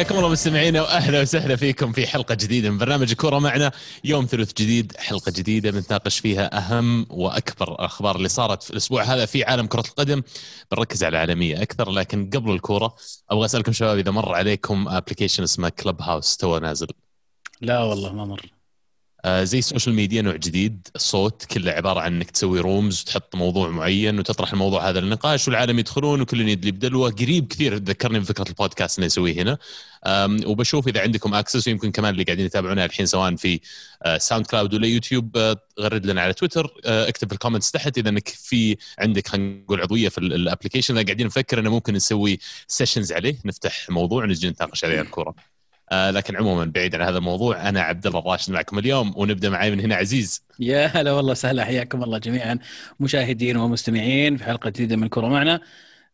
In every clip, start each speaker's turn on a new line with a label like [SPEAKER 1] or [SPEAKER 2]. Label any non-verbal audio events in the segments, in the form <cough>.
[SPEAKER 1] حياكم الله مستمعينا وأهلا وسهلا فيكم في حلقة جديدة من برنامج كورة معنا. يوم ثلاث جديد حلقة جديدة بنتناقش فيها أهم وأكبر الأخبار اللي صارت في الأسبوع هذا في عالم كرة القدم. بنركز على العالمية أكثر لكن قبل الكورة أبغى أسألكم شباب إذا مر عليكم application اسمه Clubhouse تو نازل.
[SPEAKER 2] لا والله ما مر.
[SPEAKER 1] زي ال social media نوع جديد. الصوت كله عبارة عن إنك تسوي rooms وتحط موضوع معين وتطرح الموضوع هذا للنقاش والعالم يدخلون وكل يدلي بدلوه قريب كثير. ذكرني بفكرة البودكاست اللي نسويه هنا. وبشوف إذا عندكم access ويمكن كمان اللي قاعدين يتابعونا الحين سواء في آه، SoundCloud ولا يوتيوب آه، غرد لنا على تويتر آه، اكتب في ال comments تحت. إذا إنك في عندك خلينا نقول عضوية في ال- ال application قاعدين نفكر إنه ممكن نسوي sessions عليه نفتح موضوع ونجي نتناقش عليه الكورة. آه، لكن عموما بعيد عن هذا الموضوع أنا عبد الله الراشد معكم اليوم ونبدأ معي من هنا عزيز.
[SPEAKER 2] يا هلا والله سهلا حياكم الله جميعا مشاهدين ومستمعين في حلقة جديدة من كورة معنا.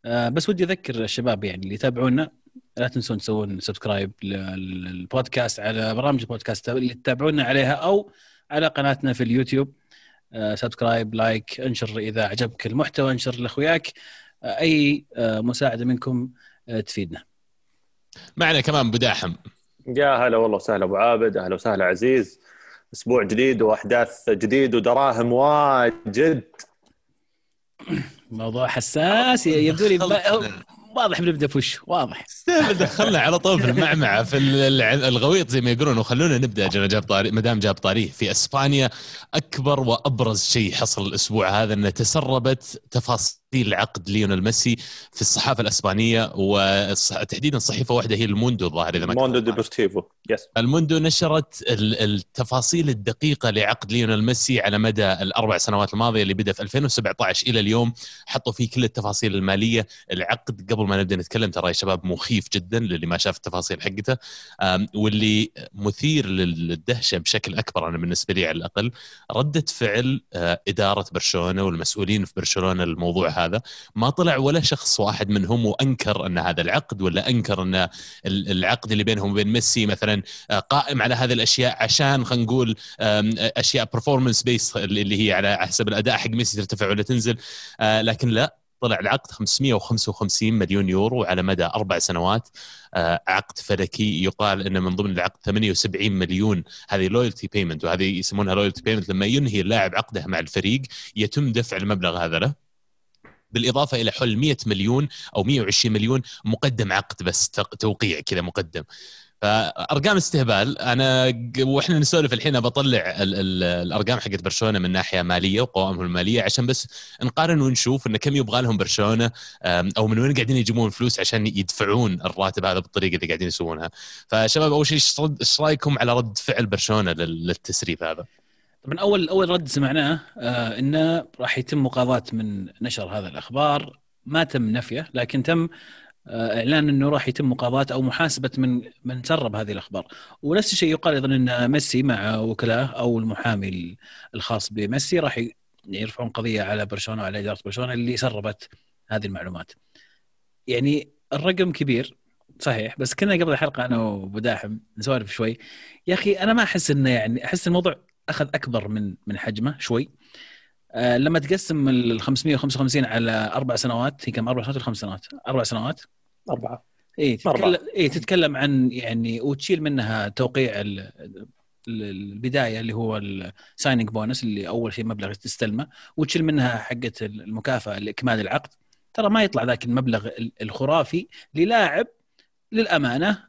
[SPEAKER 2] آه، بس ودي أذكر الشباب يعني اللي يتابعونا لا تنسون تسوون subscribe للبودكاست على برامج البودكاست اللي تتابعونا عليها أو على قناتنا في اليوتيوب. آه، subscribe like انشر إذا عجبك المحتوى انشر لأخوياك. آه، أي آه، مساعدة منكم تفيدنا.
[SPEAKER 1] معنا كمان أبو داحم.
[SPEAKER 3] يا هلا والله وسهلا أبو عابد أهلا وسهلا عزيز. أسبوع جديد وأحداث جديد ودراهم واجد.
[SPEAKER 2] موضوع حساس يبدو لي واضح بنبدا في وش؟ واضح.
[SPEAKER 1] استهبل دخلنا على طول في المعمعة في ال- ال- الغويط زي ما يقولون وخلونا نبدأ جاب طاري ما دام جاب طاريه في إسبانيا أكبر وأبرز شيء حصل الأسبوع هذا إنه تسربت تفاصيل عقد ليونيل ميسي في الصحافة الأسبانية وتحديدا صحيفة واحدة هي الموندو الظاهر إذا ما كنت
[SPEAKER 3] موندو
[SPEAKER 1] غلطان.
[SPEAKER 3] ديبورتيفو yes
[SPEAKER 1] الموندو نشرت ال- التفاصيل الدقيقة لعقد ليونيل ميسي على مدى الأربع سنوات الماضية اللي بدأ في 2017 إلى اليوم. حطوا فيه كل التفاصيل المالية. العقد قبل ما نبدأ نتكلم ترى يا شباب مخيف جدا للي ما شاف التفاصيل حقته. واللي مثير للدهشة بشكل أكبر أنا بالنسبة لي على الأقل ردة فعل آه، إدارة برشلونة والمسؤولين في برشلونة الموضوع هذا. ما طلع ولا شخص واحد منهم وأنكر أن هذا العقد ولا أنكر أن ال- العقد اللي بينهم وبين ميسي مثلا آه، قائم على هذه الأشياء عشان خلينا نقول أشياء performance based اللي هي على حسب الأداء حق ميسي ترتفع ولا تنزل. آه، لكن لا طلع العقد 555 مليون يورو على مدى أربع سنوات. آه، عقد فلكي يقال إنه من ضمن العقد 78 مليون. هذه loyalty payment وهذه يسمونها loyalty payment لما ينهي اللاعب عقده مع الفريق يتم دفع المبلغ هذا له. بالإضافة إلى حول 100 مليون أو 120 مليون مقدم عقد بس توقيع كذا مقدم فأرقام استهبال أنا وإحنا نسولف الحين بطلع ال- ال- الأرقام حقت برشلونة من ناحية مالية وقوائمهم المالية عشان بس نقارن ونشوف انه كم يبغى لهم برشلونة أو من وين قاعدين يجيبون فلوس عشان يدفعون الراتب هذا بالطريقة اللي قاعدين يسوونها فشباب أول شيء إيش رأيكم على رد فعل برشلونة لل- للتسريب هذا؟
[SPEAKER 2] طبعا أول أول رد سمعناه آه إنه راح يتم مقاضاة من نشر هذا الأخبار. ما تم نفيه لكن تم آه إعلان إنه راح يتم مقاضاة أو محاسبة من من سرب هذه الأخبار. ونفس الشيء يقال أيضا إن ميسي مع وكلاء أو المحامي الخاص بميسي راح يرفعون قضية على برشلونة وعلى إدارة برشلونة اللي سربت هذه المعلومات. يعني الرقم كبير صحيح بس كنا قبل الحلقة أنا وأبو داحم نسولف شوي. يا أخي أنا ما أحس إنه يعني أحس الموضوع أخذ أكبر من من حجمه شوي. آه لما تقسم ال 555 على أربع سنوات هي كم؟ أربع سنوات ولا خمس سنوات؟ أربع سنوات.
[SPEAKER 3] أربعة.
[SPEAKER 2] اي. تتكلم اي تتكلم عن يعني وتشيل منها توقيع ال- ال- البداية اللي هو ال signing bonus اللي أول شيء مبلغ تستلمه وتشيل منها حقة المكافأة لإكمال العقد. ترى ما يطلع ذاك المبلغ ال- الخرافي للاعب للأمانة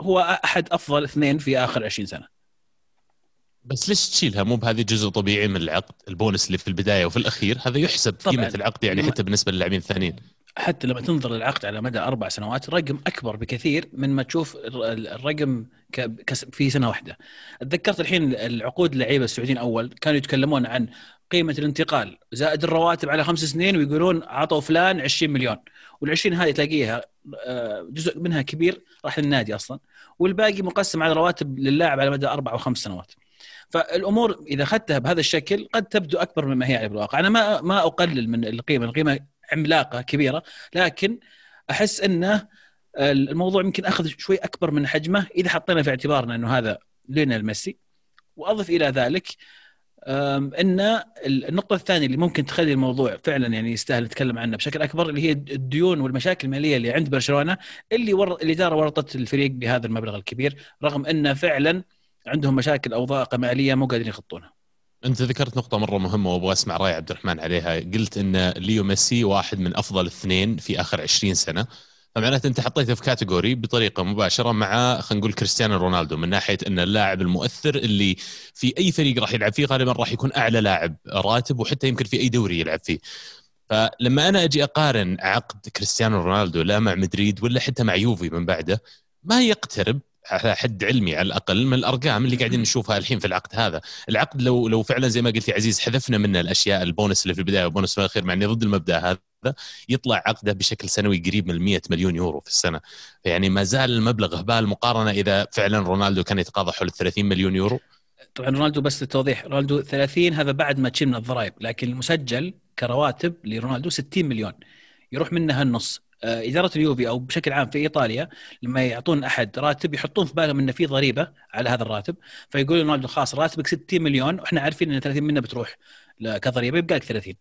[SPEAKER 2] هو أحد أفضل اثنين في آخر 20 سنة.
[SPEAKER 1] بس ليش تشيلها مو بهذه جزء طبيعي من العقد البونس اللي في البداية وفي الأخير هذا يحسب. قيمة العقد يعني حتى بالنسبة للاعبين الثانيين
[SPEAKER 2] حتى لما تنظر للعقد على مدى أربع سنوات رقم أكبر بكثير من ما تشوف الر- الرقم في سنة واحدة. تذكرت الحين العقود اللعيبه السعوديين أول كانوا يتكلمون عن قيمة الانتقال زائد الرواتب على خمس سنين ويقولون عطوا فلان 20 مليون وال20 هذه تلاقيها آه، جزء منها كبير راح للنادي أصلا والباقي مقسم على رواتب للاعب على مدى أربع أو خمس سنوات. فالأمور إذا أخذتها بهذا الشكل قد تبدو أكبر مما هي على الواقع، أنا ما ما أقلل من القيمة، القيمة عملاقة كبيرة لكن أحس انه الموضوع يمكن أخذ شوي أكبر من حجمه إذا حطينا في اعتبارنا أنه هذا ليونيل ميسي. وأضف إلى ذلك أن النقطة الثانية اللي ممكن تخلي الموضوع فعلا يعني يستاهل نتكلم عنه بشكل أكبر اللي هي الديون والمشاكل المالية اللي عند برشلونة اللي ور... الاداره ورطت الفريق بهذا المبلغ الكبير رغم انه فعلا عندهم مشاكل أوضاع ماليه مو قادرين يخطونها.
[SPEAKER 1] أنت ذكرت نقطة مرة مهمة وأبغى أسمع رأي عبد الرحمن عليها، قلت إن ليو ميسي واحد من أفضل اثنين في آخر 20 سنة، فمعناته أنت حطيته في category بطريقة مباشرة مع خلينا نقول كريستيانو رونالدو من ناحية إن اللاعب المؤثر اللي في أي فريق راح يلعب فيه غالبا راح يكون أعلى لاعب راتب وحتى يمكن في أي دوري يلعب فيه. فلما أنا أجي أقارن عقد كريستيانو رونالدو لا مع مدريد ولا حتى مع يوفي من بعده ما يقترب على حد علمي على الأقل من الأرقام اللي قاعدين نشوفها الحين في العقد هذا، العقد لو لو فعلا زي ما قلت يا عزيز حذفنا منه الأشياء البونس اللي في البداية والبونس في الأخير مع اني ضد المبدأ هذا يطلع عقده بشكل سنوي قريب من 100 مليون يورو في السنة، فيعني ما زال المبلغ هبال مقارنة إذا فعلا رونالدو كان يتقاضى حول 30 مليون يورو.
[SPEAKER 2] طبعا رونالدو بس للتوضيح رونالدو 30 هذا بعد ما تشيل من الضرائب لكن المسجل كرواتب لرونالدو 60 مليون. يروح منها النص إدارة اليوفي أو بشكل عام في إيطاليا لما يعطون أحد راتب يحطون في بالهم إنه في ضريبة على هذا الراتب فيقول رونالدو خلاص راتبك 60 مليون وإحنا عارفين إن 30 منه بتروح كضريبة يبقى لك 30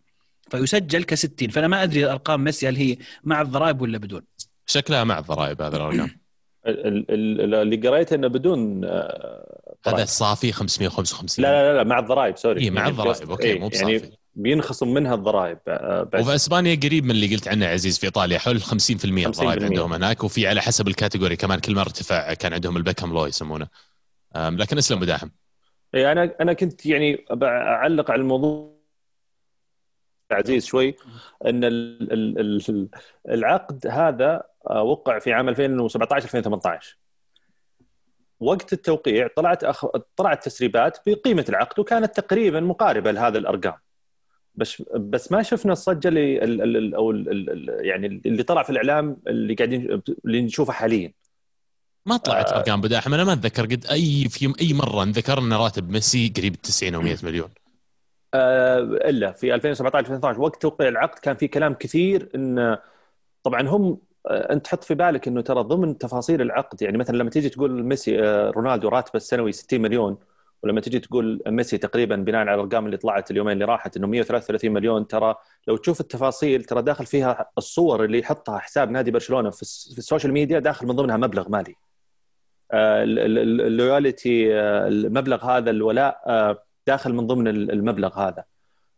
[SPEAKER 2] فيسجل ك 60 فأنا ما أدري الأرقام ميسي هل هي مع الضرائب ولا بدون.
[SPEAKER 1] شكلها مع الضرائب هذا الأرقام. <coughs>
[SPEAKER 3] اللي قريته إنه بدون
[SPEAKER 1] آه، هذا الصافي 555
[SPEAKER 3] لا لا لا مع الضرائب sorry.
[SPEAKER 1] اي مع يعني الضرائب. okay إيه، مو بصافي. يعني
[SPEAKER 3] بينخصم منها الضرائب
[SPEAKER 1] آه، وفي إسبانيا قريب من اللي قلت عنه عزيز في إيطاليا حول 50% الضرائب عندهم هناك وفي على حسب الكاتيجوري كمان كل ما ارتفع كان عندهم البكم لو يسمونه. لكن أسلم مداحم
[SPEAKER 3] إي أنا أنا كنت يعني أعلق على الموضوع عزيز شوي إن العقد هذا آه، وقع في عام 2017 2018 وقت التوقيع طلعت أخ... طلعت تسريبات بقيمة العقد وكانت تقريبا مقاربة لهذا الأرقام. بس بس ما شفنا الصجه اللي ال أو ال يعني اللي طلع في الإعلام اللي قاعدين اللي نشوفه حاليا.
[SPEAKER 1] ما طلعت آه. أرقام بداحم أنا ما أتذكر قد أي في أي مرة ذكر إن راتب ميسي قريب 90 أو 100 مليون.
[SPEAKER 3] آه إلا في 2017 2018 وقت توقيع العقد كان في كلام كثير إن طبعا هم آه، أنت تحط في بالك إنه ترى ضمن تفاصيل العقد يعني مثلا لما تيجي تقول ميسي آه، رونالدو راتبه السنوي 60 مليون ولما تجي تقول ميسي تقريبا بناء على الأرقام اللي طلعت اليومين اللي راحت إنه 133 مليون ترى لو تشوف التفاصيل ترى داخل فيها الصور اللي يحطها حساب نادي برشلونة في ال social media داخل من ضمنها مبلغ مالي. آه، ال loyalty المبلغ هذا الولاء داخل من ضمن المبلغ هذا.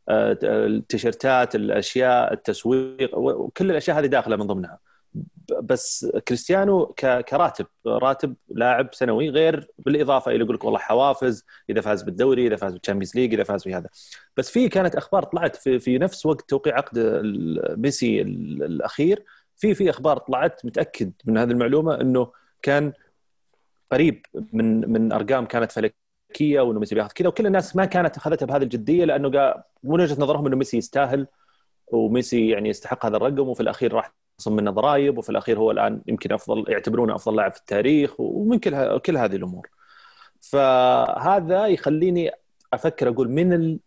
[SPEAKER 3] التيشيرتات الأشياء التسويق وكل الأشياء هذه داخلة من ضمنها. بس كريستيانو كراتب راتب لاعب سنوي غير بالإضافة إلى يقول لك والله حوافز إذا فاز بالدوري إذا فاز بال Champions League إذا فاز في هذا. بس في كانت أخبار طلعت في, في نفس وقت توقيع عقد ميسي الأخير في في أخبار طلعت متأكد من هذه المعلومة إنه كان قريب من من أرقام كانت فلكية وإنه ميسي بياخذ كذا وكل الناس ما كانت أخذتها بهذه الجدية لأنه من وجهة نظرهم إنه ميسي يستاهل وميسي يعني يستحق هذا الرقم وفي الأخير راح خصم منه ضرائب وفي الأخير هو الآن يمكن أفضل يعتبرونه أفضل لاعب في التاريخ ومن كل كل هذه الأمور. فهذا يخليني أفكر أقول من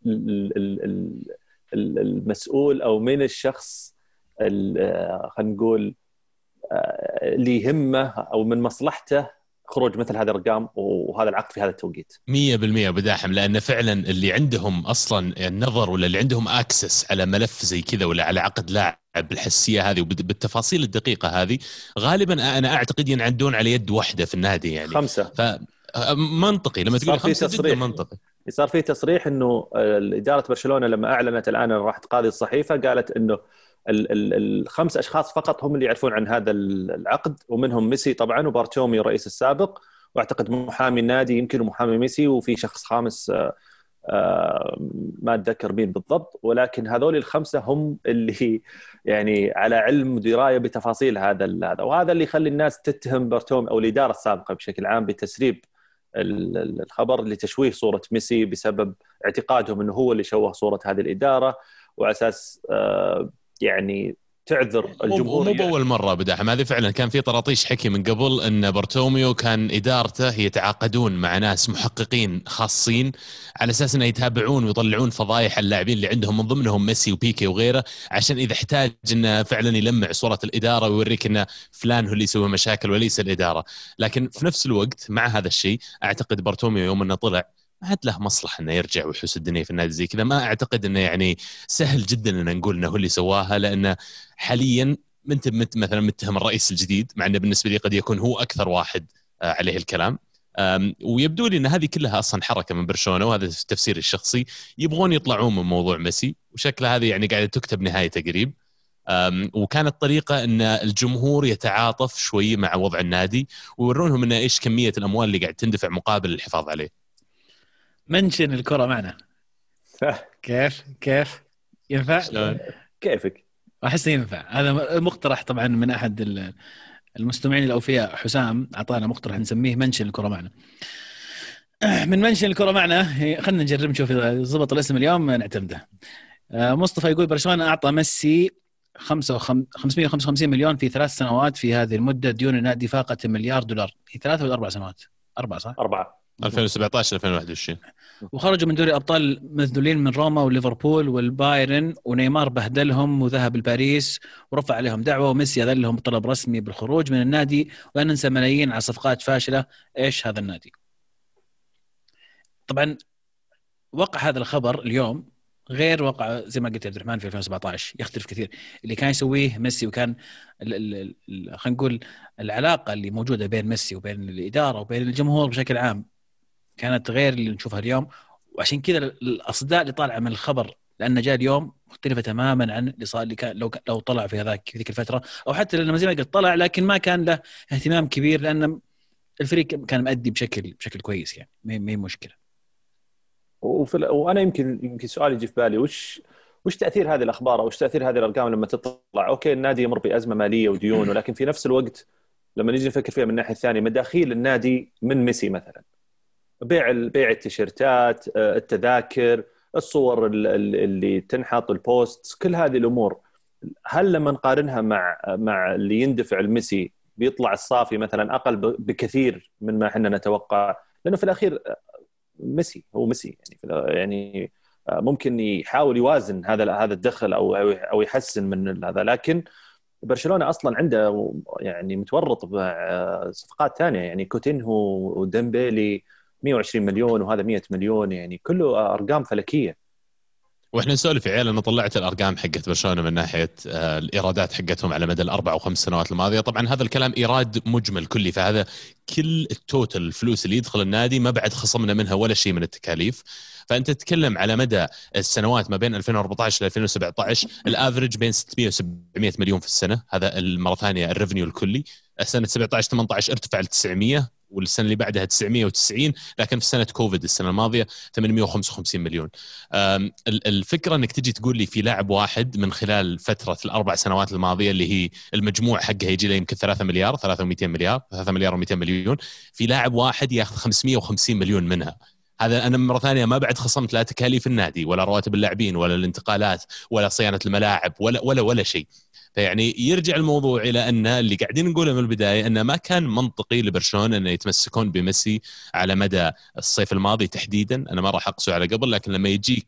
[SPEAKER 3] المسؤول أو من الشخص خلينا نقول آه، اللي يهمه أو من مصلحته خروج مثل هذه الأرقام وهذا العقد في هذا التوقيت 100%
[SPEAKER 1] بداحم لأن فعلا اللي عندهم أصلا النظر ولا اللي عندهم اكسس على ملف زي كذا ولا على عقد لاعب بالحساسيه هذه وبالتفاصيل الدقيقة هذه غالبا أنا أعتقد ينعدون على يد واحدة في النادي يعني.
[SPEAKER 3] خمسة.
[SPEAKER 1] ف منطقي لما تقول خمسة جدا منطقي.
[SPEAKER 3] صار في تصريح إنه إدارة برشلونة لما أعلنت الآن راح تقاضي الصحيفة قالت إنه الخمس أشخاص فقط هم اللي يعرفون عن هذا العقد ومنهم ميسي طبعا وبارتومي الرئيس السابق وأعتقد محامي النادي يمكن محامي ميسي وفي شخص خامس آه، ما أتذكر مين بالضبط ولكن هذول الخمسة هم اللي يعني على علم ودرايه بتفاصيل هذا هذا وهذا اللي يخلي الناس تتهم بارتوميو أو الإدارة السابقة بشكل عام بتسريب الخبر لتشويه صورة ميسي بسبب اعتقادهم إنه هو اللي شوه صورة هذه الإدارة وعلى أساس آه، يعني تعذر الجمهور
[SPEAKER 1] مو بأول مرة بداحم هذه فعلا كان في طراطيش حكي من قبل إن بارتوميو كان إدارته يتعاقدون مع ناس محققين خاصين على أساس إنه يتابعون ويطلعون فضايح اللاعبين اللي عندهم من ضمنهم ميسي وبيكي وغيره عشان إذا احتاج إنه فعلا يلمع صورة الإدارة ويوريك ان فلان هو اللي يسوي مشاكل وليس الإدارة. لكن في نفس الوقت مع هذا الشيء أعتقد بارتوميو يوم إنه طلع ما عاد له مصلحة إنه يرجع ويحوس الدنيا في النادي زي كذا. ما أعتقد إنه يعني سهل جدا إن نقول إنه هو اللي سواها لأنه حاليا انت مثلا متهم الرئيس الجديد مع إنه بالنسبة لي قد يكون هو أكثر واحد آه، عليه الكلام. ويبدو لي إن هذه كلها أصلا حركة من برشلونة وهذا تفسيري الشخصي. يبغون يطلعون من موضوع ميسي وشكله هذه يعني قاعدة تكتب نهايته قريب. وكانت طريقة إن الجمهور يتعاطف شوي مع وضع النادي ويورونهم انه إيش كمية الأموال اللي قاعد تندفع مقابل الحفاظ عليه.
[SPEAKER 2] منشن الكرة معنا. <laughs> كيف؟ كيف؟ ينفع؟
[SPEAKER 3] شلون؟ كيفك؟
[SPEAKER 2] أحس ينفع هذا مقترح طبعا من أحد المستمعين الأوفياء حسام أعطانا مقترح نسميه منشن الكرة معنا. <clears throat> من منشن الكرة معنا خلينا نجرب نشوف إذا ضبط الاسم اليوم نعتمده. آه، مصطفى يقول برشلونة أعطى ميسي 555 مليون في ثلاث سنوات في هذه المدة ديون النادي فاقت مليار دولار في ثلاث ولا أربع سنوات؟ أربع صح؟
[SPEAKER 3] أربعة
[SPEAKER 1] 2017 2021
[SPEAKER 2] وخرجوا من دوري الابطال مذلولين من روما وليفربول والبايرن ونيمار بهدلهم وذهب لباريس ورفع عليهم دعوة وميسي اذلهم بطلب رسمي بالخروج من النادي. ولا ننسى ملايين على صفقات فاشلة. إيش هذا النادي؟ طبعا وقع هذا الخبر اليوم غير وقع زي ما قلت عبد الرحمن في 2017 يختلف كثير. اللي كان يسويه ميسي وكان خلينا نقول العلاقة اللي موجودة بين ميسي وبين الإدارة وبين الجمهور بشكل عام كانت غير اللي نشوفها اليوم. وعشان كذا الأصداء اللي طالعة من الخبر لأنه جاء اليوم مختلفة تماما عن اللي صار اللي كان لو لو طلع في هذاك في ذيك الفترة. أو حتى لما زي ما قلت طلع لكن ما كان له اهتمام كبير لأن الفريق كان مؤدي بشكل بشكل كويس يعني. ما هي مشكلة.
[SPEAKER 3] وفي وأنا يمكن يمكن سؤال يجي في بالي وش وش تأثير هذه الأخبار؟ أو وش تأثير هذه الأرقام لما تطلع؟ okay النادي يمر بأزمة مالية وديون ولكن في نفس الوقت لما نيجي نفكر فيها من الناحية الثانية مداخيل النادي من ميسي مثلا. بيع بيع التيشيرتات آه، التذاكر الصور اللي تنحط ال post كل هذه الأمور. هل لما نقارنها مع مع اللي يندفع الميسي بيطلع الصافي مثلا أقل بكثير من ما إحنا نتوقع؟ لأنه في الأخير ميسي هو ميسي. يعني يعني آه، ممكن يحاول يوازن هذا هذا الدخل أو أو يحسن من هذا. لكن برشلونة أصلا عنده يعني متورط بصفقات ثانية. يعني كوتينهو وديمبيلي 120 مليون وهذا 100 مليون يعني كله أرقام فلكية.
[SPEAKER 1] وإحنا نسولف يا عيال أنا طلعت الأرقام حقت برشلونة من ناحية آه، الإيرادات حقتهم على مدى الأربع أو خمس سنوات الماضية، طبعا هذا الكلام إيراد مجمل كلي فهذا كل ال total الفلوس اللي يدخل النادي ما بعد خصمنا منها ولا شيء من التكاليف، فأنت تتكلم على مدى السنوات ما بين 2014 ل 2017 ال average بين 600 و 700 مليون في السنة، هذا مره ثانية ال revenue الكلي، السنة 17 18 ارتفع ل 900 والسنة اللي بعدها 990 لكن في سنة كوفيد السنة الماضية 855 مليون. الفكرة إنك تجي تقول لي في لاعب واحد من خلال فترة الأربع سنوات الماضية اللي هي المجموع حقها يجي له يمكن 3 مليار 3 و200 مليار 3 مليار و200 مليون في لاعب واحد ياخذ 550 مليون منها. هذا أنا مرة ثانية ما بعد خصمت لا تكاليف النادي ولا رواتب اللاعبين ولا الانتقالات ولا صيانة الملاعب ولا ولا ولا شيء. فيعني يرجع الموضوع إلى أن اللي قاعدين نقوله من البداية أنه ما كان منطقي لبرشلونة انه يتمسكون بميسي على مدى الصيف الماضي تحديدا. أنا ما راح أقسو على قبل لكن لما يجيك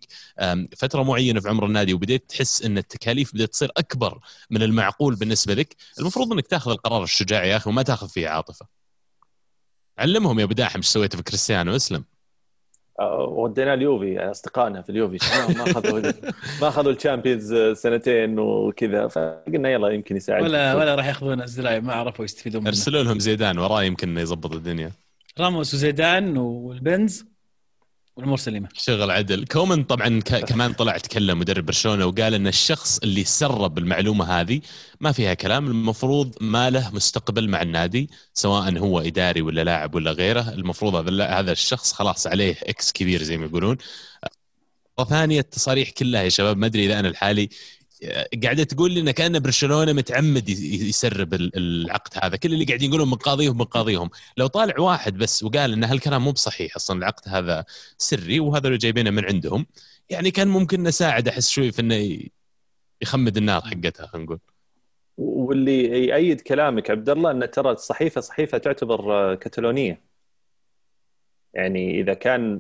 [SPEAKER 1] فترة معينة في عمر النادي وبديت تحس أن التكاليف بدأت تصير أكبر من المعقول بالنسبة لك المفروض أنك تاخذ القرار الشجاع يا أخي وما تاخذ فيه عاطفة. علمهم يا أبو داحم إيش سويت في كريستيانو أسلم.
[SPEAKER 3] وديناه اليوفي أصدقائنا في اليوفي ما أخذوا ما أخذوا الشامبيونز سنتين وكذا فقلنا يلا يمكن يساعد
[SPEAKER 2] ولا ولا راح ياخذون ال ما عرفوا يستفيدون منه.
[SPEAKER 1] أرسلوا لهم زيدان وراه يمكن يضبط الدنيا.
[SPEAKER 2] راموس وزيدان والبنز. والامور سليمة.
[SPEAKER 1] شغل عدل. كومن طبعا كمان طلع تكلم مدرب برشلونة وقال إن الشخص اللي سرب المعلومة هذه ما فيها كلام المفروض ما له مستقبل مع النادي سواء هو إداري ولا لاعب ولا غيره. المفروض هذا هذا الشخص خلاص عليه X كبير زي ما يقولون. ثانية التصاريح كلها يا شباب ما أدري إذا أنا الحالي قاعدة تقول لي إن كان برشلونة متعمد يسرب العقد هذا. كل اللي قاعدين يقولون من قاضيهم لو طالع واحد بس وقال إن هالكلام مو بصحيح أصلا العقد هذا سري وهذا اللي جايبينه من عندهم يعني كان ممكن نساعد أحس شوي في إنه يخمد النار حقتها خلينا نقول.
[SPEAKER 3] واللي يأيد كلامك عبد الله إن ترى الصحيفه صحيفة تعتبر كتالونيه يعني إذا كان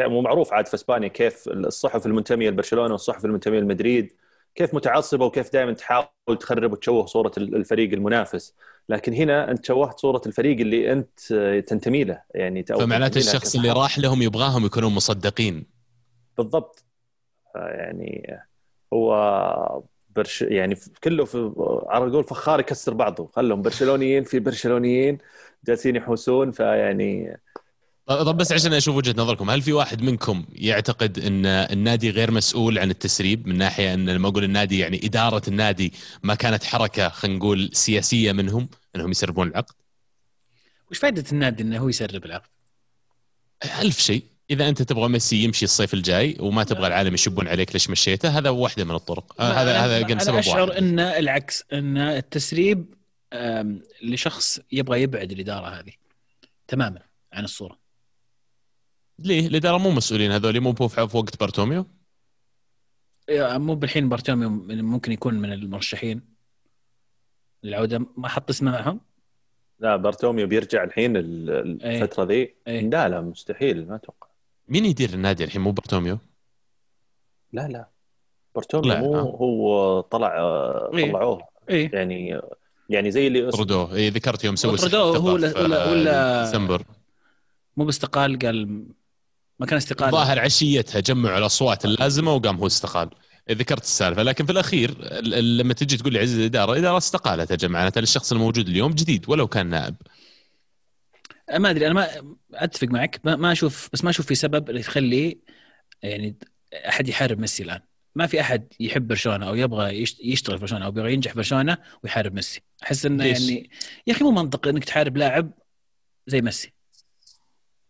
[SPEAKER 3] مو معروف عاد في إسبانيا كيف الصحف المنتمية لبرشلونة والصحف المنتمية لمدريد. كيف متعصبة وكيف دائما تحاول تخرب وتشوه صورة الفريق المنافس. لكن هنا أنت شوهت صورة الفريق اللي أنت تنتمي له. يعني
[SPEAKER 1] فمعناته الشخص اللي راح لهم يبغاهم يكونون مصدقين.
[SPEAKER 3] بالضبط. يعني هو برش يعني كله في على قول فخار يكسر بعضه. خلهم برشلونيين في برشلونيين جالسين يحوسون. فيعني
[SPEAKER 1] طب بس عشان أشوف وجهة نظركم هل في واحد منكم يعتقد إن النادي غير مسؤول عن التسريب من ناحية إن لما أقول النادي يعني إدارة النادي ما كانت حركة خلينا نقول سياسية منهم إنهم يسربون العقد؟
[SPEAKER 2] وش فائده النادي إنه هو يسرب العقد؟
[SPEAKER 1] ألف شيء إذا أنت تبغى ميسي يمشي الصيف الجاي وما تبغى العالم يشبون عليك ليش مشيته هذا واحدة من الطرق هذا هذا
[SPEAKER 2] قد سبب أشعر واحد. إن العكس إن التسريب لشخص يبغى يبعد الإدارة هذه تماما عن الصورة
[SPEAKER 1] ليه؟ الاداره مو مسؤولين هذول مو في وقت بارتوميو؟
[SPEAKER 2] مو بالحين بارتوميو ممكن يكون من المرشحين للعوده ما حط اسمه معهم؟
[SPEAKER 3] لا بارتوميو بيرجع الحين الفترة ذي إيه. لا لا مستحيل ما أتوقع
[SPEAKER 1] مين يدير النادي الحين مو بارتوميو؟
[SPEAKER 3] لا لا بارتوميو مو هو طلع
[SPEAKER 2] إيه.
[SPEAKER 3] طلعوه
[SPEAKER 2] إيه؟
[SPEAKER 3] يعني يعني زي اللي
[SPEAKER 1] طردوه اي ذكرت يوم سوى
[SPEAKER 2] طردوه هو ولا ولا ديسمبر مو باستقال قال ما كان استقالة.
[SPEAKER 1] ظاهر عشيتها جمعوا الأصوات اللازمة وقام هو استقال. ذكرت السالفة لكن في الأخير لما تجي تقول لي عزيز الإدارة الإدارة استقالت يا جماعة الشخص الموجود اليوم جديد ولو كان نائب.
[SPEAKER 2] ما أدري أنا ما أتفق معك ما أشوف بس ما أشوف في سبب اللي يخلي يعني أحد يحارب ميسي الآن. ما في أحد يحب برشلونة أو يبغى يشتغل في برشلونة أو يبغى ينجح برشلونة ويحارب ميسي. أحس إنه يعني يا أخي مو منطقي إنك تحارب لاعب زي ميسي.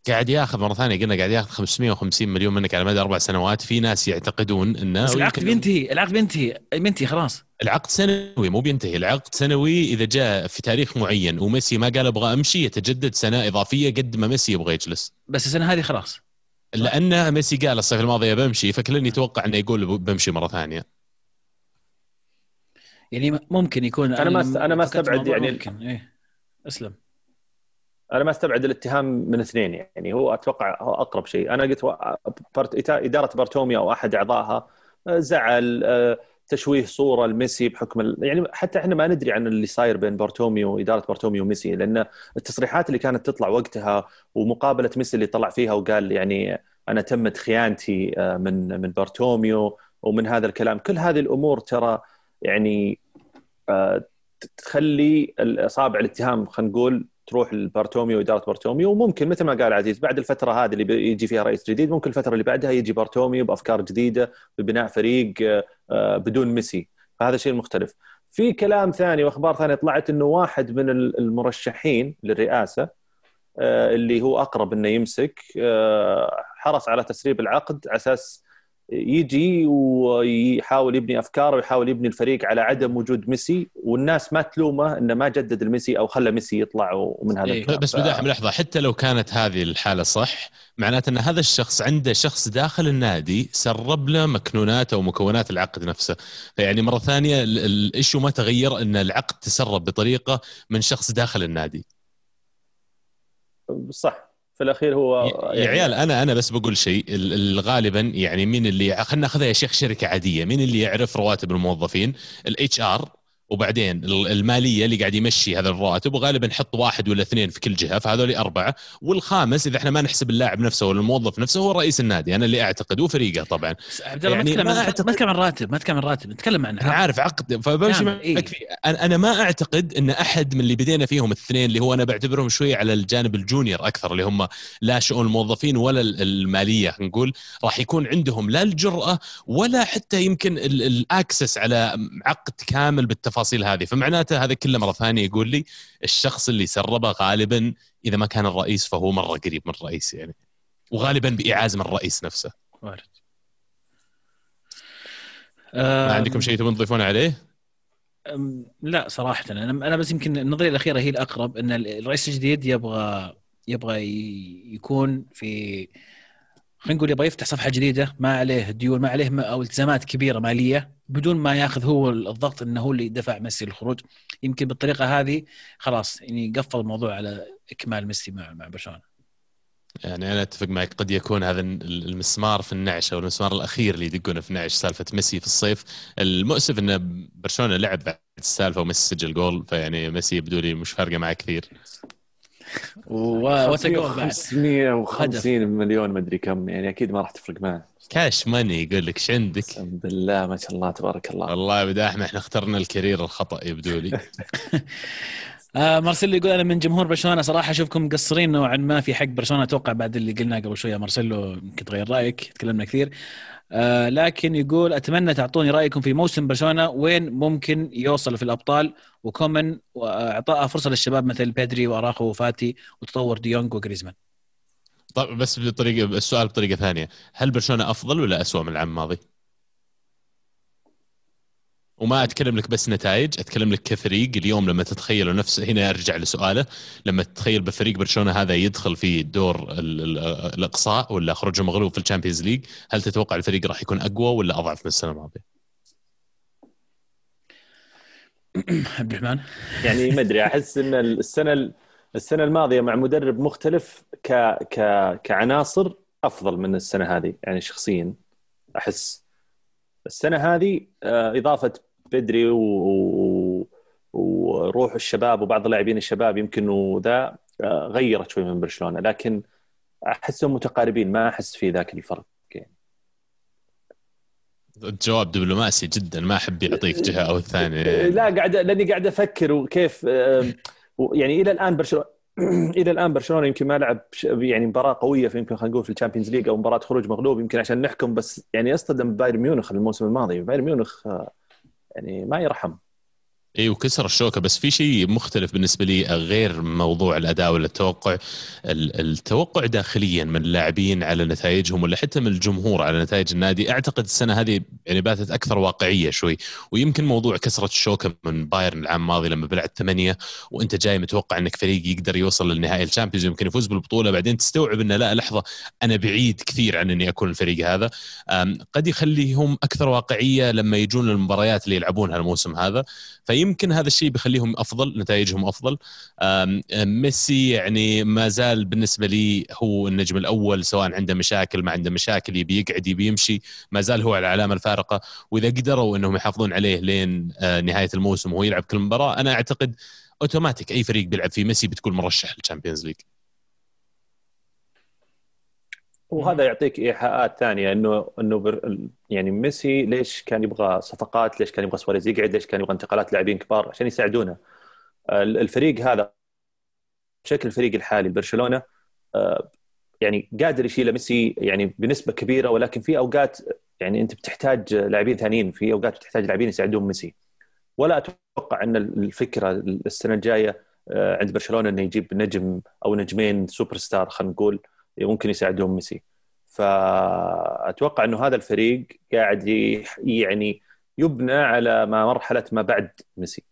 [SPEAKER 1] قاعد ياخذ مرة ثانية قلنا قاعد ياخذ 550 مليون منك على مدى أربع سنوات في ناس يعتقدون إنه
[SPEAKER 2] بس العقد بينتهي العقد بينتهي بينتهي خلاص.
[SPEAKER 1] العقد سنوي مو بينتهي العقد سنوي إذا جاء في تاريخ معين وميسي ما قال أبغى أمشي يتجدد سنة إضافية قد ما ميسي يبغى يجلس.
[SPEAKER 2] بس السنة هذه خلاص.
[SPEAKER 1] لأن ميسي قال الصيف الماضي بمشي فكلني يتوقع إنه يقول بمشي مرة ثانية.
[SPEAKER 2] يعني ممكن يكون
[SPEAKER 3] أنا ما أنا ما أستبعد يعني
[SPEAKER 2] ممكن. إيه أسلم.
[SPEAKER 3] أنا ما أستبعد الاتهام من اثنين يعني هو أتوقع هو أقرب شيء. أنا قلت إدارة بارتوميو أو أحد أعضائها آه، زعل آه، تشويه صورة لميسي بحكم يعني حتى إحنا ما ندري عن اللي صاير بين بارتوميو وإدارة بارتوميو وميسي لأن التصريحات اللي كانت تطلع وقتها ومقابلة ميسي اللي طلع فيها وقال يعني أنا تمت خيانتي آه، من من بارتوميو ومن هذا الكلام. كل هذه الأمور ترى يعني تخلي اصابع الاتهام خلينا نقول تروح لبارتوميو وإدارة بارتوميو وممكن مثل ما قال عزيز بعد الفترة هذه اللي يجي فيها رئيس جديد ممكن الفترة اللي بعدها يجي بارتوميو بأفكار جديدة ببناء فريق آه، بدون ميسي. فهذا شيء مختلف. في كلام ثاني وأخبار ثانية طلعت إنه واحد من المرشحين للرئاسة آه، اللي هو أقرب إنه يمسك آه، حرص على تسريب العقد على أساس يجي ويحاول يبني أفكاره ويحاول يبني الفريق على عدم وجود ميسي والناس ما تلومه إنه ما جدد الميسي أو خلى ميسي يطلع ومن هذا
[SPEAKER 1] إيه. بس بداحم لحظة حتى لو كانت هذه الحالة صح معناته إن هذا الشخص عنده شخص داخل النادي سرب له مكنونات أو مكونات العقد نفسه. فيعني مرة ثانية الايشو ما تغير إن العقد تسرب بطريقة من شخص داخل النادي.
[SPEAKER 3] صح. في الأخير هو
[SPEAKER 1] يعني يا عيال أنا أنا بس بقول شيء غالبا يعني مين اللي خلينا ناخذها يا شيخ شركة عادية مين اللي يعرف رواتب الموظفين ال HR وبعدين المالية اللي قاعد يمشي هذا الراتب وغالبا نحط واحد ولا اثنين في كل جهة فهذول أربعة. والخامس إذا إحنا ما نحسب اللاعب نفسه ولا الموظف نفسه هو رئيس النادي أنا اللي أعتقد وفريقه طبعا.
[SPEAKER 2] عبد الله يعني ما تتكلم ما تتكلم عن راتب ما تتكلم عن راتب نتكلم عن
[SPEAKER 1] أنا عارف عقد فبمشي معك إيه؟ أنا ما أعتقد إن أحد من اللي بدينا فيهم الاثنين اللي هو أنا بعتبرهم شوي على الجانب ال junior أكثر اللي هم لا شؤون الموظفين ولا المالية نقول راح يكون عندهم لا الجرأة ولا حتى يمكن الاكسس على عقد كامل بالتفاصيل هذه. فمعناه معناته هذا كله مرة ثانية يقول لي الشخص اللي سربه غالبا إذا ما كان الرئيس فهو مرة قريب من الرئيس يعني. وغالبا بإعاز من الرئيس نفسه. وارد. ما عندكم شيء تبون تضيفون عليه؟
[SPEAKER 2] لا صراحة. أنا أنا بس يمكن النظرية الأخيرة هي الأقرب إن الرئيس الجديد يبغى يبغى يكون في خلينا نقول يبغى يفتح صفحة جديدة ما عليه ديون ما عليه أو التزامات كبيرة مالية. بدون ما ياخذ هو الضغط إنه هو اللي دفع ميسي للخروج يمكن بالطريقة هذه خلاص يعني قفل الموضوع على إكمال ميسي مع مع برشلونة.
[SPEAKER 1] يعني أنا أتفق معك قد يكون هذا المسمار في النعش أو المسمار الأخير اللي يدقونه في النعش سالفة ميسي في الصيف. المؤسف إن برشلونة لعب بعد السالفة وميسي سجل جول فيعني ميسي يبدو لي مش فارقة معه كثير. <laughs>
[SPEAKER 3] وتجول 550 مليون مدري كم يعني أكيد ما راح تفرق معه.
[SPEAKER 1] كاش ماني يقول لك إيش عندك؟
[SPEAKER 3] اقسم بالله ما شاء الله تبارك الله.
[SPEAKER 1] والله يا بداحم إحنا اخترنا الكارير الخطأ يبدو لي. <laughs>
[SPEAKER 2] آه مارسيلو يقول أنا من جمهور برشلونة صراحة أشوفكم مقصرين نوعا ما في حق برشلونة أتوقع بعد اللي قلناه قبل شوية مارسيلو يمكن تغير رأيك تكلمنا كثير. آه لكن يقول أتمنى تعطوني رأيكم في موسم برشلونة وين ممكن يوصل في الأبطال؟ وكومن وأعطاء فرصة للشباب مثل بيدري وأراخو وفاتي وتطور دي يونج وجريزمان.
[SPEAKER 1] طيب بس بطريقة السؤال بطريقة ثانية هل برشلونة أفضل ولا اسوء من العام الماضي؟ وما أتكلم لك بس نتائج أتكلم لك كفريق اليوم لما تتخيل نفس هنا أرجع لسؤاله لما تتخيل بفريق برشلونة هذا يدخل في دور الإقصاء ولا خروج مغلوب في الشامبيونز ليج هل تتوقع الفريق راح يكون أقوى ولا أضعف من السنة الماضية؟ <clears throat>
[SPEAKER 2] عبد الرحمن
[SPEAKER 3] يعني ما أدري أحس إن السنة السنة الماضية مع مدرب مختلف ك ك كعناصر أفضل من السنة هذه يعني شخصيا أحس السنة هذه آه، إضافة بدري و... وروح الشباب وبعض اللاعبين الشباب يمكن وذا آه، غيرت شوي من برشلونة لكن أحسهم متقاربين ما أحس في ذاك الفرق يعني.
[SPEAKER 1] جواب دبلوماسي جدا ما أحب يعطيك جهة أو الثانية
[SPEAKER 3] لا قاعد لأني قاعد أفكر وكيف يعني إلى الآن برشلونه <clears throat> إلى الآن برشلونة يمكن ما لعب يعني مباراة قوية في يمكن خلينا نقول في الشامبيونز ليج أو مباراة خروج مغلوب يمكن عشان نحكم بس يعني اصطدم بايرن ميونخ الموسم الماضي. بايرن ميونخ يعني ما يرحم.
[SPEAKER 1] اي وكسر الشوكة. بس في شيء مختلف بالنسبة لي غير موضوع الأداء ولا التوقع. التوقع داخليا من اللاعبين على نتائجهم ولا حتى من الجمهور على نتائج النادي. أعتقد السنة هذه يعني باتت أكثر واقعية شوي. ويمكن موضوع كسرة الشوكة من بايرن العام الماضي لما بلعت ثمانية وأنت جاي متوقع إنك فريق يقدر يوصل للنهائي الشامبيونز يمكن يفوز بالبطولة بعدين تستوعب إنه لا لحظة أنا بعيد كثير عن إني أكون الفريق هذا. قد يخليهم أكثر واقعية لما يجون المباريات اللي يلعبونها الموسم هذا. فيمكن هذا الشيء بيخليهم أفضل نتائجهم أفضل. ميسي يعني ما زال بالنسبة لي هو النجم الأول سواء عنده مشاكل ما عنده مشاكل يبي يقعد يبي يمشي. ما زال هو العلامة الفارقة. وإذا قدروا إنهم يحافظون عليه لين آه، نهاية الموسم وهو يلعب كل مباراة أنا أعتقد أوتوماتيك أي فريق بيلعب فيه ميسي بتكون مرشح للشامبيونز ليج.
[SPEAKER 3] وهذا يعطيك إيحاءات ثانية إنه إنه بر يعني ميسي ليش كان يبغى صفقات؟ ليش كان يبغى سواريز يقعد؟ ليش كان يبغى انتقالات لاعبين كبار عشان يساعدونه. الفريق هذا بشكل الفريق الحالي برشلونة آه، يعني قادر يشيل ميسي يعني بنسبة كبيرة ولكن في أوقات يعني أنت بتحتاج لاعبين ثانيين في أوقات بتحتاج لاعبين يساعدون ميسي. ولا أتوقع أن الفكرة السنة الجاية آه، عند برشلونة إنه يجيب نجم أو نجمين سوبر ستار خلينا نقول ممكن يساعدهم ميسي. فأتوقع إنه هذا الفريق قاعد يعني يبنى على ما مرحلة ما بعد ميسي.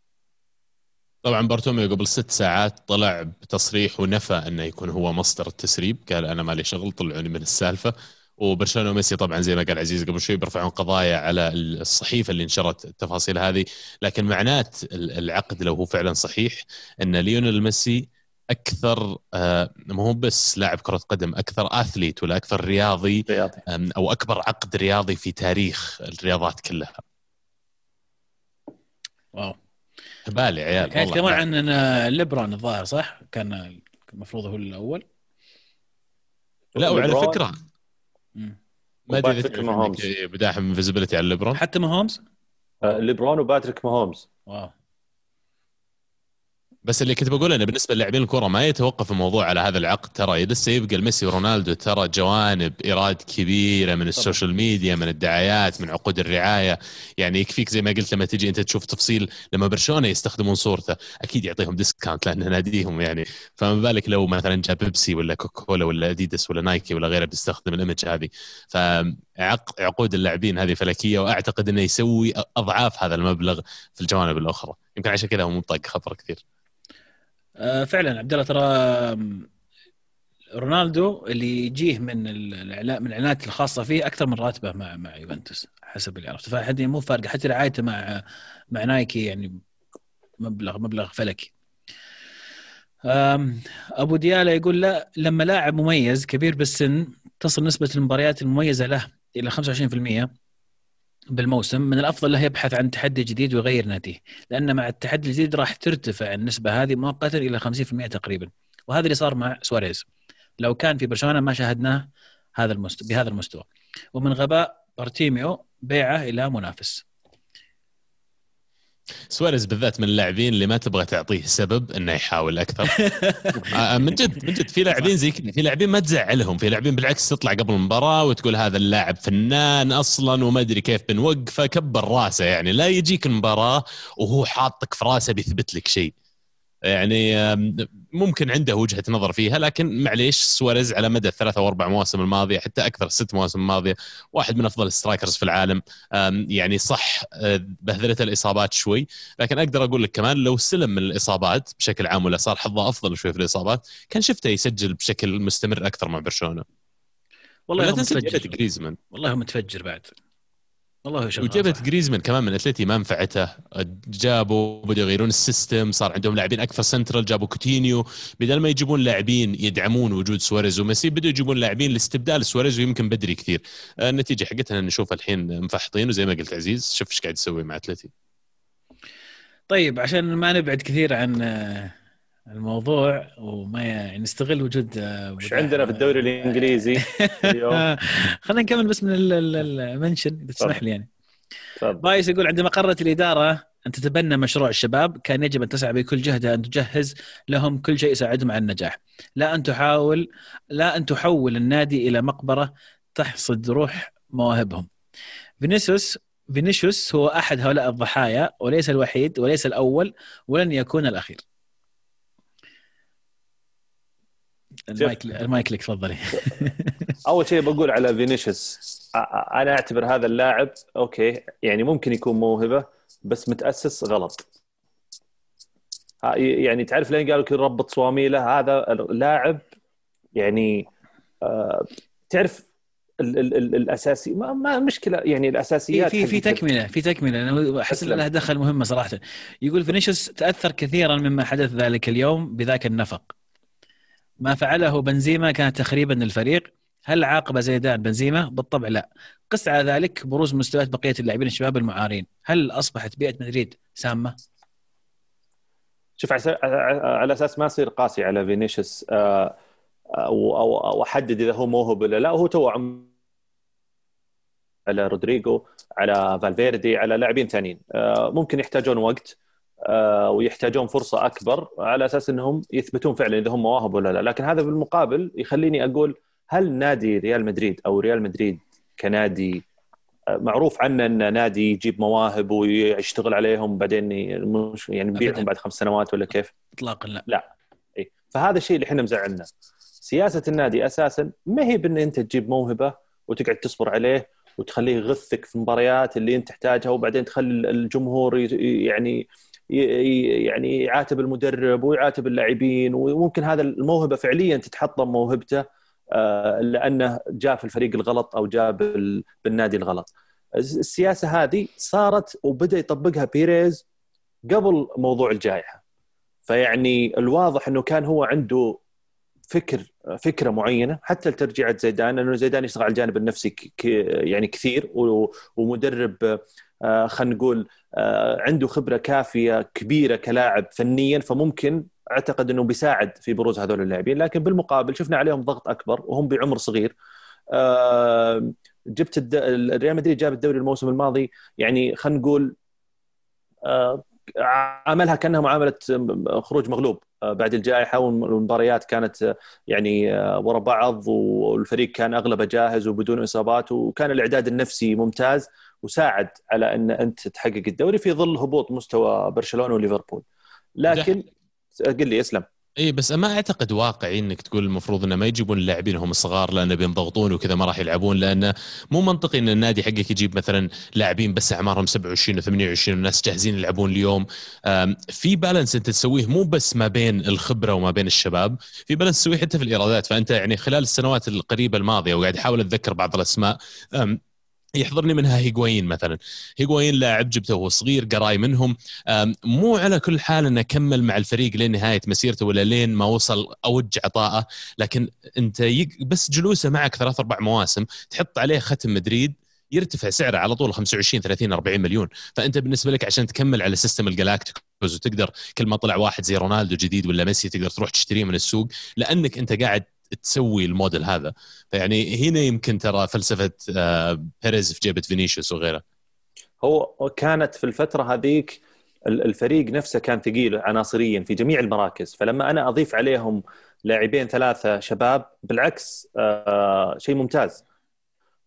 [SPEAKER 1] طبعا بارتوميو قبل ست ساعات طلع بتصريح ونفى إنه يكون هو مصدر التسريب. قال أنا مالي شغل طلعوني من السالفة. وبرشلونة وميسي طبعا زي ما قال عزيز قبل شوي بيرفعون قضايا على الصحيفة اللي نشرت التفاصيل هذه. لكن معنات العقد لو هو فعلا صحيح إن ليونيل ميسي أكثر آه، ما هو بس لاعب كرة قدم أكثر athlete ولا أكثر رياضي, رياضي. أو أكبر عقد رياضي في تاريخ الرياضات كلها.
[SPEAKER 2] واو.
[SPEAKER 1] بالي عيال
[SPEAKER 2] كان كمان عن ليبرون الظاهر صح؟ كان المفروض هو الأول.
[SPEAKER 1] لا وعلى فكرة ما أدري إذا بداحم visibility على ليبرون.
[SPEAKER 2] حتى ماهومز؟
[SPEAKER 3] آه ليبرون وباتريك ماهومز.
[SPEAKER 2] واو.
[SPEAKER 1] بس اللي كنت بقوله إنه بالنسبة للاعبين الكره ما يتوقف الموضوع على هذا العقد. ترى لسه يبقى الميسي ورونالدو ترى جوانب إيراد كبيرة من ال social media من الدعايات من عقود الرعاية. يعني يكفيك زي ما قلت لما تجي أنت تشوف تفصيل لما برشلونة يستخدمون صورته أكيد يعطيهم discount لأنه ناديهم يعني. فما بالك لو مثلا جاب بيبسي ولا كوكولا ولا أديداس ولا نايكي ولا غيره بيستخدم ال image هذه. فعقود اللاعبين هذه فلكية وأعتقد إنه يسوي أضعاف هذا المبلغ في الجوانب الأخرى. يمكن عشان كذا هو مو خبر كثير.
[SPEAKER 2] فعلا عبد الله ترى رونالدو اللي يجيه من الاعلان من الإعلانات الخاصة فيه أكثر من راتبه مع مع يوفنتوس حسب اللي عرفته. فحد مو فارقة حتى رعايته مع مع نايكي يعني مبلغ مبلغ فلكي. أبو ديالا يقول لا لما لاعب مميز كبير بالسن تصل نسبة المباريات المميزة له إلى 25% بالموسم من الأفضل له يبحث عن تحدي جديد ويغير ناديه لأن مع التحدي الجديد راح ترتفع النسبة هذه مؤقتا إلى 50% تقريبا. وهذا اللي صار مع سواريز. لو كان في برشلونة ما شاهدناه هذا المستوى بهذا المستوى. ومن غباء بارتيميو بيعه إلى منافس.
[SPEAKER 1] سواريز بالذات من اللاعبين اللي ما تبغى تعطيه سبب إنه يحاول أكثر. <laughs> آه، من جد من جد في لاعبين زي كذا في لاعبين ما تزعلهم في لاعبين بالعكس تطلع قبل المباراة وتقول هذا اللاعب فنان أصلا وما أدري كيف بنوقفه كبر راسه يعني. لا يجيك المباراة وهو حاطك في راسه بيثبت لك شيء. يعني ممكن عنده وجهة نظر فيها لكن معليش سواريز على مدى الثلاثة أو أربع مواسم الماضية حتى أكثر ست مواسم الماضية واحد من أفضل ال strikers في العالم. يعني صح آه، بهذلته الإصابات شوي لكن أقدر أقول لك كمان لو سلم من الإصابات بشكل عام ولا صار حظه أفضل شوي في الإصابات كان شفته يسجل بشكل مستمر أكثر مع برشلونة.
[SPEAKER 2] والله
[SPEAKER 1] لا تنسى جريزمان.
[SPEAKER 2] والله متفجر بعد. والله شغال صح.
[SPEAKER 1] جريزمان كمان من أتلتي ما نفعته. جابوا بدوا يغيرون ال system صار عندهم لاعبين أكثر سنترال جابوا كوتينيو. بدل ما يجيبون لاعبين يدعمون وجود سواريز وميسي بدوا يجيبون لاعبين لاستبدال سواريز ويمكن بدري كثير. آه، النتيجة حقتنا نشوف الحين مفحطين وزي ما قلت عزيز شوف إيش قاعد يسوي مع أتلتي.
[SPEAKER 2] طيب عشان ما نبعد كثير عن آه، الموضوع وما يعني نستغل وجود آه،
[SPEAKER 3] وش
[SPEAKER 2] أبو
[SPEAKER 3] عندنا في الدوري الإنجليزي. <laughs> اليوم
[SPEAKER 2] خلينا نكمل بس من ال- ال- المنشن إذا تسمح لي يعني. بايس يقول عندما قررت الإدارة أن تتبنى مشروع الشباب كان يجب أن تسعى بكل جهدها أن تجهز لهم كل شيء يساعدهم على النجاح. لا أن تحاول لا أن تحول النادي إلى مقبرة تحصد روح مواهبهم. فينيسيوس فينيسيوس هو أحد هؤلاء الضحايا وليس الوحيد وليس الأول ولن يكون الأخير. ال mic ال mic لك تفضلي. <laughs>
[SPEAKER 3] أول شيء بقول على فينيسيوس أنا أعتبر هذا اللاعب okay يعني ممكن يكون موهبة بس متأسس غلط. يعني تعرف لين قالوا كذا ربط صواميله؟ هذا اللاعب يعني آه، تعرف ال ال ال الأساسي ما, ما مشكلة يعني الأساسيات
[SPEAKER 2] في في تكملة في تكملة. أنا
[SPEAKER 3] أحس.
[SPEAKER 2] لها دخل مهمة صراحة. يقول فينيسيوس تأثر كثيرا مما حدث ذلك اليوم بذاك النفق. ما فعله بنزيما كان تخريبا للفريق. هل عاقب زيدان بنزيما؟ بالطبع لا. قس على ذلك بروز مستويات بقية اللاعبين الشباب المعارين. هل أصبحت بيئة مدريد سامة؟
[SPEAKER 3] شوف على أساس ما اصير قاسي على فينيسيوس آه، أو أو أحدد إذا هو موهوب ولا لا. هو تو عم على رودريجو على فالفيردي على لاعبين ثانيين. آه، ممكن يحتاجون وقت. آه، ويحتاجون فرصة أكبر على أساس إنهم يثبتون فعلا إذا هم مواهب ولا لا لكن هذا بالمقابل يخليني أقول هل نادي ريال مدريد أو ريال مدريد كنادي آه، معروف عنه إنه نادي يجيب مواهب ويشتغل عليهم بعدين يعني. يبيعهم بعد خمس سنوات ولا كيف؟
[SPEAKER 2] اطلاقا لا
[SPEAKER 3] إيه. فهذا الشيء اللي إحنا مزعلنا سياسة النادي أساسا ما هي بإن أنت تجيب موهبة وتقعد تصبر عليه وتخليه يغثك في المباريات اللي أنت تحتاجها وبعدين تخلي الجمهور يعني يعني يعاتب المدرب ويعاتب اللاعبين وممكن هذا الموهبة فعليا تتحطم موهبته آه، لأنه جاء في الفريق الغلط أو جاء بال- بالنادي الغلط. السياسة هذه صارت وبدأ يطبقها بيريز قبل موضوع الجائحة. فيعني الواضح إنه كان هو عنده فكر فكرة معينة حتى لترجيعة زيدان لأنه زيدان يشتغل على الجانب النفسي يعني كثير ومدرب خلينا نقول آه، عنده خبرة كافية كبيرة كلاعب فنيا فممكن أعتقد إنه بيساعد في بروز هذول اللاعبين. لكن بالمقابل شفنا عليهم ضغط أكبر وهم بعمر صغير. آه، جبت الد... ريال مدريد جاب الدوري الموسم الماضي يعني خلينا نقول آه، عملها كأنها معاملة خروج مغلوب. آه، بعد الجائحة والمباريات كانت آه، يعني آه، ورا بعض والفريق كان أغلبه جاهز وبدون إصابات وكان الإعداد النفسي ممتاز. وساعد على أن أنت تحقق الدوري في ظل هبوط مستوى برشلونة وليفربول. لكن قل لي اسلم.
[SPEAKER 1] إي بس ما أعتقد واقعي إنك تقول المفروض إنه ما يجيبون اللاعبين هم صغار لأنه بينضغطون وكذا ما راح يلعبون لأنه مو منطقي إن النادي حقك يجيب مثلا لاعبين بس أعمارهم 27 و28 والناس جاهزين يلعبون اليوم. في بالانس أنت تسويه مو بس ما بين الخبرة وما بين الشباب في بالانس تسويه حتى في الإيرادات. فأنت يعني خلال السنوات القريبة الماضية وقاعد أحاول أتذكر بعض الأسماء يحضرني منها هيغوين مثلا. هيغوين لاعب جبته وهو صغير قراي منهم. مو على كل حال إنه كمل مع الفريق لين نهاية مسيرته ولا لين ما وصل أوج عطائه لكن أنت بس جلوسه معك ثلاث أربع مواسم تحط عليه ختم مدريد يرتفع سعره على طول 25 30 40 مليون. فأنت بالنسبة لك عشان تكمل على system الجلاكتيكوس وتقدر كل ما طلع واحد زي رونالدو جديد ولا ميسي تقدر تروح تشتريه من السوق لأنك أنت قاعد تسوي الموديل هذا. فيعني هنا يمكن ترى فلسفة آه، بيريز في جيبه فينيسيوس وغيره.
[SPEAKER 3] هو كانت في الفترة هذيك الفريق نفسه كان ثقيل عناصريا في جميع المراكز. فلما أنا أضيف عليهم لاعبين ثلاثة شباب بالعكس آه، شيء ممتاز.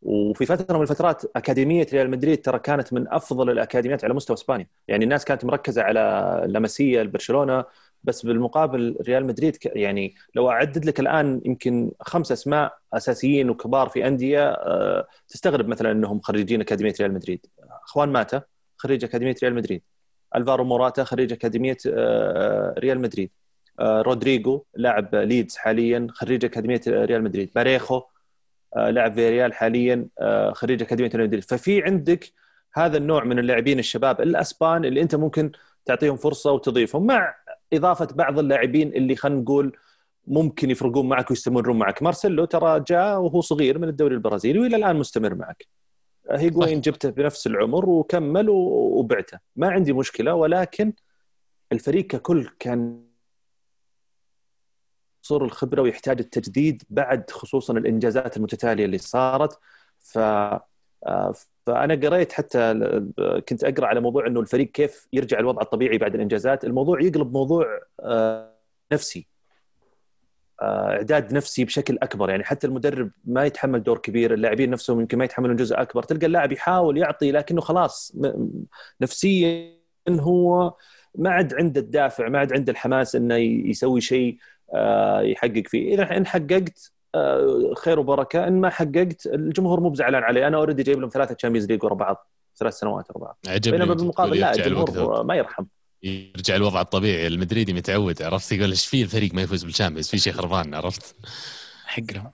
[SPEAKER 3] وفي فترة من الفترات أكاديمية ريال مدريد ترى كانت من أفضل الأكاديميات على مستوى إسبانيا، يعني الناس كانت مركزة على لاماسيا برشلونه بس بالمقابل ريال مدريد يعني لو أعدد لك الآن يمكن خمس أسماء أساسيين وكبار في أندية آه، تستغرب مثلا إنهم خريجين أكاديمية ريال مدريد. خوان ماتا خريج أكاديمية ريال مدريد. ألفارو موراتا خريج أكاديمية آه، ريال مدريد. آه، رودريجو لاعب ليدز حاليا خريج أكاديمية ريال مدريد. باريخو آه، لاعب فياريال حاليا آه، خريج أكاديمية ريال مدريد ففي عندك هذا النوع من اللاعبين الشباب الأسبان اللي أنت ممكن تعطيهم فرصة وتضيفهم مع إضافة بعض اللاعبين اللي خلينا نقول ممكن يفرقون معك ويستمرون معك. مارسيلو ترى جاء وهو صغير من الدوري البرازيلي وإلى الآن مستمر معك. هيجوين جبته بنفس العمر وكمل وبعته. ما عندي مشكلة ولكن الفريق ككل كان صور الخبرة ويحتاج التجديد بعد خصوصا الإنجازات المتتالية اللي صارت. ف فأنا قريت حتى كنت أقرأ على موضوع إنه الفريق كيف يرجع الوضع الطبيعي بعد الإنجازات. الموضوع يقلب موضوع آه، نفسي آه، إعداد نفسي بشكل أكبر. يعني حتى المدرب ما يتحمل دور كبير اللاعبين نفسهم يمكن ما يتحملون جزء أكبر. تلقى اللاعب يحاول يعطي لكنه خلاص نفسيا هو ما عاد عنده الدافع ما عاد عنده الحماس إنه يسوي شيء آه، يحقق فيه. إذا إن حققت آه، خير وبركة. إن ما حققت الجمهور مو بزعلان علي أنا already جايب لهم ثلاثة Champions League ورا بعض ثلاث سنوات ورا بعض. بينما بالمقابل لا الجمهور ما يرحم.
[SPEAKER 1] يرجع الوضع الطبيعي. المدريدي متعود عرفت؟ يقول إيش في الفريق ما يفوز بال Champions في شيء خربان عرفت؟
[SPEAKER 2] حق لهم.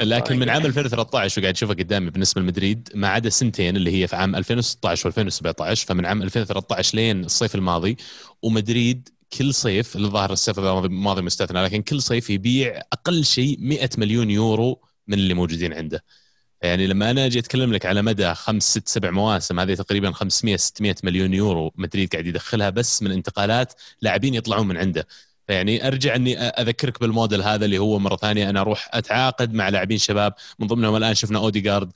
[SPEAKER 2] <laughs>
[SPEAKER 1] لكن من عام 2013 وقاعد اشوفها قدامي بالنسبة لمدريد ما عدا سنتين اللي هي في عام 2016 و2017 فمن عام 2013 لين الصيف الماضي ومدريد كل صيف الظاهر الصيف الماضي مستثنى لكن كل صيف يبيع أقل شيء 100 مليون يورو من اللي موجودين عنده. يعني لما أنا أجي أتكلم لك على مدى خمس ست سبع مواسم هذه تقريبا 500 600 مليون يورو مدريد قاعد يدخلها بس من انتقالات لاعبين يطلعون من عنده. فيعني أرجع إني أذكرك بالموديل هذا اللي هو مرة ثانية أنا أروح أتعاقد مع لاعبين شباب من ضمنهم الآن شفنا اوديجارد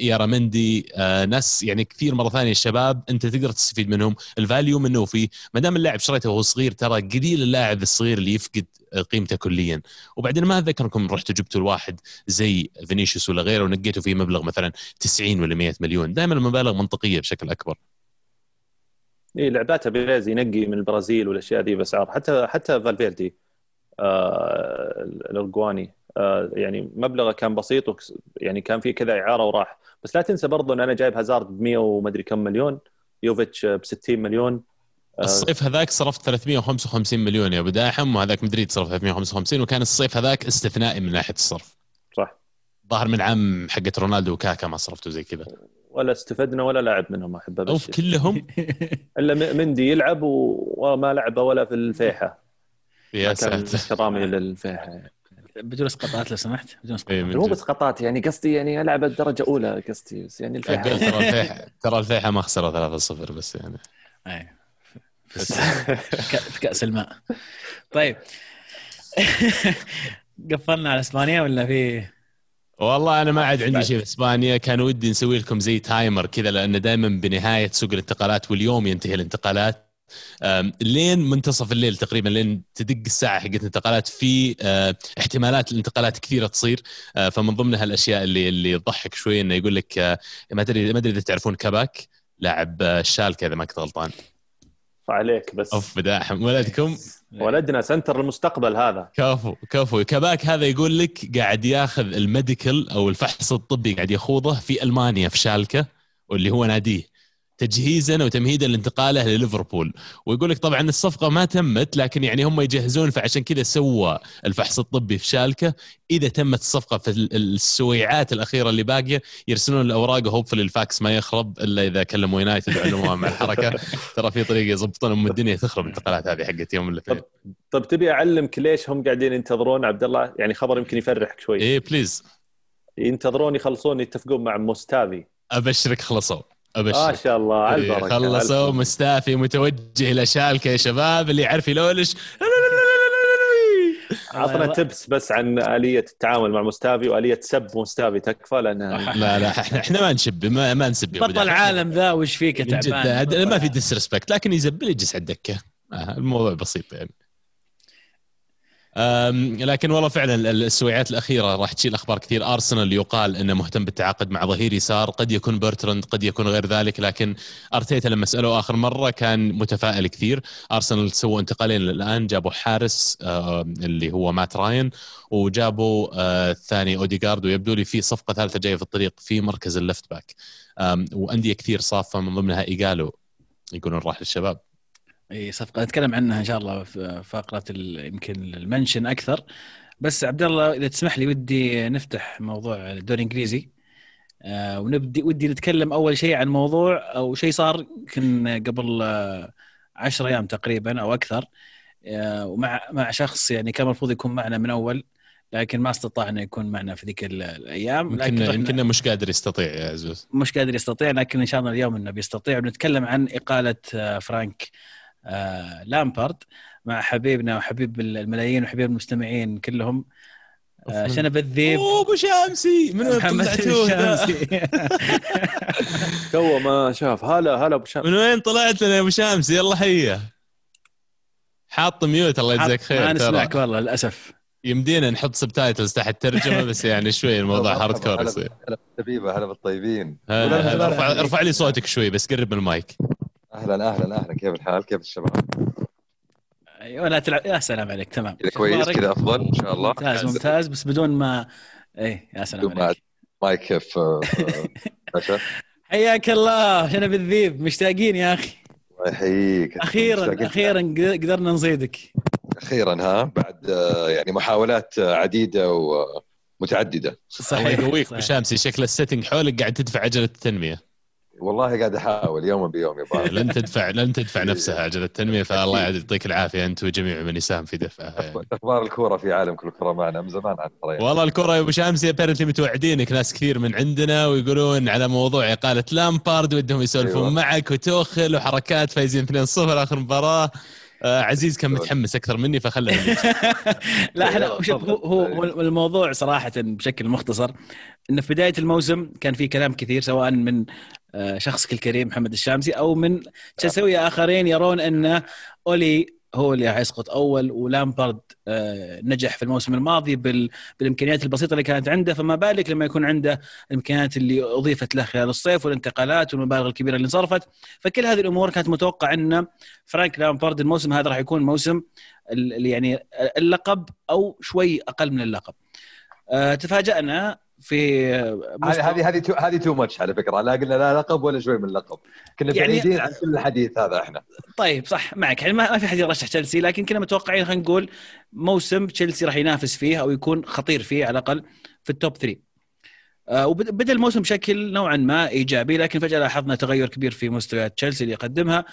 [SPEAKER 1] ايارا مندي آه، ناس يعني كثير مرة ثانية الشباب أنت تقدر تستفيد منهم. ال value منه فيه ما دام اللاعب شريته وهو صغير ترى قليل اللاعب الصغير اللي يفقد قيمته كليا. وبعدين ما أذكركم رحتوا جبتوا الواحد زي فينيسيوس ولا غيره ونقيتوا فيه مبلغ مثلا 90 ولا 100 مليون. دائما المبالغ منطقية بشكل أكبر.
[SPEAKER 3] اي لعباتها بيريز ينقي من البرازيل والأشياء دي بأسعار. حتى حتى فالفيردي آه الارجواني آه يعني مبلغه كان بسيط يعني كان في كذا إعارة وراح. بس لا تنسى برضو إن أنا جايب هازارد ب 100 ومدري كم مليون يوفيتش ب 60 مليون
[SPEAKER 1] آه الصيف هذاك صرفت 355 مليون يا أبو داحم وهذاك مدريد صرف 355 وكان الصيف هذاك استثنائي من ناحية الصرف.
[SPEAKER 3] صح.
[SPEAKER 1] ظاهر من عام حقت رونالدو وكاكا ما صرفتوا زي كذا.
[SPEAKER 3] ولا استفدنا ولا لاعب منهم احبه
[SPEAKER 1] أوف كلهم؟ <laughs>
[SPEAKER 3] إلا مندي يلعب وما لعب ولا في الفيحة.
[SPEAKER 1] يا ساتر.
[SPEAKER 3] كرامي للفيحة.
[SPEAKER 2] بدون اسقاطات لو سمحت بدون
[SPEAKER 3] اسقاطات إيه، مو اسقاطات يعني قصدي يعني ألعب الدرجة اولى قصدي بس يعني
[SPEAKER 1] الفيحة. ترى <laughs> الفيحة ترى الفيحة ما خسروا 3-0 بس يعني.
[SPEAKER 2] أي. في كأس الماء. طيب. <laughs> قفلنا على إسبانيا ولا في
[SPEAKER 1] والله أنا ما عاد عندي شيء في إسبانيا. كان ودي نسوي لكم زي تايمر كذا لأن دائما بنهاية سوق الانتقالات واليوم ينتهي الانتقالات. لين منتصف الليل تقريبا لين تدق الساعة حقت الانتقالات في احتمالات الانتقالات كثيرة تصير. فمن ضمنها الأشياء اللي اللي تضحك شوي إنه يقول لك ما أدري ما أدري إذا تعرفون كاباك لاعب الشالكه إذا ما كنت غلطان.
[SPEAKER 3] عليك بس
[SPEAKER 1] أوف بداحم ولدكم؟
[SPEAKER 3] ولدنا center المستقبل هذا.
[SPEAKER 1] كفو كفو. كباك هذا يقول لك قاعد ياخذ ال medical أو الفحص الطبي قاعد يخوضه في ألمانيا في شالكة واللي هو ناديه. تجهيزا وتمهيدا لانتقاله لليفربول. ويقول لك طبعا الصفقة ما تمت لكن يعني هم يجهزون فعشان كذا سوى الفحص الطبي في شالكة. إذا تمت الصفقة في السويعات الأخيرة اللي باقية يرسلون الأوراق وهوب الفاكس ما يخرب إلا إذا كلموا يونايتد وعلموها مع الحركة. <laughs> ترى في طريقة يضبطون أم الدنيا تخرب الانتقالات هذه حقت يوم الاثنين
[SPEAKER 3] طب, طب تبي اعلمك ليش هم قاعدين ينتظرون عبد الله؟ يعني خبر يمكن يفرحك شوي.
[SPEAKER 1] إيه please
[SPEAKER 3] ينتظرون يخلصون يتفقون مع موستافي.
[SPEAKER 1] أبشرك خلصوا.
[SPEAKER 3] ابشرك ما شاء الله على
[SPEAKER 1] البركة خلصوا مستافي متوجه إلى شالكة يا شباب اللي يعرف يلولش.
[SPEAKER 3] عطنا tips بس عن آلية التعامل مع مستافي وآلية سب مستافي تكفى؟ لانها
[SPEAKER 1] لا لا إحنا ما نشب ما, ما نسب
[SPEAKER 2] بطل العالم ذا وش فيك
[SPEAKER 1] تعبان؟ ما في disrespect لكن يزبل يجلس على الدكه آه، الموضوع بسيط يعني. لكن والله فعلا السويعات الأخيرة راح تشيل أخبار كثير. ارسنال يقال إنه مهتم بالتعاقد مع ظهير يسار. قد يكون برتراند قد يكون غير ذلك لكن أرتيتا لما سألوه آخر مرة كان متفائل كثير. ارسنال سووا انتقالين الآن جابوا حارس اللي هو مات راين وجابوا الثاني اوديجارد ويبدو لي في صفقة ثالثة جاية في الطريق في مركز ال left back وأندية كثير صافة من ضمنها ايجالو يقولون راح للشباب.
[SPEAKER 2] إي صفقه نتكلم عنها إن شاء الله في فقرة يمكن المنشن أكثر. بس عبد الله إذا تسمح لي ودي نفتح موضوع الدوري الإنجليزي. آه ونبدي ودي نتكلم أول شيء عن موضوع أو شيء صار يمكن قبل آه 10 أيام تقريبا أو أكثر. آه ومع مع شخص يعني كان المفروض يكون معنا من أول لكن ما استطاع إنه يكون معنا في ذيك الأيام.
[SPEAKER 1] لكن يمكن مش قادر يستطيع يا عزوز.
[SPEAKER 2] مش قادر يستطيع لكن إن شاء الله اليوم إنه بيستطيع. ونتكلم عن إقالة آه، فرانك آه لامبارد مع حبيبنا وحبيب الملايين وحبيب المستمعين كلهم. آه شنب الذيب.
[SPEAKER 1] أوه أبو شامسي من وين طلعتوه؟ <laughs>
[SPEAKER 3] تو ما شاف. هلا هلا أبو شامسي
[SPEAKER 1] من وين طلعت لنا يا أبو شامسي يلا حيه حاط mute الله يجزاك خير
[SPEAKER 2] ما نسمعك والله للأسف.
[SPEAKER 1] يمدينا نحط subtitles تحت ترجمه بس يعني شوي الموضوع hardcore يصير.
[SPEAKER 4] هلا بالحبيبه هلا بالطيبين.
[SPEAKER 1] ارفع ارفع لي صوتك شوي بس قرب من المايك.
[SPEAKER 4] أهلا أهلا أهلا. كيف الحال؟ كيف الشباب؟
[SPEAKER 2] أيوه لا تلعب يا سلام عليك. تمام.
[SPEAKER 4] كذا كويس كذا أفضل إن شاء الله.
[SPEAKER 2] ممتاز ممتاز. بس بدون ما إيه يا سلام بدون عليك.
[SPEAKER 4] مايك كيف <laughs>
[SPEAKER 2] حياك الله. شنب الذيب مشتاقين يا أخي.
[SPEAKER 4] الله يحييك.
[SPEAKER 2] أخيرا أخيرا قدرنا نصيدك
[SPEAKER 4] أخيرا ها؟ بعد آه، يعني محاولات عديدة ومتعدده
[SPEAKER 1] صحيح الله يقويك بشامسي شكل ال setting حولك قاعد تدفع عجله التنمية.
[SPEAKER 4] والله قاعد أحاول يوم بيوم يا
[SPEAKER 1] لن تدفع لن تدفع نفسها عجله التنمية فالله يعطيك العافية أنت وجميع من يساهم في دفعها
[SPEAKER 4] يعني. أخبار الكورة في عالم كل الكره معنا من زمان عن
[SPEAKER 1] يعني. والله الكوره يا أبو شامسي apparently متوعدينك ناس كثير من عندنا ويقولون على موضوع إقالة لامبارد ودهم يسولفون أيوة. معك وتوخل وحركات فايزين 2-0 آخر مباراة آه عزيز كان متحمس أكثر مني فخلنا <laughs>
[SPEAKER 2] لا إحنا هو هو الموضوع صراحة بشكل مختصر انه في بداية الموسم كان في كلام كثير سواء من شخصك الكريم محمد الشامسي أو من تسوية آخرين يرون أن أولي هو اللي حيسقط أول ولامبارد آه، نجح في الموسم الماضي بالإمكانيات البسيطة اللي كانت عنده. فما بالك لما يكون عنده الإمكانيات اللي أضيفت له خلال الصيف والانتقالات والمبالغ الكبيرة اللي انصرفت. فكل هذه الأمور كانت متوقع أن فرانك لامبارد الموسم هذا راح يكون موسم يعني اللقب أو شوي أقل من اللقب. آه، تفاجأنا في
[SPEAKER 4] هذه هذه هذه too much على فكرة. لا قلنا لا لقب ولا شوي من اللقب كنا يعني بعيدين عن كل الحديث هذا إحنا.
[SPEAKER 2] طيب صح معك. يعني ما في حد يرشح تشيلسي لكن كنا متوقعين خلينا نقول موسم تشيلسي راح ينافس فيه أو يكون خطير فيه على الأقل في ال top 3 آه وبدأ الموسم بشكل نوعا ما إيجابي لكن فجأة لاحظنا تغير كبير في مستويات تشيلسي اللي يقدمها.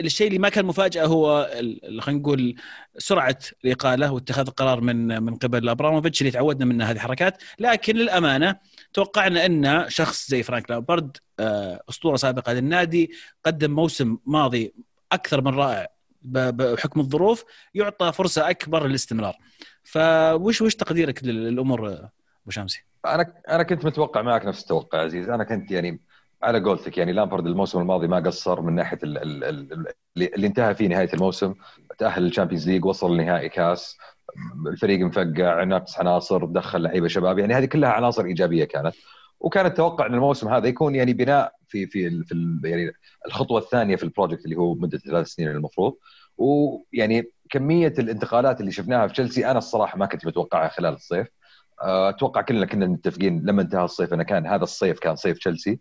[SPEAKER 2] الشيء اللي ما كان مفاجأة هو خلينا نقول سرعة الإقالة واتخاذ القرار من من قبل أبراموفيتش اللي تعودنا منه هذه الحركات. لكن للأمانة توقعنا أن شخص زي فرانك لامبرد آه، أسطورة سابقة للنادي قدم موسم ماضي أكثر من رائع بحكم الظروف يعطى فرصة أكبر للاستمرار. فوش وش تقديرك للأمور أبو شامسي؟
[SPEAKER 4] أنا أنا كنت متوقع معك نفس التوقع عزيز. أنا كنت يعني على قولتك يعني لامبرد الموسم الماضي ما قصر من ناحية ال ال ال اللي انتهى فيه نهاية الموسم تأهل لل Champions League وصل لنهائي كاس الفريق مفقع نقص عناصر دخل لعيبة شباب يعني هذه كلها عناصر إيجابية كانت. وكان التوقع إن الموسم هذا يكون يعني بناء في في في يعني الخطوة الثانية في ال project اللي هو مدة ثلاث سنين المفروض. ويعني كمية الانتقالات اللي شفناها في تشيلسي أنا الصراحة ما كنت متوقعها خلال الصيف. أتوقع كلنا كنا متفقين لما انتهى الصيف انه كان هذا الصيف كان صيف تشيلسي.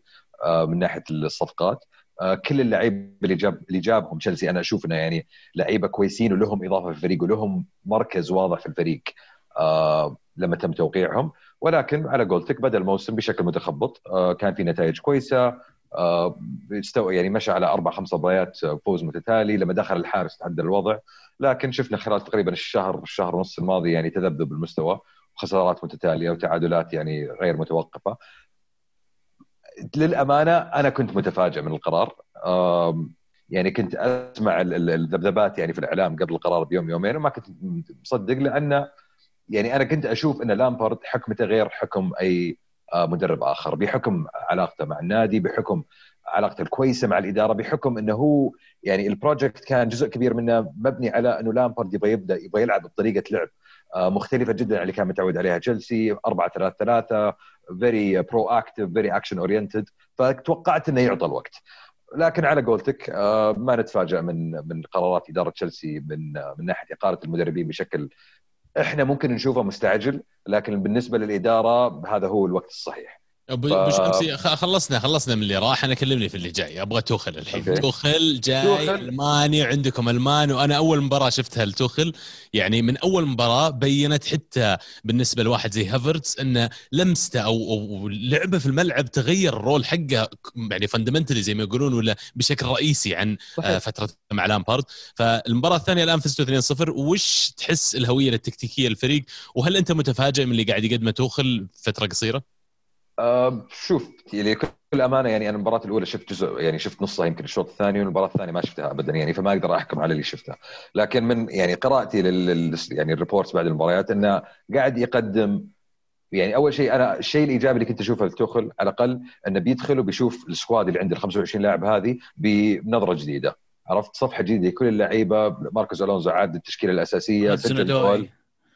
[SPEAKER 4] من ناحية الصفقات. آه، كل اللعيبة اللي جاب اللي جابهم تشيلسي أنا أشوف إنه يعني لعيبة كويسين ولهم إضافة في الفريق ولهم مركز واضح في الفريق لما تم توقيعهم. ولكن على قولتك بدا الموسم بشكل متخبط كان في نتائج كويسة استوى يعني مشى على أربع خمس مباريات فوز متتالي لما دخل الحارس تعدل الوضع. لكن شفنا خلال تقريبا الشهر الشهر ونص الماضي يعني تذبذب المستوى خسارات متتالية وتعادلات يعني غير متوقفة. للأمانة أنا كنت متفاجئ من القرار. يعني كنت أسمع الذبذبات يعني في الإعلام قبل القرار بيوم يومين وما كنت مصدق لأن يعني أنا كنت أشوف إن لامبرد حكمته غير حكم أي آه، مدرب آخر. بحكم علاقته مع النادي بحكم علاقته الكويسة مع الإدارة بحكم إنه هو يعني ال project كان جزء كبير منه مبني على إنه لامبرد يبغى يبدأ يبغى يلعب بطريقة لعب. مختلفة جدا عن اللي كان متعود عليها. تشيلسي 4 3 3 very proactive very action oriented فتوقعت إنه يعطى الوقت. لكن على قولتك آه، ما نتفاجئ من من قرارات إدارة تشيلسي من من ناحية إقالة المدربين بشكل إحنا ممكن نشوفه مستعجل لكن بالنسبة للإدارة هذا هو الوقت الصحيح.
[SPEAKER 1] ابو ف... شمسي خلصنا خلصنا من اللي راح أنا كلمني في اللي جاي أبغى توخل الحين. توخل جاي توخل. ألماني عندكم ألمان وأنا أول مباراة شفتها لتوخل يعني من أول مباراة بينت حتى بالنسبة لواحد زي هافرتس إنه لمسته أو, أو لعبه في الملعب تغير ال role حقه يعني fundamentally زي ما يقولون ولا بشكل رئيسي عن صحيح. آه، فترة مع لامبارد فالمباراة الثانية الآن فزتوا 2-0 وش تحس الهوية التكتيكيه للفريق وهل أنت متفاجئ من اللي قاعد يقدمه توخل فترة قصيرة؟
[SPEAKER 4] أه شوف يعني كل أمانة يعني أنا المباراة الأولى شفت جزء يعني شفت نصها يمكن الشوط الثاني والمباراة الثانية ما شفتها ابدا يعني فما أقدر أحكم على اللي شفتها لكن من يعني قراءتي لل يعني ال reports بعد المباريات إنه قاعد يقدم يعني أول شيء أنا الشيء الإيجابي اللي كنت أشوفه لتوخل على الأقل إنه بيدخل وبيشوف ال squad اللي عند ال 25 لاعب هذه بنظرة جديدة. عرفت؟ صفحة جديدة كل اللعيبة ماركوس ألونزو عاد التشكيله الأساسية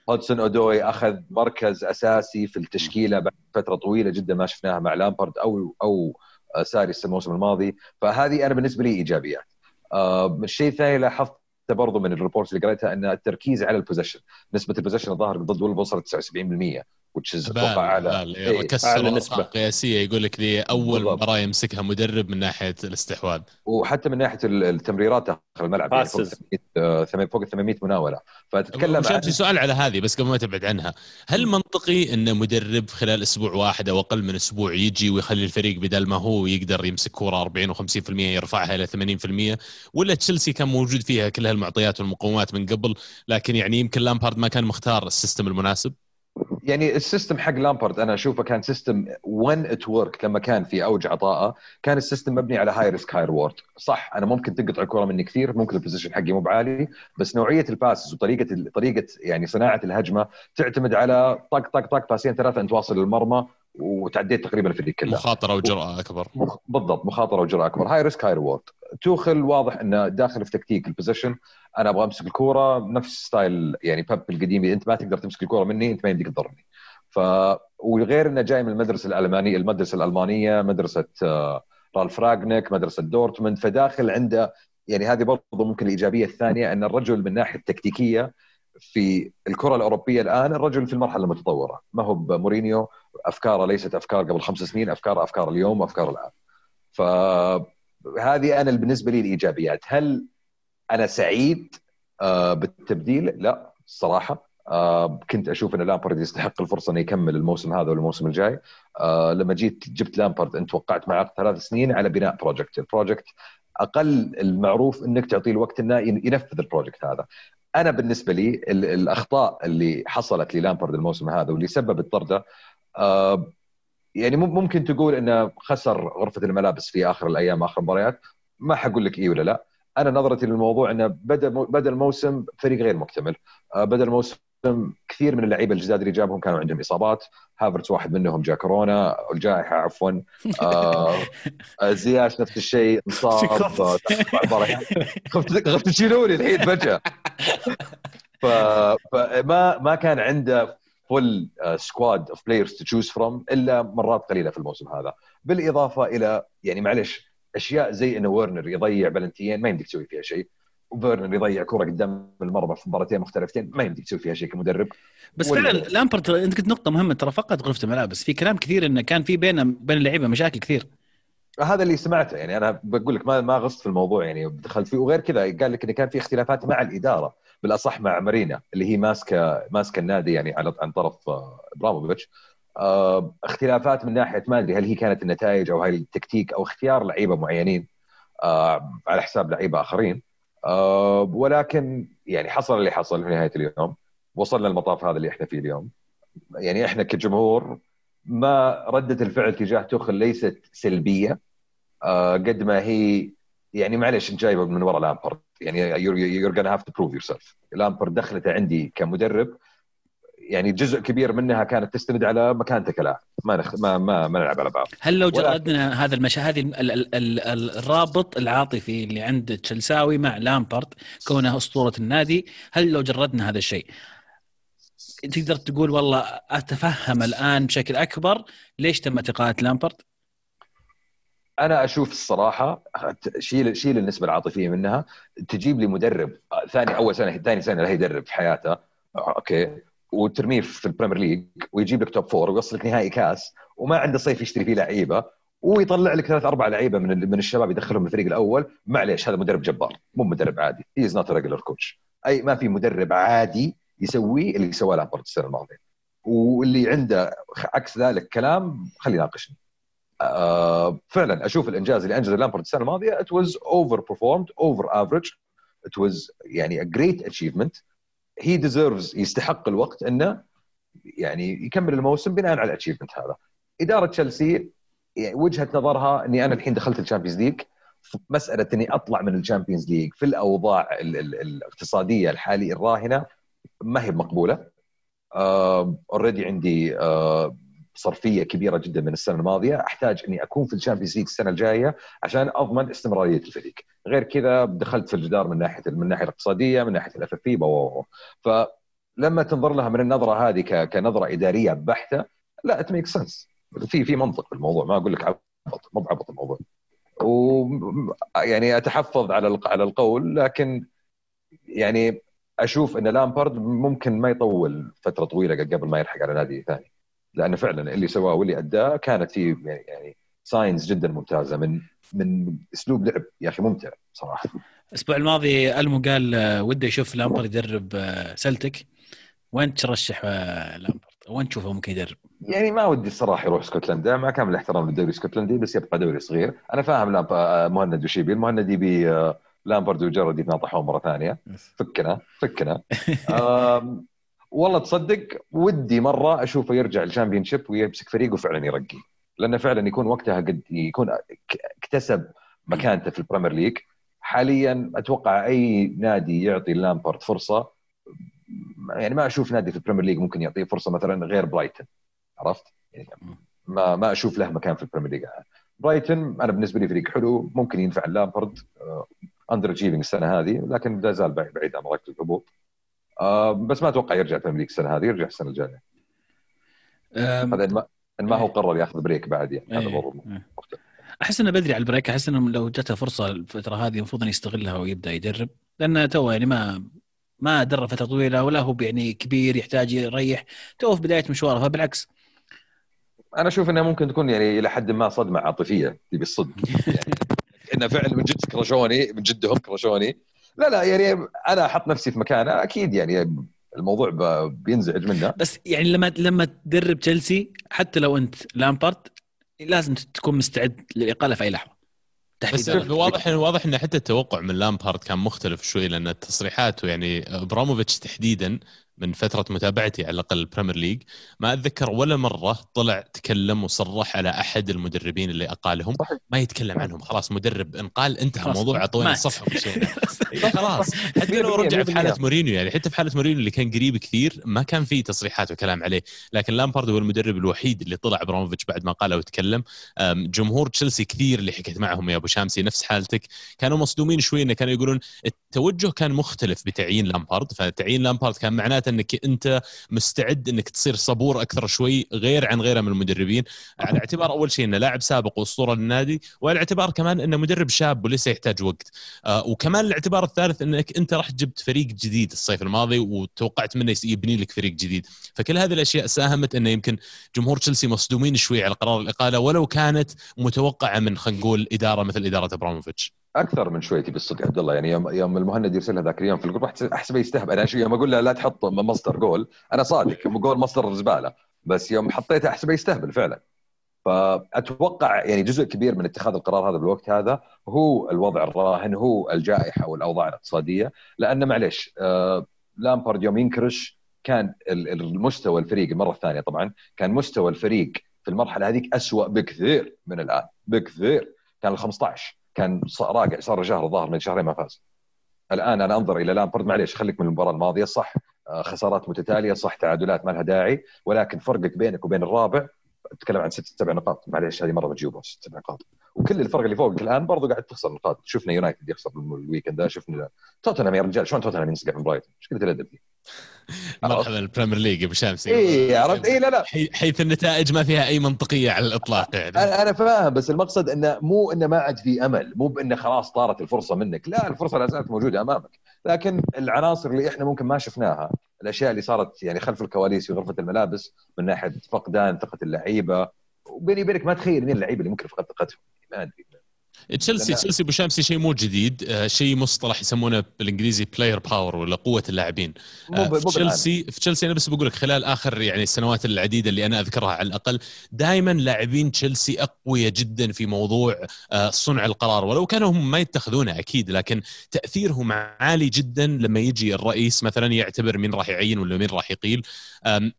[SPEAKER 4] هودسون أودوي أخذ مركز أساسي في التشكيلة بعد فترة طويلة جدا ما شفناها مع لامبرد أو أو ساري الموسم الماضي فهذه أنا بالنسبة لي ايجابيات. آه الشيء الثاني لاحظت برضو من ال reports اللي قريتها أن التركيز على ال possession نسبة ال possession الظاهر ضد وولفز وصلت 79% which is أتوقع
[SPEAKER 1] اعلى إيه اعلى نسبة. قياسيه يقول لك لي أول مباراه يمسكها مدرب من ناحية الاستحواذ.
[SPEAKER 4] وحتى من ناحية التمريرات داخل الملعب يعني فوق 800 فوق 800 مناولة.
[SPEAKER 1] فتتكلم عن سؤال على هذه بس قبل ما تبعد عنها. هل منطقي إن مدرب خلال أسبوع واحد أو أقل من أسبوع يجي ويخلي الفريق بدل ما هو يقدر يمسك كورة 40 و50% يرفعها إلى 80% ولا تشيلسي كان موجود فيها كل هالمعطيات والمقومات من قبل لكن يعني يمكن لامبارد ما كان مختار ال system المناسب؟
[SPEAKER 4] يعني ال system حق لامبرد أنا أشوفه كان system when it worked لما كان في أوج عطائه كان ال system مبني على high risk high reward صح أنا ممكن تقطع الكرة مني كثير ممكن ال possession حقي مو بعالي بس نوعية ال passes وطريقة طريقة يعني صناعة الهجمة تعتمد على طق طق طق pass ين ثلاثة أنت واصل للمرمى وتعديت تقريبا الفريق كله
[SPEAKER 1] مخاطرة وجرأة أكبر.
[SPEAKER 4] مخ... بالضبط مخاطرة وجرأة أكبر. high risk high reward توخل واضح انه داخل في تكتيك ال possession أنا أبغى أمسك الكورة نفس style يعني بيب القديم أنت ما تقدر تمسك الكورة مني أنت ما يمديك تضرني. ف وغير إنه جاي من المدرسة الألمانية المدرسة الألمانية مدرسة آه، رالف رانجنيك مدرسة دورتموند. فداخل عنده يعني هذه برضو ممكن الإيجابية الثانية إن الرجل من ناحية التكتيكيه في الكرة الأوروبية الآن الرجل في المرحلة المتطورة. ما هو بمورينيو؟ أفكاره ليست أفكار قبل خمس سنين أفكار أفكار اليوم وأفكار الآن. فهذه أنا بالنسبة لي الإيجابيات. هل أنا سعيد؟ آه، بالتبديل؟ لا الصراحه آه كنت أشوف أن لامبرد يستحق الفرصة انه يكمل الموسم هذا والموسم الجاي. آه لما جيت جبت لامبرد أنت وقعت معه ثلاث سنين على بناء project ال project أقل المعروف أنك تعطيه الوقت انه ينفذ ال project هذا. أنا بالنسبة لي الأخطاء اللي حصلت للامبرد الموسم هذا واللي سببت طرده آه يعني ممكن تقول إنه خسر غرفة الملابس في آخر الأيام آخر المباريات. ما حقول لك إي ولا لا. أنا نظرتي للموضوع إنه بدأ بدأ الموسم فريق غير مكتمل آه، بدأ الموسم كثير من اللعيبة الجداد اللي جابهم كانوا عندهم إصابات. هافرتس واحد منهم جاء كورونا الجائحة عفوا. آه <laughs> زياش نفس الشيء انصاب <laughs> خفت. خفت تشيلوني الحين فجأة. فما ما كان عنده full squad of players to choose from إلا مرات قليلة في الموسم هذا. بالإضافة إلى يعني معلش أشياء زي إنه فيرنر يضيع بلنتيين ما يمديك تسوي فيها شيء. وفيرنر يضيع كرة قدام المرمى في مباراتين مختلفتين ما يمديك تسوي فيها شيء كمدرب.
[SPEAKER 2] بس فعلا لامبرت أنت قلت نقطة مهمة ترى فقط غرفة الملابس في كلام كثير إنه كان في بين بين اللعيبة مشاكل كثير.
[SPEAKER 4] هذا اللي سمعته يعني أنا بقول لك ما ما غصت في الموضوع يعني دخلت فيه. وغير كذا قال لك انه كان في اختلافات مع الإدارة بالأصح مع مارينا اللي هي ماسكة ماسكة النادي يعني على عن طرف آه، إبراموفيتش. آه، اختلافات من ناحية ما أدري هل هي كانت النتائج أو هل التكتيك أو اختيار لعيبة معينين آه، على حساب لعيبة آخرين. آه، ولكن يعني حصل اللي حصل في نهاية اليوم. وصلنا المطاف هذا اللي إحنا فيه اليوم. يعني إحنا كجمهور ما ردة الفعل تجاه توخل ليست سلبية. آه، قد ما هي يعني معلش إنت جايبه من وراء لامبرد. يعني you're gonna have to prove yourself لامبرد دخلته عندي كمدرب. يعني جزء كبير منها كانت تستند على مكانته كلاعب ما نخ... ما ما, ما نلعب على بعض.
[SPEAKER 2] هل لو
[SPEAKER 4] ولكن-
[SPEAKER 2] جردنا هذا المشا هذه ال- ال- ال- ال- الرابط العاطفي اللي عند تشيلساوي مع لامبرت كونه أسطورة النادي هل لو جردنا هذا الشيء؟ تقدر تقول والله أتفهم الآن بشكل أكبر ليش تم اقاله لامبرت
[SPEAKER 4] أنا أشوف الصراحة شيل شيل النسبة العاطفية منها تجيب لي مدرب ثاني أول سنة ثاني سنة له يدرب في حياته. أوكي. وترميه في البريمير ليج ويجيب لك top four ويوصلك نهائي كاس وما عنده صيف يشتري فيه لعيبة ويطلع لك ثلاث أربع لعيبة من من الشباب يدخلهم الفريق الأول. معليش هذا مدرب جبار مو مدرب عادي. he is not regular coach أي ما في مدرب عادي يسوي اللي سواه لامبرد السنة الماضية. واللي عنده عكس ذلك كلام خلي يناقشني. آه فعلا أشوف الإنجاز اللي أنجزه لامبرد السنة الماضية. It was over performed over average. It was يعني a great achievement. He deserves يستحق الوقت إنه يعني يكمل الموسم بناء على ال achievement هذا. إدارة تشيلسي يعني وجهة نظرها إني أنا الحين دخلت الشامبيونز ليج مسألة إني أطلع من الشامبيونز ليج في الأوضاع ال- ال- الاقتصادية الحالية الراهنة ما هي مقبولة. already عندي آه صرفية كبيرة جدا من السنة الماضية. أحتاج إني أكون في الشامبيونز ليج السنة الجاية عشان أضمن استمرارية الفريق. غير كذا دخلت في الجدار من ناحية من الناحيه الاقتصادية من ناحية ال FFP فلما تنظر لها من النظرة هذه كنظرة إدارية بحتة لا it make sense في في منطق في الموضوع. ما أقول لك عبط مو بعبط الموضوع. و يعني أتحفظ على على القول لكن يعني أشوف إن لامبارد ممكن ما يطول فترة طويلة قبل ما يلحق على نادي ثاني. لأنه فعلا اللي سواه واللي أداه كانت فيه يعني- يعني signs جدا ممتازة من من أسلوب لعب. يا أخي ممتع صراحة.
[SPEAKER 2] الأسبوع الماضي ألمو قال آه، وده يشوف لامبرت يدرب آه، سلتك وين ترشح آه، لامبرت وين تشوفه ممكن يدرب؟
[SPEAKER 4] يعني ما ودي الصراحة يروح اسكتلندا مع كامل الاحترام للدوري الاسكتلندي بس يبقى دوري صغير. أنا فاهم لامب... مهند وش يبي المهند يبي لامبرد وجيرارد يتناطحون مرة ثانية. فكنا فكنا. <laughs> والله تصدق ودي مرة أشوفه يرجع ال Championship ويمسك فريقه فعلا يرقي. لأنه فعلا يكون وقتها قد يكون اكتسب مكانته في البريمير ليج. حاليا أتوقع أي نادي يعطي لامبارد فرصة يعني ما أشوف نادي في البريمير ليج ممكن يعطيه فرصة مثلا غير برايتن عرفت؟ يعني ما ما أشوف له مكان في ال Premier League. برايتن أنا بالنسبة لي فريق حلو ممكن ينفع لامبرد underachieving السنة هذه لكن لا زال بعيد عن منطقه الهبوط. آه بس ما أتوقع يرجع ال Premier League السنة هذه يرجع السنة الجاية.
[SPEAKER 2] أم،
[SPEAKER 4] هذا ما, ما هو قرر ياخذ break بعد يعني هذا
[SPEAKER 2] إيه،
[SPEAKER 4] موضوع
[SPEAKER 2] إيه.
[SPEAKER 4] مختلف
[SPEAKER 2] أحس إنه بدري على ال break أحس إنه لو جته فرصة الفترة هذه المفروض إنه يستغلها ويبدأ يدرب. لأن تو يعني ما ما درب فترة طويلة ولا هو يعني كبير يحتاج يريح. تو في بداية مشواره فبالعكس.
[SPEAKER 4] أنا أشوف انها ممكن تكون يعني إلى حد ما صدمة عاطفية تبي الصدق. <laughs> يعني انه فعلا من جد كرشوني من جدهم كرشوني لا لا يعني أنا أحط نفسي في مكانه أكيد يعني الموضوع بينزعج منه.
[SPEAKER 2] بس يعني لما لما تدرب تشيلسي حتى لو أنت لامبارد لازم تكون مستعد للإقالة في أي لحظة.
[SPEAKER 1] بس واضح واضح إن حتى التوقع من لامبارد كان مختلف شوي لأن التصريحات يعني إبراموفيتش تحديدا من فترة متابعتي على الأقل ال Premier League ما أتذكر ولا مرة طلع تكلم وصرح على أحد المدربين اللي
[SPEAKER 4] أقالهم.
[SPEAKER 1] ما يتكلم عنهم خلاص مدرب انقال انتهى الموضوع أعطونا
[SPEAKER 2] مات.
[SPEAKER 1] الصفحة ومشينا إيه <laughs> خلاص حتى لو
[SPEAKER 4] 100%
[SPEAKER 1] رجع في حالة
[SPEAKER 4] 100%.
[SPEAKER 1] مورينيو يعني حتى في حالة مورينيو اللي كان قريب كثير ما كان في تصريحات وكلام عليه لكن لامبارد هو المدرب الوحيد اللي طلع أبراموفيتش بعد ما قال وتكلم جمهور تشيلسي كثير اللي حكيت معهم يا أبو شامسي نفس حالتك كانوا مصدومين شوي إنه كانوا يقولون التوجه كان مختلف بتعيين لامبارد فتعيين لامبارد كان معناته إنك أنت مستعد إنك تصير صبور أكثر شوي غير عن غيره من المدربين. على اعتبار أول شيء انه لاعب سابق وأسطورة للنادي وعلى اعتبار كمان انه مدرب شاب ولسه يحتاج وقت. آه وكمان الاعتبار الثالث إنك أنت رحت جبت فريق جديد الصيف الماضي وتوقعت منه يبني لك فريق جديد. فكل هذه الأشياء ساهمت انه يمكن جمهور تشيلسي مصدومين شوي على قرار الإقالة ولو كانت متوقعة من خلينا نقول إدارة مثل إدارة ابراموفيتش
[SPEAKER 4] أكثر من شوي تبي الصدق عبد الله. يعني يوم يوم المهند يرسلها ذاك اليوم في ال group احسبه يستهبل. أنا يوم أقول له لا تحط مصدر جول أنا صادق جول مصدر زباله بس يوم حطيته احسبه يستهبل فعلا. فأتوقع يعني جزء كبير من اتخاذ القرار هذا بالوقت هذا هو الوضع الراهن هو الجائحة والأوضاع الاقتصادية. لأن معلش آه لامبارد يوم ينكرش كان المستوى الفريق المره الثانية طبعا كان مستوى الفريق في المرحلة هذيك اسوء بكثير من الآن بكثير. كان ال 15 كان راقع صار شهر الظاهر من شهرين ما فاز. الآن أنا أنظر إلى لامبرد. معليش خليك من المباراة الماضية. صح آه، خسارات متتالية صح تعادلات ما لها داعي ولكن فرقك بينك وبين الرابع تتكلم عن ست سبع نقاط. معليش هذه مرة بتجيبها ست سبع نقاط. وكل الفرق اللي فوقك الآن برضو قاعد تخسر نقاط. شفنا يونايتد يخسر ال weekend شفنا توتنهام يا رجال شلون توتنهام ينسقع من برايتون؟ إيش قلت الادب
[SPEAKER 1] مرحبا ال Premier League أبو شمس
[SPEAKER 4] اي عرفت؟ اي لا لا.
[SPEAKER 1] حيث النتائج ما فيها أي منطقية على الإطلاق يعني.
[SPEAKER 4] أنا أنا فاهم بس المقصد إنه مو إنه ما عاد في أمل مو بإنه خلاص طارت الفرصة منك. لا الفرصة لا زالت موجودة أمامك. لكن العناصر اللي إحنا ممكن ما شفناها الأشياء اللي صارت يعني خلف الكواليس في غرفة الملابس من ناحية فقدان ثقة اللعيبة وبيني وبينك ما تخيل مين اللعيبه اللي ممكن فقد ثقتهم؟ ما أدري.
[SPEAKER 1] تشيلسي تشيلسي أبو شامسي شيء مو جديد آه، شيء مصطلح يسمونه بالإنجليزي player power ولا قوة اللاعبين. آه، في تشيلسي في تشيلسي أنا بس بقول لك خلال آخر يعني السنوات العديدة اللي أنا أذكرها على الأقل دائما لاعبين تشيلسي أقوياء جدا في موضوع آه، صنع القرار. ولو كانوا هم ما يتخذونه أكيد لكن تأثيرهم عالي جدا لما يجي الرئيس مثلا يعتبر مين راح يعين ولا مين راح يقيل.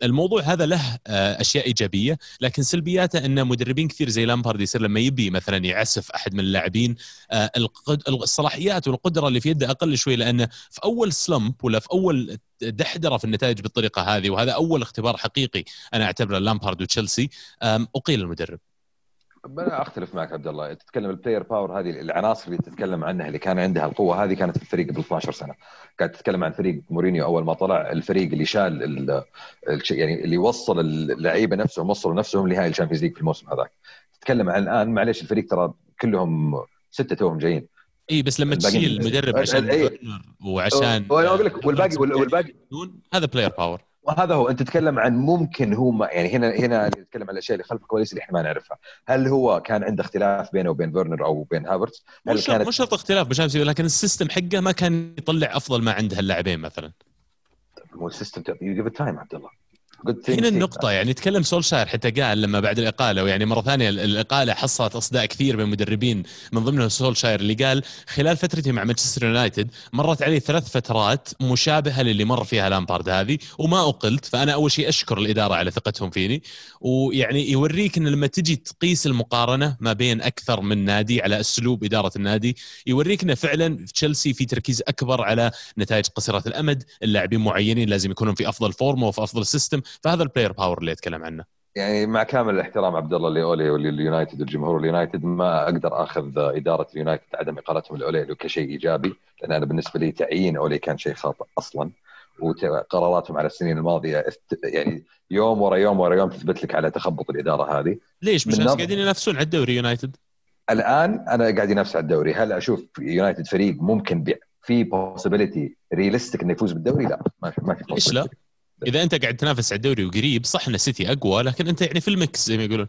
[SPEAKER 1] الموضوع هذا له أشياء إيجابية لكن سلبياته إن مدربين كثير زي لامبارد يصير لما يبي مثلا يعسف أحد من اللاعبين آه، الصلاحيات والقدرة اللي في يده أقل شوي لأنه في أول slump ولا في أول دحدرة في النتائج بالطريقة هذه وهذا أول اختبار حقيقي أنا أعتبره لامبارد وتشيلسي أقيل المدرب.
[SPEAKER 4] أنا أختلف معك عبد الله. تتكلم ال player power هذه العناصر اللي تتكلم عنها اللي كان عندها القوة هذه كانت في الفريق قبل 12 سنة. قاعد تتكلم عن فريق مورينيو أول ما طلع الفريق اللي شال ال يعني اللي وصل اللعيبة نفسهم وصلوا نفسهم لنهائي ال Champions League في الموسم هذاك. تتكلم عن الآن معليش الفريق ترى كلهم ستة توهم جايين.
[SPEAKER 1] إي بس لما تشيل المدرب عشان أي... وعشان
[SPEAKER 4] أقول لك والباقي والباقي.
[SPEAKER 1] هذا player power
[SPEAKER 4] وهذا هو أنت تتكلم عن ممكن هو ما يعني هنا هنا نتكلم عن الأشياء اللي خلف الكواليس اللي إحنا ما نعرفها. هل هو كان عنده اختلاف بينه وبين فيرنر أو بين هافرتس
[SPEAKER 1] مش كانت... مو شرط اختلاف بشامسي لكن ال system حقه ما كان يطلع أفضل ما عند هاللاعبين مثلا.
[SPEAKER 4] مو ال system you give time عبد الله.
[SPEAKER 1] هنا النقطة يعني تكلم سولشاير حتى قال لما بعد الإقالة ويعني مرة ثانية الإقالة حصلت إصداء كثير من المدربين من ضمنهم سولشاير اللي قال خلال فترتي مع مانشستر يونايتد مرت علي ثلاث فترات مشابهة للي مر فيها لامبارد هذه وما أقلت فأنا أول شيء أشكر الإدارة على ثقتهم فيني ويعني يوريك أن لما تجي تقيس المقارنة ما بين أكثر من نادي على أسلوب إدارة النادي يوريك أنه فعلا في تشيلسي في تركيز أكبر على نتائج قصيرة الأمد اللاعبين معينين لازم يكونون في أفضل فورمه وفي أفضل system فهذا ال player power اللي اتكلم عنه.
[SPEAKER 4] يعني مع كامل الاحترام عبد الله لأولي واليونايتد والجمهور اليونايتد ما أقدر آخذ إدارة اليونايتد عدم إقالتهم لأولي كشيء إيجابي لأن أنا بالنسبة لي تعيين أولي كان شيء خاطئ أصلا. وقراراتهم على السنين الماضية يعني يوم ورا يوم ورا يوم تثبت لك على تخبط الإدارة هذه.
[SPEAKER 1] ليش؟ مش قاعدين ينافسون على الدوري يونايتد
[SPEAKER 4] الآن أنا قاعد ينافس على الدوري. هل أشوف يونايتد فريق ممكن في possibility realistic إنه يفوز بالدوري؟ لا ما في ما في
[SPEAKER 1] ليش لا؟ إذا أنت قاعد تنافس على الدوري وقريب صح إن سيتي أقوى لكن أنت يعني في ال mix زي ما يقولون.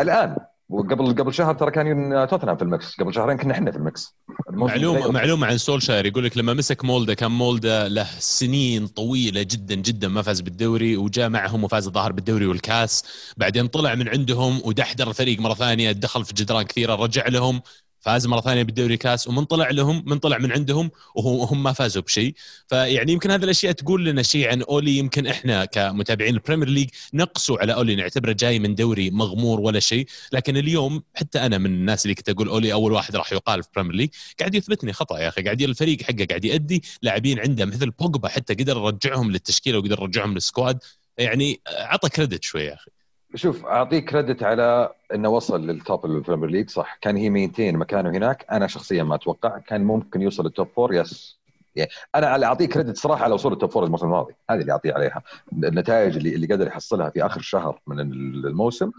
[SPEAKER 4] الآن وقبل قبل شهر ترى كان توتنهام في المكس قبل شهرين كنا إحنا في ال
[SPEAKER 1] mix. معلومة معلومة عن سولشاير يقول لك لما مسك مولدا كان مولدا له سنين طويلة جدا جدا ما فاز بالدوري وجاء معهم وفاز الظاهر بالدوري والكاس. بعدين طلع من عندهم ودحدر الفريق مرة ثانية دخل في جدران كثيرة رجع لهم. فاز مرة ثانية بالدوري كاس ومن طلع لهم من طلع من عندهم وهم ما فازوا بشيء. فيعني يمكن هذه الأشياء تقول لنا شيء عن أولي. يمكن إحنا كمتابعين ال Premier League نقسوا على أولي نعتبره جاي من دوري مغمور ولا شيء. لكن اليوم حتى أنا من الناس اللي كنت أقول أولي أول واحد راح يقال في ال Premier League قاعد يثبتني خطأ يا أخي. قاعد الفريق حقه قاعد يأدي لاعبين عنده مثل بوجبا حتى قدر يرجعهم للتشكيلة وقدر يرجعهم لل squad. يعني عطى credit شوي يا أخي.
[SPEAKER 4] شوف أعطيك credit على إنه وصل لل top ال Premier League صح. كان هي maintain مكانه هناك. أنا شخصيا ما أتوقع. كان ممكن يوصل لل top four yes يعني أنا اللي أعطيه credit صراحة على وصول ال top four الموسم الماضي. هذه اللي أعطيه عليها. النتائج اللي اللي قدر يحصلها في آخر شهر من الموسم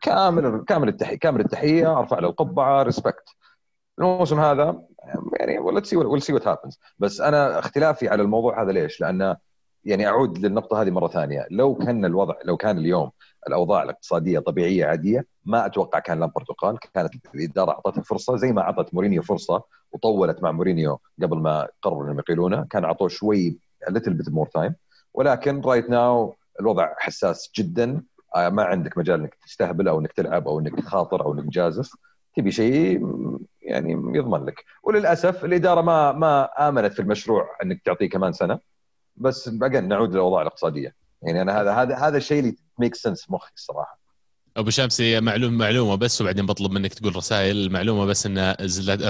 [SPEAKER 4] كامل كامل التحيه كامل التحية. أرفع له القبعة. respect الموسم هذا يعني ولا see see what happens بس أنا اختلافي على الموضوع هذا ليش؟ لأن يعني أعود للنقطة هذه مرة ثانية. لو كان الوضع لو كان اليوم الأوضاع الاقتصادية طبيعية عادية. ما أتوقع كان لامبرد وقال كانت الإدارة أعطته فرصة زي ما أعطت مورينيو فرصة وطولت مع مورينيو قبل ما قرروا إنهم يقيلونه. كان أعطوه شوي little bit more time ولكن right now الوضع حساس جدا. آه، ما عندك مجال إنك تستهبل أو انك تلعب أو إنك تخاطر أو إنك تجازف. تبي شيء يعني يضمن لك. وللأسف الإدارة ما ما آمنت في المشروع إنك تعطيه كمان سنة. بس بقى نعود للأوضاع الاقتصادية. يعني أنا هذا هذا هذا الشيء اللي make sense في مخي الصراحه
[SPEAKER 1] أبو شامسي معلومه معلومة بس وبعدين بطلب منك تقول رسائل المعلومه بس إن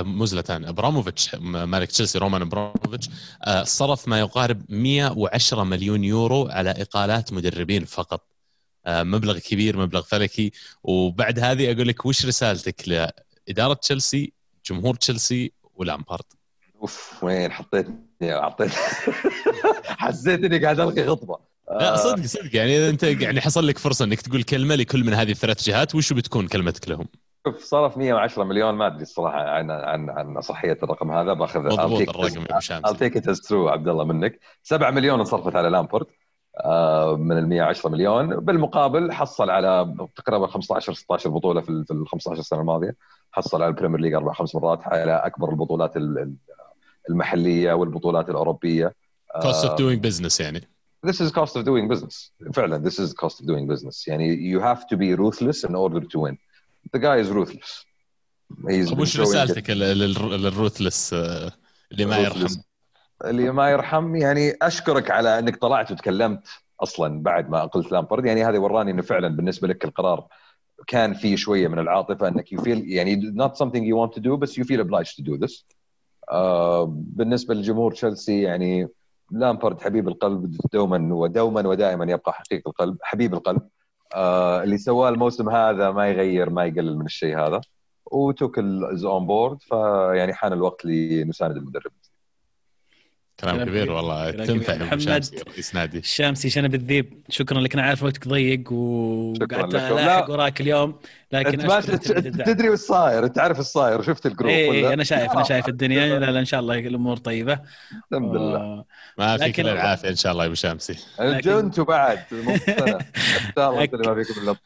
[SPEAKER 1] مزلتان أبراموفيتش مالك تشيلسي رومان أبراموفيتش آه، صرف ما يقارب 110 مليون يورو على إقالات مدربين فقط. آه، مبلغ كبير مبلغ فلكي. وبعد هذه أقول لك وش رسالتك لإدارة تشيلسي جمهور تشيلسي ولامبارد؟
[SPEAKER 4] أوف وين حطيتني؟ حطيت <laughs> حسيت إني قاعد ألقي خطبة.
[SPEAKER 1] لا صدق صدق. يعني إذا أنت يعني حصل لك فرصة إنك تقول كلمة لكل من هذه الثلاث جهات وش بتكون كلمتك لهم؟
[SPEAKER 4] شوف صرف 110 مليون ما أدري الصراحة عن عن عن صحية الرقم هذا. بأخذ
[SPEAKER 1] مضبوط الرقم يا أبو شامس
[SPEAKER 4] I'll take it as true عبد الله منك. 7 مليون انصرفت على لامبورد آه، من ال 110 مليون. بالمقابل حصل على تقريبا 15 16 بطولة في ال 15 سنة الماضية. حصل على ال Premier League أربع خمس مرات على أكبر البطولات المحلية والبطولات الأوروبية.
[SPEAKER 1] Cost of doing business يعني.
[SPEAKER 4] This is cost of doing business. فعلا this is cost of doing business. يعني you have to be ruthless in order to win. The guy is ruthless.
[SPEAKER 1] He's وش رسالتك لل ruthless آه، اللي ما يرحم؟
[SPEAKER 4] اللي ما يرحم يعني أشكرك على إنك طلعت وتكلمت أصلا بعد ما اقلت لامبرد. يعني هذا وراني إنه فعلا بالنسبة لك القرار كان فيه شوية من العاطفة إنك you feel يعني not something you want to do بس you feel obliged to do this. uh, بالنسبة لجمهور تشيلسي يعني لامبرد حبيب القلب دوما ودوما ودائما يبقى حبيب القلب حبيب القلب. uh, اللي سواه الموسم هذا ما يغير ما يقلل من الشيء هذا. وتوخيل is on board فيعني حان الوقت لنساند المدرب.
[SPEAKER 1] كلام كبير والله تنفع
[SPEAKER 2] محمد رئيس نادي الشامسي شنب الذيب شكرا لك أنا عارف وقتك ضيق وقعدت الاحق وراك اليوم.
[SPEAKER 4] لكن أنت تدري وش صاير؟ انت عارف وش صاير؟ شفت ال
[SPEAKER 2] group إيه, إيه أنا شايف أنا شايف الدنيا. <laughs> لا لا إن شاء الله الأمور طيبة.
[SPEAKER 4] الحمد لله.
[SPEAKER 1] ما في كل العافيه إن شاء الله يا أبو شامسي
[SPEAKER 4] أنتم بعد ما فيكم الا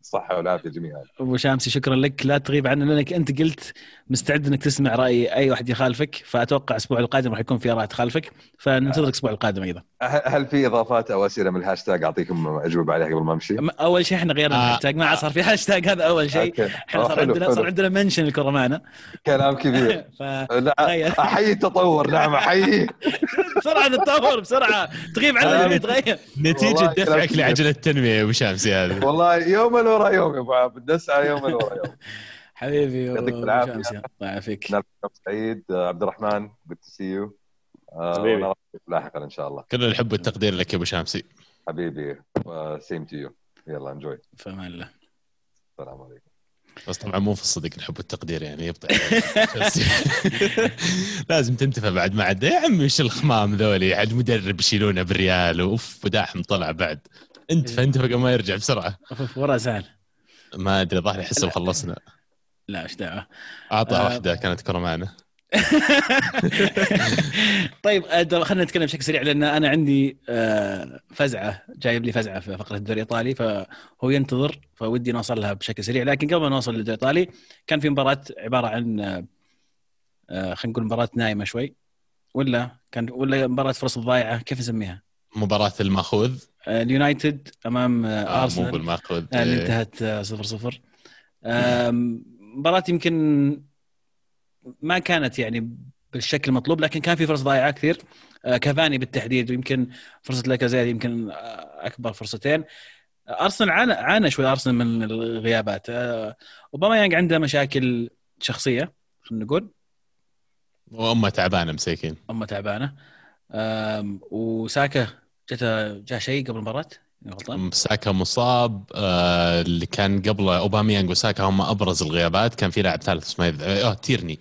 [SPEAKER 4] الصحه والعافية جميعا.
[SPEAKER 2] أبو شامسي شكرا لك. لا تغيب عنا لأنك أنت قلت مستعد إنك تسمع رأي أي واحد يخالفك فأتوقع الأسبوع القادم راح يكون في آراء تخالفك. فننتظرك الأسبوع القادم أيضا.
[SPEAKER 4] هل في إضافات أو أسئلة من الهاشتاج؟ أعطيكم أجوبة عليها قبل ما أمشي؟
[SPEAKER 2] أول شيء إحنا غيرنا آه. الهاشتاج. ما صار في هاشتاج هذا. أول شيء إحنا صار عندنا صار عندنا mention الكره معنا
[SPEAKER 4] كلام كبير. <laughs> ف... أحيي التطور. نعم أحيي. <laughs>
[SPEAKER 2] بسرعة نتطور بسرعة. تغيب عنا البيت غير
[SPEAKER 1] نتيجة دفعك لعجلة التنمية يا أبو شامسي هذا.
[SPEAKER 4] والله يوما ورا يوم يا أبو عبد. نسعى يوما ورا يوم. <laughs>
[SPEAKER 2] حبيبي
[SPEAKER 4] يعطيك العافية.
[SPEAKER 2] الله يعافيك.
[SPEAKER 4] سعيد. عبد الرحمن good to see you لاحقا إن شاء الله.
[SPEAKER 1] كل الحب والتقدير لك يا أبو شامسي
[SPEAKER 4] حبيبي same to you يلا enjoy
[SPEAKER 2] في أمان الله
[SPEAKER 4] السلام عليكم.
[SPEAKER 1] بس طبعا مو في الصدق الحب والتقدير يعني يبطل <laughs> لازم تنتفع بعد ما عدى يا عمي إيش الخمام ذولي؟ عاد مدرب يشيلونه بالريال. أوف وداحم طلع بعد. انت فانت قبل ما يرجع بسرعة.
[SPEAKER 2] ورا زعل
[SPEAKER 1] ما أدري ظهري احسه خلصنا
[SPEAKER 2] لا إيش دعوة؟
[SPEAKER 1] اعطى آه. واحدة كانت كره معنا <laughs>
[SPEAKER 2] طيب آه، خلينا نتكلم بشكل سريع لأن أنا عندي آه، فزعة جايب لي فزعة في فقرة الدوري الإيطالي فهو ينتظر فودي نوصل لها بشكل سريع لكن قبل ما نوصل للدوري الإيطالي كان في مباراة عبارة عن آه، خلينا نقول مباراة نايمة شوي ولا كان ولا مباراة فرص ضايعة كيف نسميها؟
[SPEAKER 1] مباراة المأخوذ
[SPEAKER 2] اليونايتد أمام ارسنال
[SPEAKER 1] مو بالمأخوذ
[SPEAKER 2] اللي إيه. انتهت 0 0 مباراة يمكن ما كانت يعني بالشكل المطلوب لكن كان في فرص ضايعة كثير. آه، كافاني بالتحديد ويمكن فرصة لاكازيت يمكن آه، أكبر فرصتين. أرسنال عانى عانى شوي أرسنال من الغيابات. آه، اوباما يانج عنده مشاكل شخصية خلينا نقول.
[SPEAKER 1] وأمه تعبانة مساكين.
[SPEAKER 2] أمه تعبانة. وساكا جته جاء شيء قبل
[SPEAKER 1] المباراة؟ ساكا مصاب آه اللي كان قبله اوباميانج وساكا هم أبرز الغيابات. كان في لاعب ثالث اسمه آه تيرني.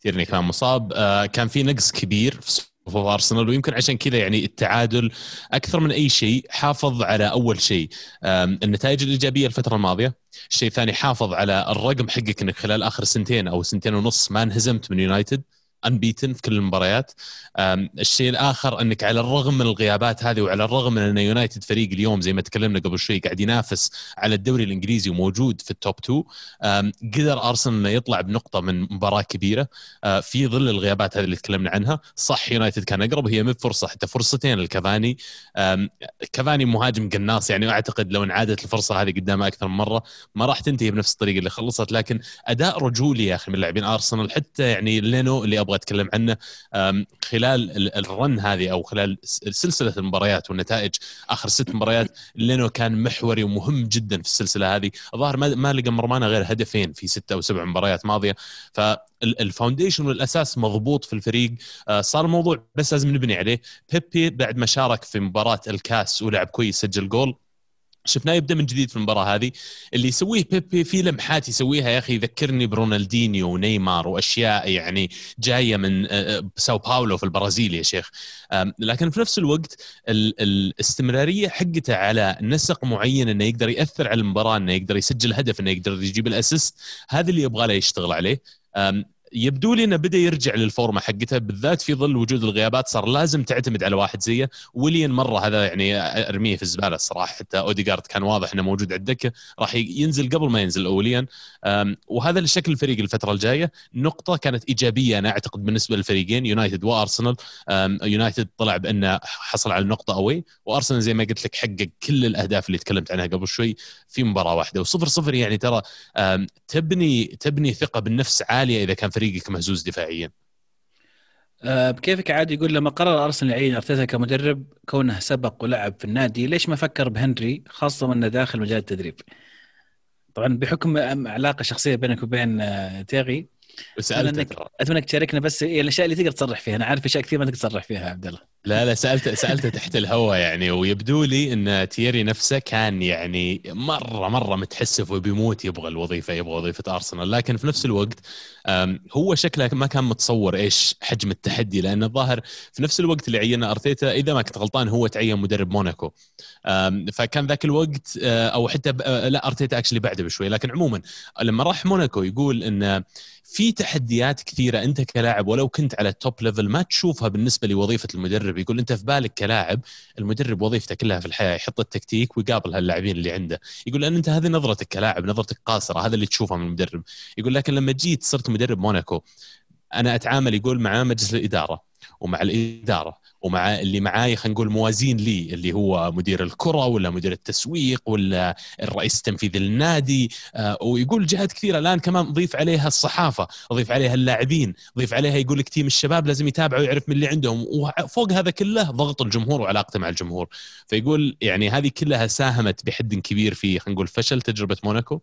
[SPEAKER 1] تيرني كان مصاب. آه كان في نقص كبير في صفوف أرسنال ويمكن عشان كذا يعني التعادل أكثر من أي شيء حافظ على أول شيء. النتائج الإيجابية الفترة الماضية، الشيء الثاني حافظ على الرقم حقك إنك خلال آخر سنتين أو سنتين ونص ما انهزمت من يونايتد. unbeaten في كل المباريات. الشيء الآخر إنك على الرغم من الغيابات هذه وعلى الرغم من إن يونايتد فريق اليوم زي ما تكلمنا قبل شوي قاعد ينافس على الدوري الإنجليزي وموجود في ال top 2 قدر أرسنال إنه يطلع بنقطة من مباراة كبيرة. في ظل الغيابات هذه اللي تكلمنا عنها. صح يونايتد كان أقرب هي مب فرصة حتى فرصتين لكافاني. كافاني مهاجم قناص يعني أعتقد لو انعادت الفرصة هذه قدامه أكثر من مرة ما راح تنتهي بنفس الطريقة اللي خلصت. لكن أداء رجولي يا أخي من لاعبين أرسنال حتى يعني لينو اللي أبغى أتكلم عنه. خلال ال run هذه أو خلال سلسلة المباريات والنتائج آخر ست مباريات لينو كان محوري ومهم جدا في السلسلة هذه. الظاهر ما تلقى مرمانا غير هدفين في ستة أو سبع مباريات ماضية. فال foundation والأساس مضبوط في الفريق. آه، صار الموضوع بس لازم نبني عليه. بيبي بعد ما شارك في مباراة الكاس ولعب كويس سجل جول. شفناه يبدأ من جديد في المباراة هذه. اللي يسويه بيبي في لمحات يسويها يا أخي يذكرني برونالدينيو ونيمار وأشياء يعني جاية من آه، آه، ساو باولو في البرازيل يا شيخ. لكن في نفس الوقت الاستمرارية حقته على نسق معين إنه يقدر يأثر على المباراة إنه يقدر يسجل هدف إنه يقدر يجيب ال assist هذا اللي يبغى له يشتغل عليه. يبدو لي إنه بدأ يرجع للفورمة حقته بالذات في ظل وجود الغيابات صار لازم تعتمد على واحد زيه. وليان مرة هذا يعني أرميه في الزبالة الصراحة حتى اوديجارد كان واضح إنه موجود على الدكة. راح ينزل قبل ما ينزل وليان وهذا لشكل الفريق الفترة الجاية. نقطة كانت إيجابية أنا أعتقد بالنسبة للفريقين يونايتد وأرسنال. يونايتد طلع بانه حصل على النقطه أوي. وأرسنال زي ما قلت لك حقق كل الأهداف اللي تكلمت عنها قبل شوي في مباراة واحدة. وصفر صفر يعني ترى تبني تبني ثقة بالنفس عالية إذا كان فريقك مهزوز دفاعيا؟
[SPEAKER 2] أه بكيفك عادي يقول لما قرر أرسنال يعين أرتيتا كمدرب كونه سبق ولعب في النادي ليش ما فكر بهنري خاصة إنه داخل مجال التدريب؟ طبعا بحكم علاقة شخصية بينك وبين آه، تيغي
[SPEAKER 1] سالتك
[SPEAKER 2] أتمنى انك تشاركنا بس الأشياء اللي تقدر تصرح فيها. أنا عارف أشياء كثير ما تقدر تصرح فيها عبد الله.
[SPEAKER 1] لا لا سالته سالته تحت الهواء يعني ويبدو لي إن تيري نفسه كان يعني مرة مرة متحسف وبيموت يبغى الوظيفة يبغى وظيفة أرسنال. لكن في نفس الوقت هو شكله ما كان متصور إيش حجم التحدي لأن الظاهر في نفس الوقت اللي عينه أرتيتا إذا ما كنت غلطان هو تعين مدرب موناكو. فكان ذاك الوقت آه، أو حتى آه، لا أرتيتا actually بعده بشوي. لكن عموما لما راح موناكو يقول إن في تحديات كثيرة أنت كلاعب ولو كنت على ال top level ما تشوفها بالنسبة لوظيفة المدرب يقول أنت في بالك كلاعب المدرب وظيفته كلها في الحياة يحط التكتيك ويقابل هاللاعبين اللي عنده. يقول لأن أنت هذه نظرتك كلاعب نظرتك قاصرة هذا اللي تشوفه من المدرب. يقول لكن لما جيت صرت مدرب موناكو أنا أتعامل يقول مع مجلس الإدارة ومع الإدارة. ومع اللي معاي خلينا نقول موازين لي اللي هو مدير الكرة ولا مدير التسويق ولا الرئيس التنفيذي للنادي. آه، ويقول جهات كثيرة الآن كمان ضيف عليها الصحافة ضيف عليها اللاعبين ضيف عليها يقول لك team الشباب لازم يتابع ويعرف من اللي عندهم. وفوق هذا كله ضغط الجمهور وعلاقته مع الجمهور. فيقول يعني هذه كلها ساهمت بحد كبير في خلينا نقول فشل تجربة موناكو.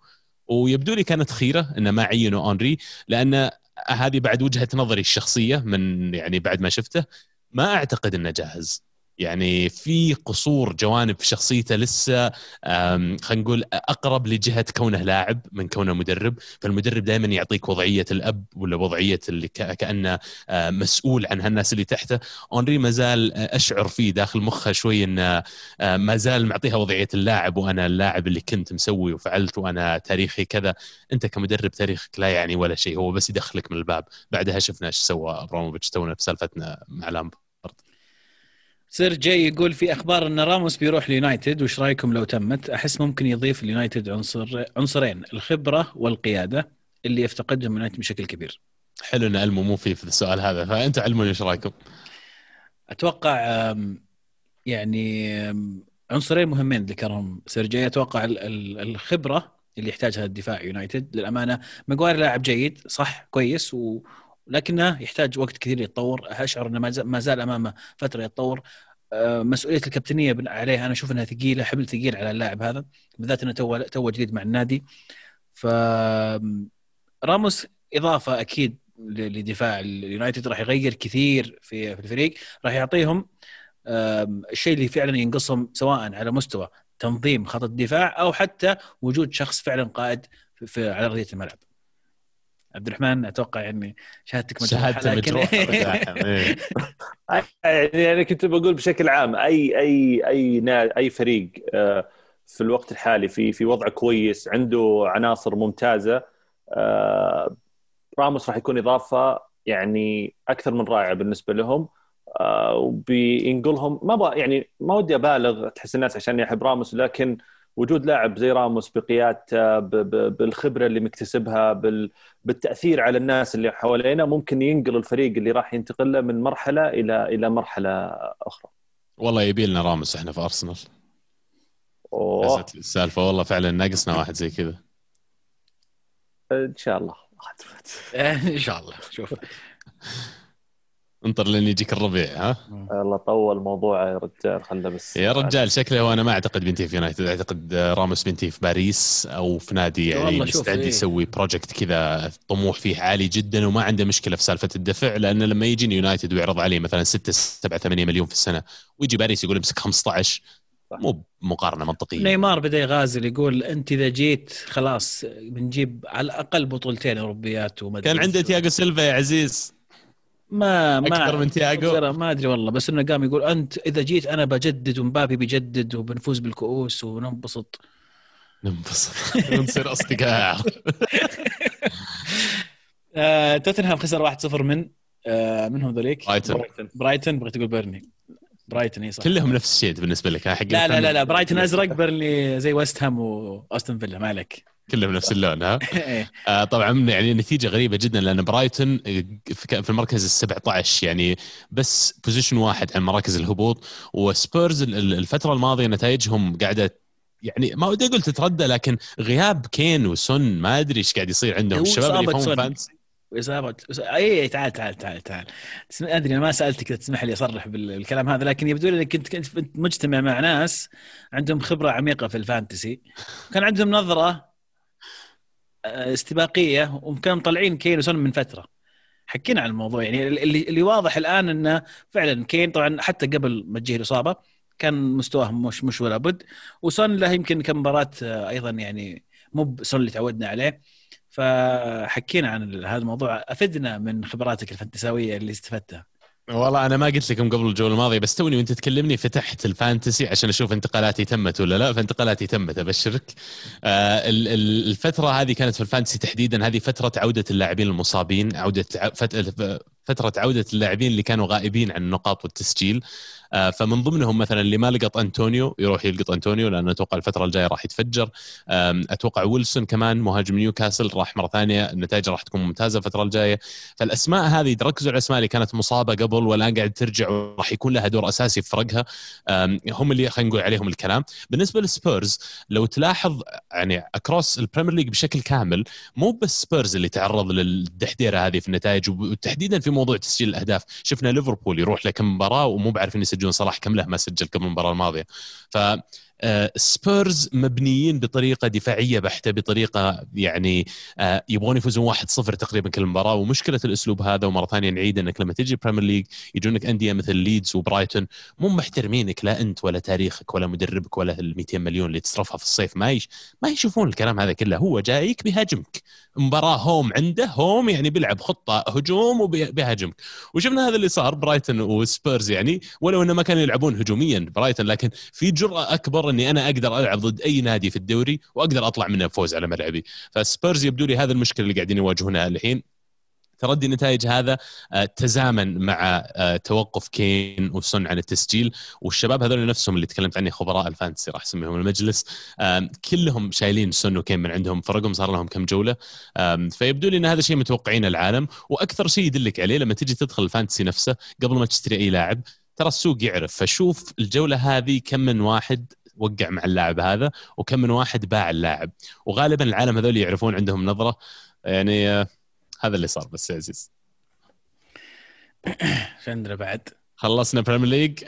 [SPEAKER 1] ويبدو لي كانت خيرة انه ما عينوا اونري لأن هذه بعد وجهة نظري الشخصية من يعني بعد ما شفته. ما أعتقد إنه جاهز. يعني في قصور جوانب في شخصيته لسه خلينا نقول أقرب لجهة كونه لاعب من كونه مدرب. فالمدرب دائما يعطيك وضعية الأب ولا وضعية اللي كأنه مسؤول عن هالناس اللي تحته. أونري ما زال أشعر فيه داخل مخه شوي إنه ما زال معطيها وضعية اللاعب وأنا اللاعب اللي كنت مسوي وفعلت وأنا تاريخي كذا. أنت كمدرب تاريخك لا يعني ولا شيء هو بس يدخلك من الباب. بعدها شفنا إيش سوى أبراموفيتش تونا في سالفتنا مع لامب
[SPEAKER 2] سيرجي يقول في أخبار أن راموس بيروح اليونايتد وش رأيكم لو تمت؟ أحس ممكن يضيف اليونايتد عنصر عنصرين الخبرة والقيادة اللي يفتقدهم اليونايتد بشكل كبير.
[SPEAKER 1] حلو إن علمو مو فيه في السؤال هذا فأنت علموني إيش رأيكم؟
[SPEAKER 2] أتوقع يعني عنصرين مهمين ذكرهم سيرجي أتوقع الخبرة اللي يحتاجها الدفاع يونايتد للأمانة ماجواير لاعب جيد صح كويس و لكنه يحتاج وقت كثير يتطور. أشعر إنه ما زال أمامه فترة يتطور. آه، مسؤولية الكابتنية عليه أنا أشوف إنها ثقيلة حمل ثقيل على اللاعب هذا بالذات إنه تو تو جديد مع النادي. ف راموس إضافة أكيد لدفاع اليونايتد راح يغير كثير في الفريق. راح يعطيهم الشيء اللي فعلا ينقصهم سواء على مستوى تنظيم خط الدفاع أو حتى وجود شخص فعلا قائد في على أرضية الملعب. عبد الرحمن أتوقع يعني شهادتك مجروحة
[SPEAKER 1] شهادته
[SPEAKER 2] لكن
[SPEAKER 1] مجروحة <laughs> إيه.
[SPEAKER 3] يعني أنا كنت بقول بشكل عام أي أي أي نا- أي فريق آه، في الوقت الحالي في في وضع كويس عنده عناصر ممتازة آه، راموس راح يكون إضافة يعني أكثر من رائعة بالنسبة لهم آه، وبينقلهم ما أبغى يعني ما ودي أبالغ تحس الناس عشان يحب راموس لكن وجود لاعب زي راموس بقيادته بالخبرة اللي مكتسبها بال- بالتأثير على الناس اللي حوالينا ممكن ينقل الفريق اللي راح ينتقل له من مرحلة إلى إلى مرحلة أخرى.
[SPEAKER 1] والله يبي لنا راموس إحنا في
[SPEAKER 3] أرسنال.
[SPEAKER 1] حسيت السالفة. والله فعلا ناقصنا واحد زي كذا.
[SPEAKER 3] إن شاء الله. <laughs>
[SPEAKER 2] إن شاء الله. شوف. <laughs>
[SPEAKER 1] انطر لين يجيك الربيع ها
[SPEAKER 3] الله طول موضوعه يا رجال خله بس
[SPEAKER 1] يا رجال شكله وأنا ما أعتقد بينتهي في يونايتد أعتقد راموس بينتهي في باريس أو في نادي يعني
[SPEAKER 2] والله
[SPEAKER 1] مستعد
[SPEAKER 2] إيه.
[SPEAKER 1] يسوي project كذا طموح فيه عالي جدا وما عنده مشكلة في سالفة الدفع لأن لما يجيني يونايتد ويعرض عليه مثلا 6 7 8 مليون في السنة ويجي باريس يقول امسك 15
[SPEAKER 3] صح.
[SPEAKER 1] مو مقارنة منطقية
[SPEAKER 2] نيمار بدأ يغازل يقول أنت إذا جيت خلاص بنجيب على الأقل بطولتين أوروبيات وما
[SPEAKER 1] كان عنده
[SPEAKER 2] وش.
[SPEAKER 1] تياغو سيلفا يا عزيز
[SPEAKER 2] ما ما
[SPEAKER 1] أكثر من تياغو؟
[SPEAKER 2] ترى ما أدري والله بس إنه قام يقول أنت إذا جيت أنا بجدد ومبابي بيجدد وبنفوز بالكؤوس وننبسط.
[SPEAKER 1] ننبسط. <laughs> ونصير أصدقاء. <laughs>
[SPEAKER 2] آه توتنهام خسر 1-0 من آه من هم ذوليك؟
[SPEAKER 1] برايتون.
[SPEAKER 2] برايتون. بغيت تقول بيرنلي. برايتون إي صح.
[SPEAKER 1] كلهم نفس الشيء بالنسبة لك. حق
[SPEAKER 2] لا لا لا لا برايتون أزرق بيرنلي زي ويست هام وأستون فيلا ما عليك.
[SPEAKER 1] كلهم نفس اللون ها <laughs>
[SPEAKER 2] إيه.
[SPEAKER 1] آه طبعا يعني نتيجة غريبة جدا لأن برايتون في في المركز ال 17 يعني بس position واحد عن مراكز الهبوط وسبيرز ال- ال- الفترة الماضية نتائجهم قاعدة يعني ما ودي أقول تتردى لكن غياب كين وسون ما أدري إيش قاعد يصير عندهم الشباب اللي يفهمون
[SPEAKER 2] سون.
[SPEAKER 1] fantasy
[SPEAKER 2] واصابه اي اي تعال تعال تعال تعال. أدري أنا ما سألتك تسمح لي أصرح بال- بالكلام هذا لكن يبدو لي إنك كنت مجتمع مع ناس عندهم خبرة عميقة في ال fantasy كان عندهم نظرة آه، استباقية وكانوا مطلعين كين وسون من فترة. حكينا عن الموضوع يعني اللي, اللي واضح الآن إنه فعلا كين طبعا حتى قبل ما تجيه الإصابة كان مستواه مش مش ولا بد. وسون له يمكن كم مباراة آه، أيضا يعني مو بسون اللي تعودنا عليه. فحكينا عن هذا الموضوع. أفدنا من خبراتك الفانتساويه اللي استفدتها.
[SPEAKER 1] والله أنا ما قلت لكم قبل الجوله الماضيه بس توني وأنت تكلمني فتحت ال fantasy عشان أشوف انتقالاتي تمت ولا لا؟ فانتقالاتي تمت أبشرك. آه ال- ال- الفترة هذه كانت في ال fantasy تحديدا هذه فترة عودة اللاعبين المصابين عودة فترة عودة اللاعبين اللي كانوا غائبين عن النقاط والتسجيل. فمن ضمنهم مثلا اللي ما لقط انطونيو يروح يلقط انطونيو لأنه أتوقع الفترة الجاية راح يتفجر. أتوقع ويلسون كمان مهاجم نيوكاسل راح مرة ثانية النتائج راح تكون ممتازة الفترة الجاية. فالأسماء هذه تركزوا على الأسماء اللي كانت مصابة قبل والان قاعد ترجع وراح يكون لها دور أساسي في فرقها. هم اللي خلينا نقول عليهم الكلام. بالنسبة للسبيرز لو تلاحظ يعني across ال Premier League بشكل كامل مو بس سبيرز اللي تعرض للدحديرة هذه في النتائج وتحديدا في موضوع تسجيل الأهداف. شفنا ليفربول يروح لكم مباراة ومو عارفين يسجلون صلاح كم له ما سجل قبل المباراه الماضية. ف سبيرز مبنيين بطريقة دفاعية بحتة بطريقة يعني آه، يبغون يفوزون 1-0 تقريبا كل مباراة. ومشكلة الأسلوب هذا ومرة ثانية نعيد إنك لما تجي Premier League يجونك أندية مثل ليدز وبرايتون مو محترمينك لا أنت ولا تاريخك ولا مدربك ولا ال 200 مليون اللي تصرفها في الصيف. ما يش ما يشوفون الكلام هذا كله. هو جايك بيهاجمك مباراة home عنده هوم يعني بيلعب خطة هجوم وبيهاجمك وشفنا هذا اللي صار برايتون وسبيرز يعني ولو إنه ما كانوا يلعبون هجوميا برايتون لكن في جرأة أكبر اني أنا أقدر العب ضد اي نادي في الدوري واقدر اطلع منه بفوز على ملعبي. فسبيرز يبدو لي هذا المشكلة اللي قاعدين يواجهونها الحين. تردي النتائج هذا آه، تزامن مع آه، توقف كين وسون عن التسجيل والشباب هذول نفسهم اللي تكلمت عنه خبراء ال fantasy راح اسميهم المجلس كلهم شايلين سون وكين من عندهم فرقهم صار لهم كم جولة. فيبدو لي إن هذا شيء متوقعين العالم وأكثر شيء يدلك عليه لما تجي تدخل ال fantasy نفسه قبل ما تشتري أي لاعب ترى السوق يعرف فشوف الجولة هذه كم من واحد وقع مع اللاعب هذا وكم من واحد باع اللاعب. وغالبا العالم هذول يعرفون عندهم نظرة. يعني آه، هذا اللي صار بس يا عزيز. <coughs>
[SPEAKER 2] عندنا بعد؟
[SPEAKER 1] خلصنا Premier League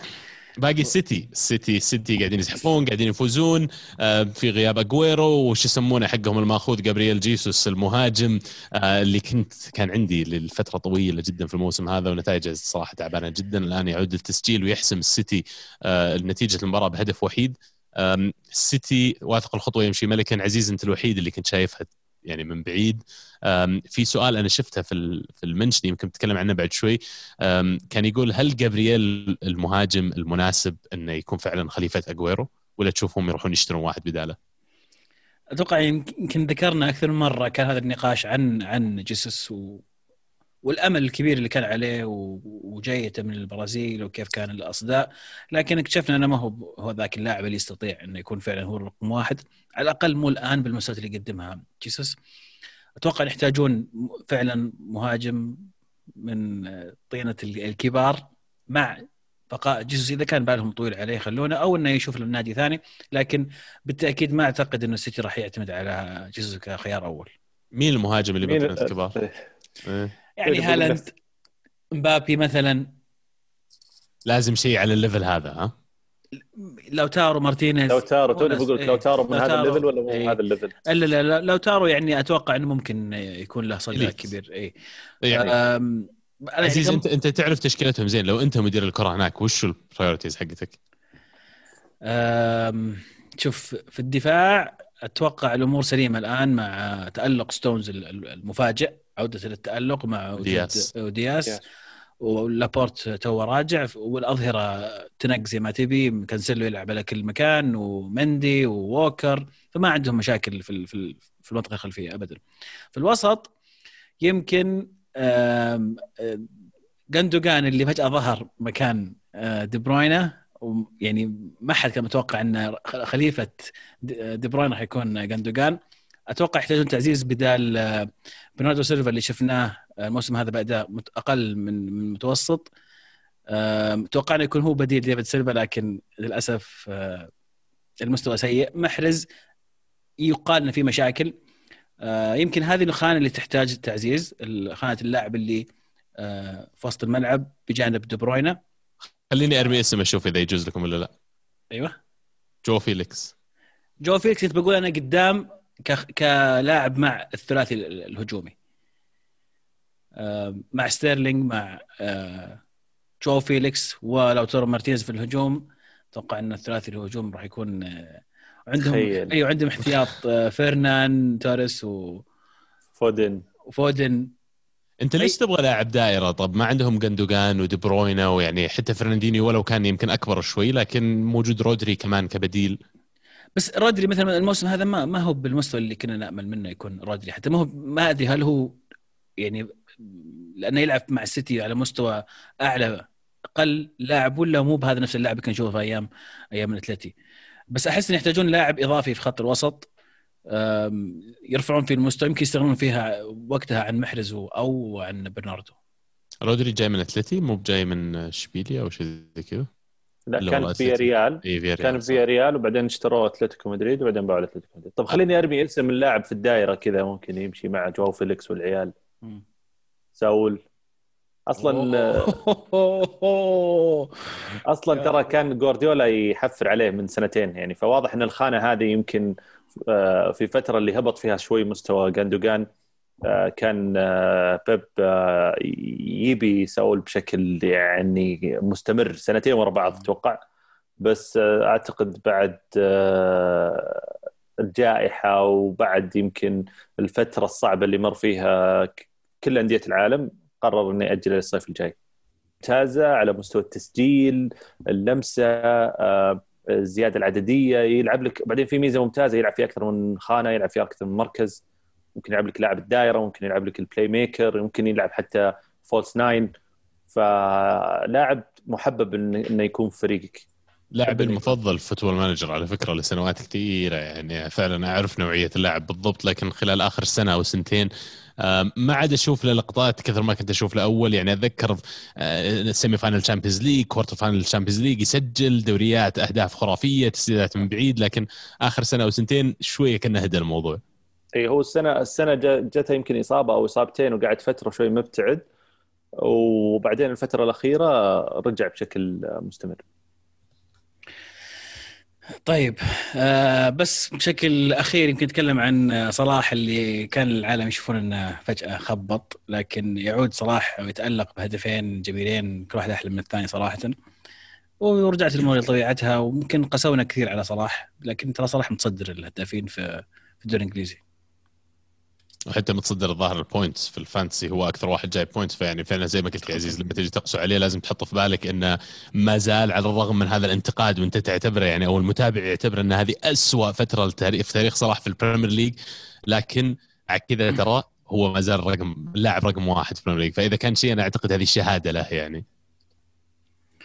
[SPEAKER 1] باقي السيتي السيتي السيتي قاعدين يزحفون قاعدين يفوزون. آه، في غياب اجويرو وش يسمونه حقهم الماخوذ؟ جابرييل جيسوس المهاجم. آه، اللي كنت كان عندي لفترة طويلة جدا في الموسم هذا ونتائجه الصراحه تعبانة جدا. الآن يعود للتسجيل ويحسم السيتي نتيجة المباراة بهدف وحيد. آم، السيتي واثق الخطوة يمشي. ملكا عزيز أنت الوحيد اللي كنت شايفها يعني من بعيد. في سؤال أنا شفته في في المنشن يمكن بتكلم عنه بعد شوي. كان يقول هل جابرييل المهاجم المناسب إنه يكون فعلا خليفة اجويرو ولا تشوفهم يروحون يشترون واحد بدالة؟
[SPEAKER 2] أتوقع يمكن ذكرنا أكثر من مرة كان هذا النقاش عن عن جيسوس و... والأمل الكبير اللي كان عليه. وجايته من البرازيل وكيف كان الأصداء لكن اكتشفنا إنه ما هو هو ذاك اللاعب اللي يستطيع إنه يكون فعلا هو الرقم واحد على الأقل مو الآن بالمستوى اللي يقدمها جيسوس أتوقع يحتاجون فعلا مهاجم من طينة الكبار مع بقاء جيسوس إذا كان بالهم طويل عليه يخلونه أو إنه يشوف له نادي ثاني لكن بالتأكيد ما أعتقد إنه السيتي راح يعتمد على جيسوس كخيار أول
[SPEAKER 1] مين المهاجم اللي بين الكبار؟ إيه.
[SPEAKER 2] يعني هالاند مبابي مثلا
[SPEAKER 1] لازم شيء على ال level هذا ها؟
[SPEAKER 2] لاوتارو مارتينيز
[SPEAKER 3] لاوتارو توني بقول لك
[SPEAKER 2] إيه.
[SPEAKER 3] لاوتارو من هذا
[SPEAKER 2] ال
[SPEAKER 3] level ولا مو
[SPEAKER 2] إيه.
[SPEAKER 3] من هذا ال
[SPEAKER 2] level لا لا لا لاوتارو يعني أتوقع إنه ممكن يكون له صدى. كبير اي
[SPEAKER 1] يعني
[SPEAKER 2] أم، أنا
[SPEAKER 1] عزيز
[SPEAKER 2] يعني
[SPEAKER 1] أنت أنت تعرف تشكيلتهم زين لو أنت مدير الكرة هناك وش ال priorities
[SPEAKER 2] حقتك؟ شوف في الدفاع أتوقع الأمور سليمة الآن مع تألق ستونز ال- ال- المفاجئ عودة للتالق مع. ودياس
[SPEAKER 3] دياس.
[SPEAKER 2] ولابورت توه راجع والأظهرة تنقي زي ما تبي كانسيلو يلعب على كل مكان ومندي ووكر فما عندهم مشاكل في ال- في ال- في المنطقة الخلفية ابدا في الوسط يمكن جوندوجان اللي فجأة ظهر مكان آه، دي بروينا وم- يعني ما حد كان متوقع إن خليفة دي بروين راح يكون جوندوجان. أتوقع يحتاجون تعزيز بدال آه، برناردو سيلفا اللي شفناه آه، الموسم هذا بأداء أقل من من المتوسط. توقعنا يكون هو بديل ديفيد سيلفا لكن للأسف آه، المستوى سيء. محرز يقال إنه في مشاكل. يمكن هذه الخانة اللي تحتاج تعزيز خانه اللاعب اللي في وسط الملعب بجانب دي بروينا
[SPEAKER 1] خليني أرمي اسم أشوف إذا يجوز لكم ولا لا.
[SPEAKER 2] أيوه.
[SPEAKER 1] جو فيليكس.
[SPEAKER 2] جو فيليكس كنت بقول أنا قدام ك- كلاعب مع الثلاثي ال- الهجومي. مع ستيرلينج مع جو فيليكس ولاوتارو مارتينيز في الهجوم. أتوقع إن الثلاثي الهجوم راح يكون عندهم. أيوه عندهم احتياط فيران توريس و-
[SPEAKER 3] فودن.
[SPEAKER 2] وفودن
[SPEAKER 1] انت ليش تبغى لاعب دائره طب ما عندهم جوندوجان ودي بروينا ويعني حتى فرناندينيو ولو كان يمكن أكبر شوي لكن موجود رودري كمان كبديل.
[SPEAKER 2] بس رودري مثلا الموسم هذا ما ما هو بالمستوى اللي كنا نأمل منه يكون رودري. حتى ما هو ما أدري هل هو يعني لأنه يلعب مع السيتي على مستوى أعلى أقل لاعب ولا مو بهذا نفس اللاعب اللي كنا نشوفه في أيام أيام الأتلتي. بس أحس إن يحتاجون لاعب إضافي في خط الوسط. يرفعون في المستوى يمكن يستغنون فيها وقتها عن محرز أو عن برناردو.
[SPEAKER 1] رودري جاي من أتلتي مو بجاي من اشبيليا أو شيء زي كذا؟
[SPEAKER 3] لا كان في. ريال. كان في. ريال وبعدين اشتروه أتلتيكو مدريد وبعدين باعوا أتلتيكو مدريد. طب خليني أرمي اسم اللاعب في الدائره كذا ممكن يمشي مع جو فيليكس والعيال. ساول. أصلا أصلا ترى كان جوارديولا يحفر عليه من سنتين يعني فواضح إن الخانة هذه يمكن في فترة اللي هبط فيها شوي مستوى جوندوجان آه، كان آه، بيب آه، يبغى ساول بشكل يعني مستمر سنتين ورا بعض أتوقع. بس آه، أعتقد بعد آه، الجائحة وبعد يمكن الفترة الصعبة اللي مر فيها كل أندية العالم قرر انه ياجل للصيف الجاي. ممتازه على مستوى التسجيل اللمسة آه، الزيادة العددية يلعب لك بعدين في ميزة ممتازة يلعب في أكثر من خانة يلعب في أكثر من مركز ممكن يلعب لك لاعب الدائرة ممكن يلعب لك ال playmaker ممكن يلعب حتى false nine فلاعب محبب إنه يكون في فريقك
[SPEAKER 1] لاعبي. المفضل في فوتبول مانجر على فكرة لسنوات كثيرة يعني فعلا أعرف نوعية اللاعب بالضبط لكن خلال آخر سنة أو سنتين ما عاد أشوف له لقطات كثر ما كنت أشوف له أول. يعني أتذكر semi-final Champions League quarter-final Champions League يسجل دوريات أهداف خرافية تسديدات من بعيد. لكن آخر سنة أو سنتين شوية كنه هدى الموضوع.
[SPEAKER 3] إي هو السنة السنة جا- جته يمكن إصابة أو إصابتين وقعد فترة شوي مبتعد. وبعدين الفترة الأخيرة رجع بشكل مستمر.
[SPEAKER 2] طيب آه بس بشكل أخير يمكن نتكلم عن صلاح اللي كان العالم يشوفون إنه فجأة خبط لكن يعود صلاح ويتألق بهدفين جميلين كل واحد أحلى من الثاني صراحة. ورجعت الأمور لطبيعتها وممكن قسونا كثير على صلاح لكن ترى صلاح متصدر الهدافين في في الدوري الإنجليزي.
[SPEAKER 1] وحتى متصدر الظاهر ال points في ال Fantasy هو أكثر واحد جايب points فيعني فعلا زي ما قلت يا عزيز لما تجي تقسو عليه لازم تحط في بالك انه ما زال على الرغم من هذا الانتقاد وأنت تعتبره يعني أو المتابع يعتبر إن هذه أسوأ فترة في تاريخ صلاح في ال Premier League لكن على كذا ترى هو ما زال رقم اللاعب رقم واحد في ال Premier League فإذا كان شيء أنا أعتقد هذه الشهاده له يعني.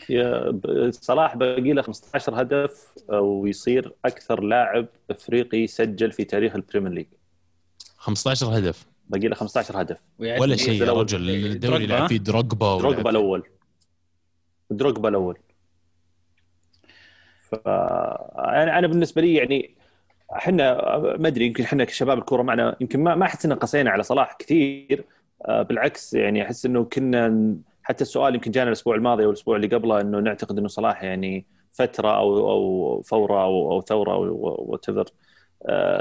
[SPEAKER 3] يا صلاح باقي له 15 هدف ويصير أكثر لاعب أفريقي سجل في تاريخ ال Premier League
[SPEAKER 1] 15 هدف.
[SPEAKER 3] باقي له 15 هدف.
[SPEAKER 1] ولا شيء يا. رجل الدوري
[SPEAKER 2] دروجبا.
[SPEAKER 1] يلعب فيه دروجبا
[SPEAKER 3] دروجبا الأول. دروجبا الأول. ف أنا أنا بالنسبة لي يعني إحنا ما أدري يمكن إحنا كشباب الكورة معنا يمكن ما ما أحس إن قسينا على صلاح كثير. آه، بالعكس يعني أحس إنه كنا حتى السؤال يمكن جانا الأسبوع الماضي أو الأسبوع اللي قبله إنه نعتقد إنه صلاح يعني فترة أو أو فورة أو أو ثورة أو وات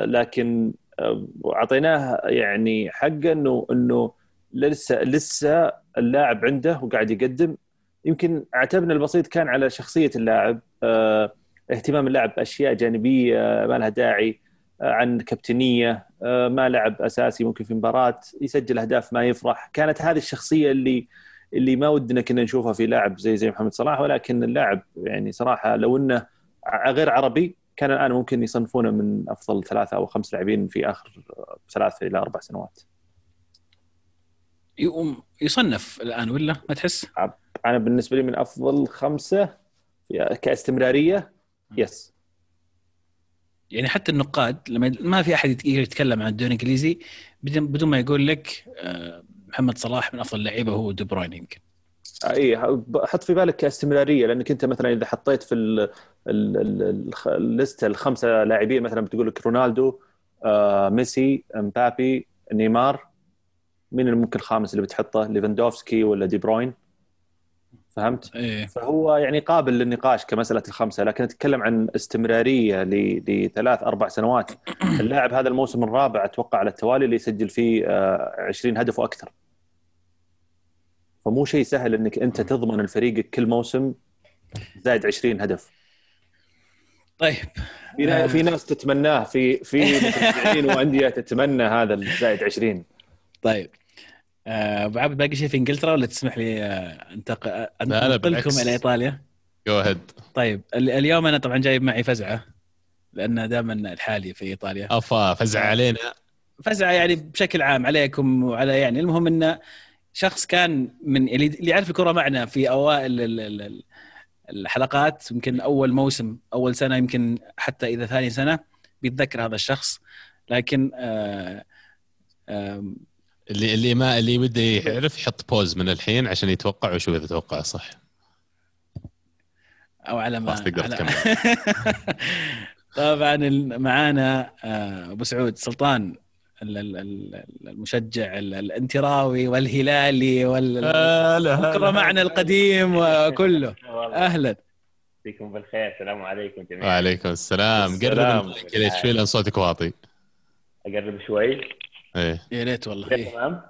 [SPEAKER 3] لكن آه، اعطيناه يعني حقه إنه إنه لسه لسه اللاعب عنده وقاعد يقدم. يمكن عتبنا البسيط كان على شخصية اللاعب آه، اهتمام اللاعب بأشياء جانبية ما لها داعي آه، عن كابتنية آه، ما لعب أساسي ممكن في مباراة يسجل أهداف ما يفرح. كانت هذه الشخصية اللي اللي ما ودنا كنا نشوفها في لاعب زي زي محمد صلاح ولكن اللاعب يعني صراحة لو إنه غير عربي كان الآن ممكن يصنفونه من أفضل ثلاثة أو خمس لاعبين في آخر ثلاث إلى أربع سنوات.
[SPEAKER 2] يصنف الآن ولا ما تحس؟
[SPEAKER 3] أنا بالنسبة لي من أفضل خمسة كاستمرارية يس.
[SPEAKER 2] يعني حتى النقاد لما ما في أحد يتكلم عن الدوري الإنجليزي بدون بدون ما يقول لك آه، محمد صلاح من أفضل اللعيبه هو دي بروين يمكن.
[SPEAKER 3] اي حط في بالك كاستمرارية لأنك أنت مثلا إذا حطيت في الليستة الخمسة لاعبين مثلا بتقول لك رونالدو آه، ميسي مبابي نيمار مين اللي ممكن الخامس اللي بتحطه؟ ليفاندوفسكي ولا دي بروين؟ فهمت؟
[SPEAKER 2] إيه.
[SPEAKER 3] فهو يعني قابل للنقاش كمسألة الخمسة لكن أتكلم عن استمرارية ل- لثلاث أربع سنوات. <coughs> اللاعب هذا الموسم الرابع أتوقع على التوالي اللي يسجل فيه آه، 20 هدف وأكثر. فمو شيء سهل إنك أنت تضمن لفريقك كل موسم زائد 20 هدف.
[SPEAKER 2] طيب
[SPEAKER 3] في نا- في ناس تتمناه في في <laughs> مشجعين وأندية تتمنى هذا الزائد 20
[SPEAKER 2] طيب آه، أبو عبد باقي شيء في إنجلترا ولا تسمح لي آه، انتق...
[SPEAKER 1] لا، لا، أنتقلكم.
[SPEAKER 2] إلى إيطاليا؟
[SPEAKER 1] جو هيد
[SPEAKER 2] طيب ال- اليوم أنا طبعا جايب معي فزعة لأن دائما الحالي في إيطاليا.
[SPEAKER 1] أفا فزع علينا.
[SPEAKER 2] فزعة يعني بشكل عام عليكم وعلى يعني المهم انه شخص كان من اللي يعرف الكرة معنا في أوائل ال- ال- ال- الحلقات يمكن أول موسم أول سنة يمكن حتى إذا ثاني سنة بيتذكر هذا الشخص. لكن آه آه
[SPEAKER 1] اللي اللي ما اللي بده <laughs> يعرف يحط بوز من الحين عشان يتوقع ويشوف إذا توقع صح.
[SPEAKER 2] أو على ما على... <laughs> طبعا معانا آه، أبو سعود سلطان المشجع ال- الانتراوي والهلالي وال بكره معنا القديم وكله. <laughs> أهلا.
[SPEAKER 5] يعطيكم بالخير. السلام عليكم جميعا.
[SPEAKER 1] وعليكم السلام. قرب
[SPEAKER 3] السلام.
[SPEAKER 1] المايك ليش شوي لأن صوتك واطي.
[SPEAKER 5] أقرب شوي.
[SPEAKER 1] إيه.
[SPEAKER 2] يا ريت والله.
[SPEAKER 5] كذا
[SPEAKER 2] إيه.
[SPEAKER 5] تمام؟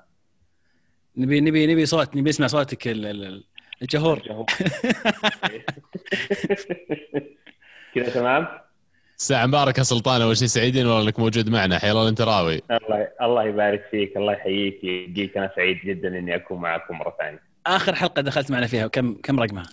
[SPEAKER 2] نبي نبي نبي صوت نبي نسمع صوتك ال- ال- الجهور. <laughs>
[SPEAKER 5] كذا تمام؟
[SPEAKER 1] الساعة مباركة سلطان أول شيء سعيدين والله إنك موجود معنا. حيا الله الانتراوي
[SPEAKER 5] الله الله يبارك فيك الله يحييك يجيك. أنا سعيد جدا إني أكون معكم مرة ثانية.
[SPEAKER 2] آخر حلقة دخلت معنا فيها كم كم رقمها؟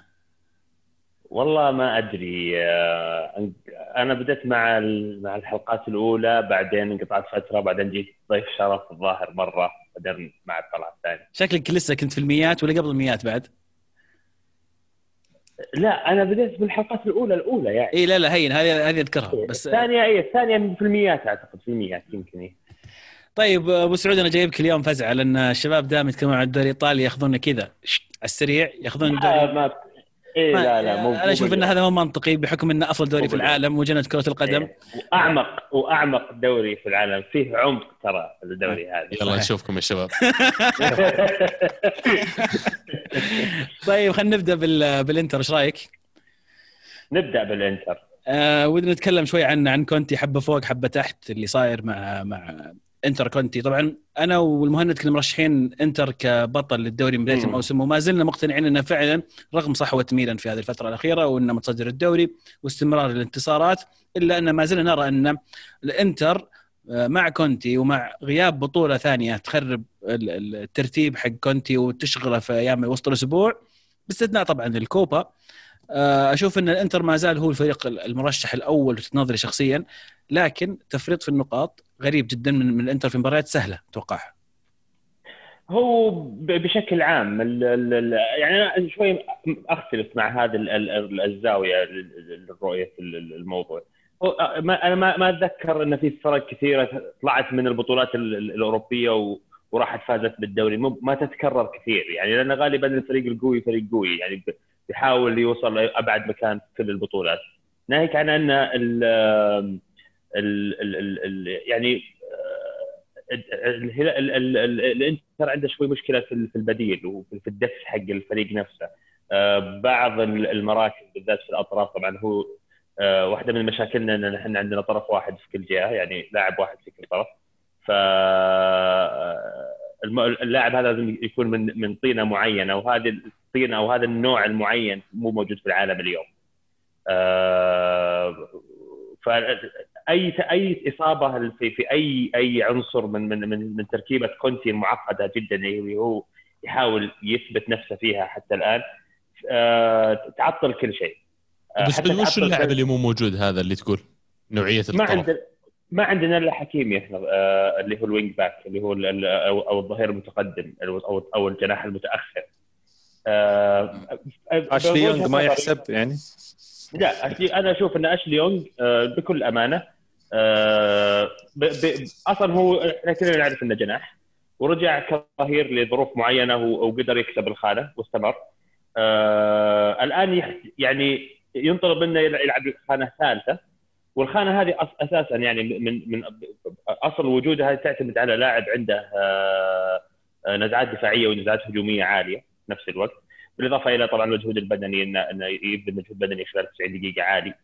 [SPEAKER 5] والله ما أدري. آه، أنا بدأت مع ال- مع الحلقات الأولى بعدين انقطعت فترة بعدين جيت ضيف شرف الظاهر مرة بعدين مع الطلعة الثانية.
[SPEAKER 2] شكلك لسه كنت في الميات ولا قبل الميات بعد؟
[SPEAKER 5] لا أنا بدأت بالحلقات الأولى الأولى يعني
[SPEAKER 2] إي لا لا هين هذه هذه أذكرها بس
[SPEAKER 5] الثانية اي الثانية في الميات أعتقد في الميات يمكن إيه.
[SPEAKER 2] طيب أبو سعود أنا جايبك اليوم فزعة لأن الشباب دائما يتكلمون عن الدوري الإيطالي ياخذونه كذا على السريع ياخذون الدوري
[SPEAKER 5] ما إيه لا لا مو
[SPEAKER 2] أنا
[SPEAKER 5] أشوف
[SPEAKER 2] إن هذا مو منطقي بحكم إنه أفضل دوري في. العالم وجنة كرة القدم
[SPEAKER 5] إيه. واعمق وأعمق دوري في العالم فيه عمق ترى الدوري هذا
[SPEAKER 1] يلا. نشوفكم يا شباب <laughs>
[SPEAKER 2] طيب خلينا نبدأ بال... بالإنتر إيش رأيك؟
[SPEAKER 5] نبدأ بالإنتر
[SPEAKER 2] آه ودنا نتكلم شوي عن عن كونتي حبة فوق حبة تحت اللي صاير مع مع انتر كونتي طبعا أنا والمهند كنا مرشحين انتر كبطل للدوري من بدايه. الموسم وما زلنا مقتنعين إنه فعلا رغم صحوة ميلان في هذه الفترة الأخيرة وإنه متصدر الدوري واستمرار الانتصارات إلا أن ما زلنا نرى أن الانتر آه، مع كونتي ومع غياب بطولة ثانية تخرب ال- ال- الترتيب حق كونتي وتشغله في أيام وسط الأسبوع باستثناء طبعا الكوبا آه، أشوف أن الانتر ما زال هو الفريق المرشح الأول في نظري شخصيا لكن تفريط في النقاط غريب جدا من, من الإنتر في مباريات سهلة اتوقعها
[SPEAKER 5] هو بشكل عام ال ال ال يعني أنا شوي أختلف مع هذه ال- ال- الزاوية ال- الموضوع. أنا ما أتذكر إن في فرق كثيرة طلعت من البطولات ال- ال- الأوروبية وراحت فازت بالدوري. ما تتكرر كثير يعني لأن غالبا الفريق القوي فريق قوي يعني بيحاول يوصل لأبعد مكان في كل البطولات. ناهيك عن أن ال ال ال ال يعني الانتر عنده شوي مشكله في البديل وفي الدفع حق الفريق نفسه آه، بعض ال- المراكز بالذات في الاطراف طبعا هو آه، واحدة من مشاكلنا ان إحنا عندنا طرف واحد في كل جهه يعني لاعب واحد في كل طرف ف آه، اللاعب هذا لازم يكون من من طينه معينه وهذه الطينه أو هذا النوع المعين مو موجود في العالم اليوم. آه، فاي أي إصابة في في أي أي عنصر من من من, من تركيبة كونتي المعقده جدا اللي هو يحاول يثبت نفسه فيها حتى الآن آه، تعطل كل شيء. آه،
[SPEAKER 1] بس وش اللاعب اللي مو موجود هذا اللي تقول؟ نوعية
[SPEAKER 5] ما
[SPEAKER 1] الطرف.
[SPEAKER 5] عندنا ما عندنا إلا حكيمي إحنا آه، اللي هو ال wing-back اللي هو أو أو الظهير المتقدم أو أو أو الجناح المتأخر. آه، أشلي
[SPEAKER 3] يونغ ما يحسب يعني؟
[SPEAKER 5] لا أشلي أنا أشوف إن أشلي يونغ آه، بكل أمانة آه، ب... ب... أصلا هو إحنا كلنا نعرف إنه جناح ورجع كظهير لظروف معينة وقدر يكسب الخانة واستمر آه الآن. يعني ينطلب منه يلع- يلعب خانه ثالثه والخانة هذه. أساسا يعني من من أصل وجودها تعتمد على لاعب عنده آه آه، نزعات دفاعية ونزعات هجومية عالية في نفس الوقت بالإضافة إلى طبعا المجهود البدني انه يبذل مجهود بدني خلال 90 دقيقة عالي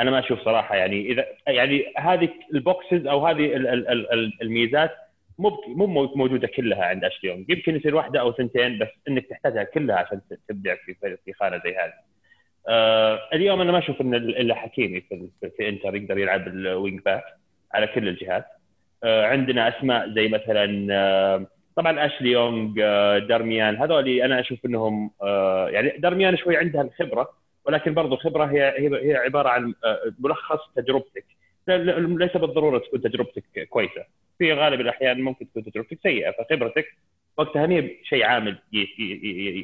[SPEAKER 5] أنا ما أشوف صراحة يعني إذا يعني هذه البوكسز أو هذه ال- ال- ال- ال- الميزات مو مو مو موجودة كلها عند اشلي يونغ يمكن يصير واحدة أو ثنتين بس إنك تحتاجها كلها عشان تبدع في في خانة زي هذه. آه اليوم أنا ما أشوف إن إلا حكيمي في, في, إنتر يقدر يلعب ال wing-back على كل الجهات. آه عندنا أسماء زي مثلا آه طبعا اشلي يونغ آه دارميان هذول أنا أشوف إنهم آه يعني دارميان شوي عندها الخبرة ولكن برضو الخبرة هي هي هي عبارة عن آه، ملخص تجربتك. ليس بالضرورة تكون تجربتك كويسة. في غالب الأحيان ممكن تكون تجربتك سيئة فخبرتك وقتها هي شيء عامل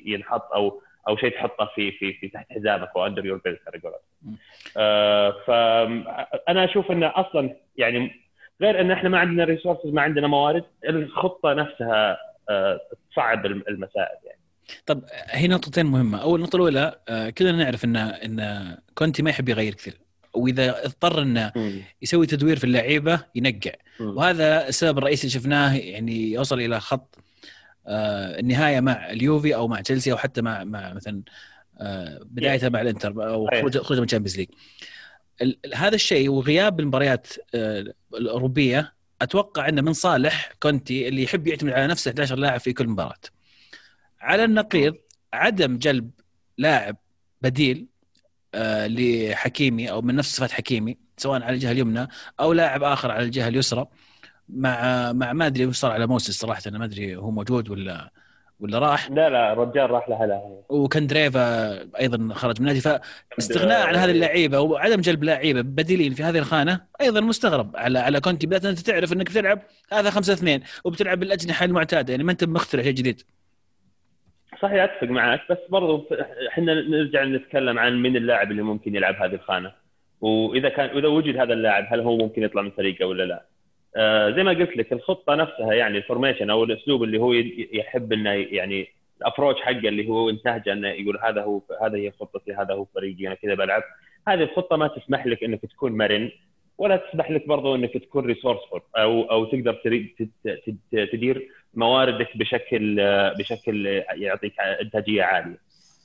[SPEAKER 5] ينحط أو أو شيء تحطه في في في تحت حزامك أو under your belt على قولتهم. آه، فانا أشوف انه أصلا يعني غير إن إحنا ما عندنا resources ما عندنا موارد الخطة نفسها آه، تصعب الم- المسائل يعني.
[SPEAKER 2] طب هي نقطتين مهمة. أول نقطة الأولى آه، كلنا نعرف إن إن كونتي ما يحب يغير كثير. وإذا اضطر إنه يسوي تدوير في اللعيبة ينقع. وهذا السبب الرئيسي اللي شفناه يعني يوصل إلى خط آه، النهاية مع اليوفي أو مع تشيلسي أو حتى مع مع مثلا آه، بدايتها مع الإنتر أو
[SPEAKER 5] صحيح.
[SPEAKER 2] خروج خروج من الشامبيونز ليج. هذا الشيء وغياب المباريات الأوروبية أتوقع إنه من صالح كونتي اللي يحب يعتمد على نفسه 11 لاعب في كل مباراة. على النقيض عدم جلب لاعب بديل آه، لحكيمي أو من نفس صفات حكيمي سواء على الجهة اليمنى أو لاعب آخر على الجهة اليسرى. مع مع ما أدري وش صار على موسس صراحة أنا ما أدري هو موجود ولا ولا راح.
[SPEAKER 5] لا لا الرجال راح لها لها
[SPEAKER 2] وكندريفا أيضا خرج من النادي فاستغناء عن هذه اللعيبة وعدم جلب لعيبه بديلين في هذه الخانة أيضا مستغرب. على على كونتي بدات أنت تعرف إنك بتلعب هذا 5 2 وبتلعب بالأجنحة المعتادة. يعني ما أنت مخترع شيء جديد.
[SPEAKER 5] صحيح أتفق معك بس برضو إحنا نرجع نتكلم عن من اللاعب اللي ممكن يلعب هذه الخانة؟ وإذا كان اذا وجد هذا اللاعب هل هو ممكن يطلع من فريقه ولا لا؟ آه زي ما قلت لك الخطة نفسها يعني ال formation أو الأسلوب اللي هو يحب إنه يعني ال approach حقه اللي هو نهجه أنه يقول هذا هو هذا هي خطتي هذا هو فريقي أنا كذا بلعب. هذه الخطة ما تسمح لك إنك تكون مرن. ولا تسمح لك برضو إنك تكون resourceful أو أو تقدر تدير مواردك بشكل بشكل يعطيك إنتاجية عالية.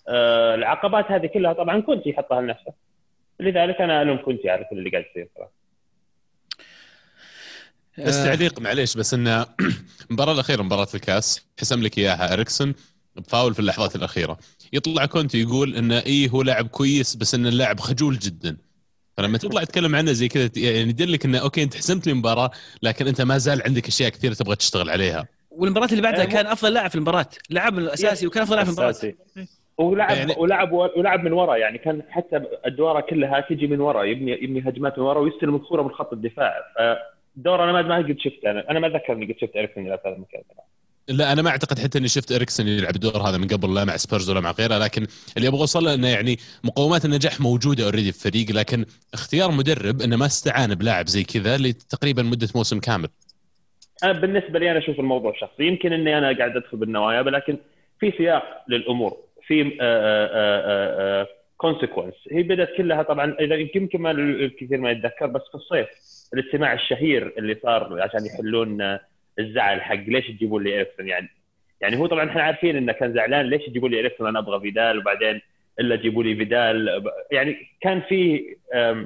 [SPEAKER 5] آه، العقبات هذه كلها طبعا كونتي يحطها لنفسه. لذلك أنا ألوم كونتي على كل اللي قاعد يصير صراحة.
[SPEAKER 1] بس تعليق معليش بس انه المباراه <clears throat> الأخيرة مباراة الكاس حسم لك إياها إريكسون بفاول في اللحظات الأخيرة يطلع كونتي يقول انه إيه هو لاعب كويس بس إن اللاعب خجول جدا فلما تطلع تتكلم عنه زي كذا يعني يدلك إنه okay أنت حسمت لي مباراه لكن أنت ما زال عندك أشياء كثيرة تبغى تشتغل عليها.
[SPEAKER 2] والمباراة اللي بعدها
[SPEAKER 5] مو-
[SPEAKER 2] كان أفضل لاعب في المباراة لعب الأساسي وكان أفضل لاعب في المباراة.
[SPEAKER 3] أساسي.
[SPEAKER 5] ولعب
[SPEAKER 1] يعني-
[SPEAKER 5] ولعب ولعب من ورا يعني كان حتى أدواره كلها تجي من ورا يبني يبني هجمات من ورا ويستلم الكوره من خط الدفاع. فدور أنا ما ما قد شفته أنا أنا ما أتذكر إني قد شفت اريكسون يلعب في هذا المكان
[SPEAKER 1] لا أنا ما أعتقد حتى إني شفت إريكسون يلعب الدور هذا من قبل لا مع سبيرز ولا مع غيره لكن اللي أبغى اوصل إنه يعني مقومات النجاح موجودة already في الفريق لكن اختيار مدرب إنه ما استعان بلاعب زي كذا لتقريبا مدة موسم كامل.
[SPEAKER 5] أنا بالنسبة لي أنا أشوف الموضوع شخصي. يمكن إني أنا قاعد أدخل بالنوايا ولكن في سياق للأمور في consequence هي بدأت كلها طبعا إذا يمكن ما الكثير ما يتذكر بس في الصيف الاجتماع الشهير اللي صار عشان يحلون الزعل حق ليش تجيبون لي اريكسون يعني يعني هو طبعا إحنا عارفين إنه كان زعلان ليش تجيبوا لي اريكسون أنا أبغى فيدال وبعدين إلا جيبوا لي فيدال. يعني كان في آه،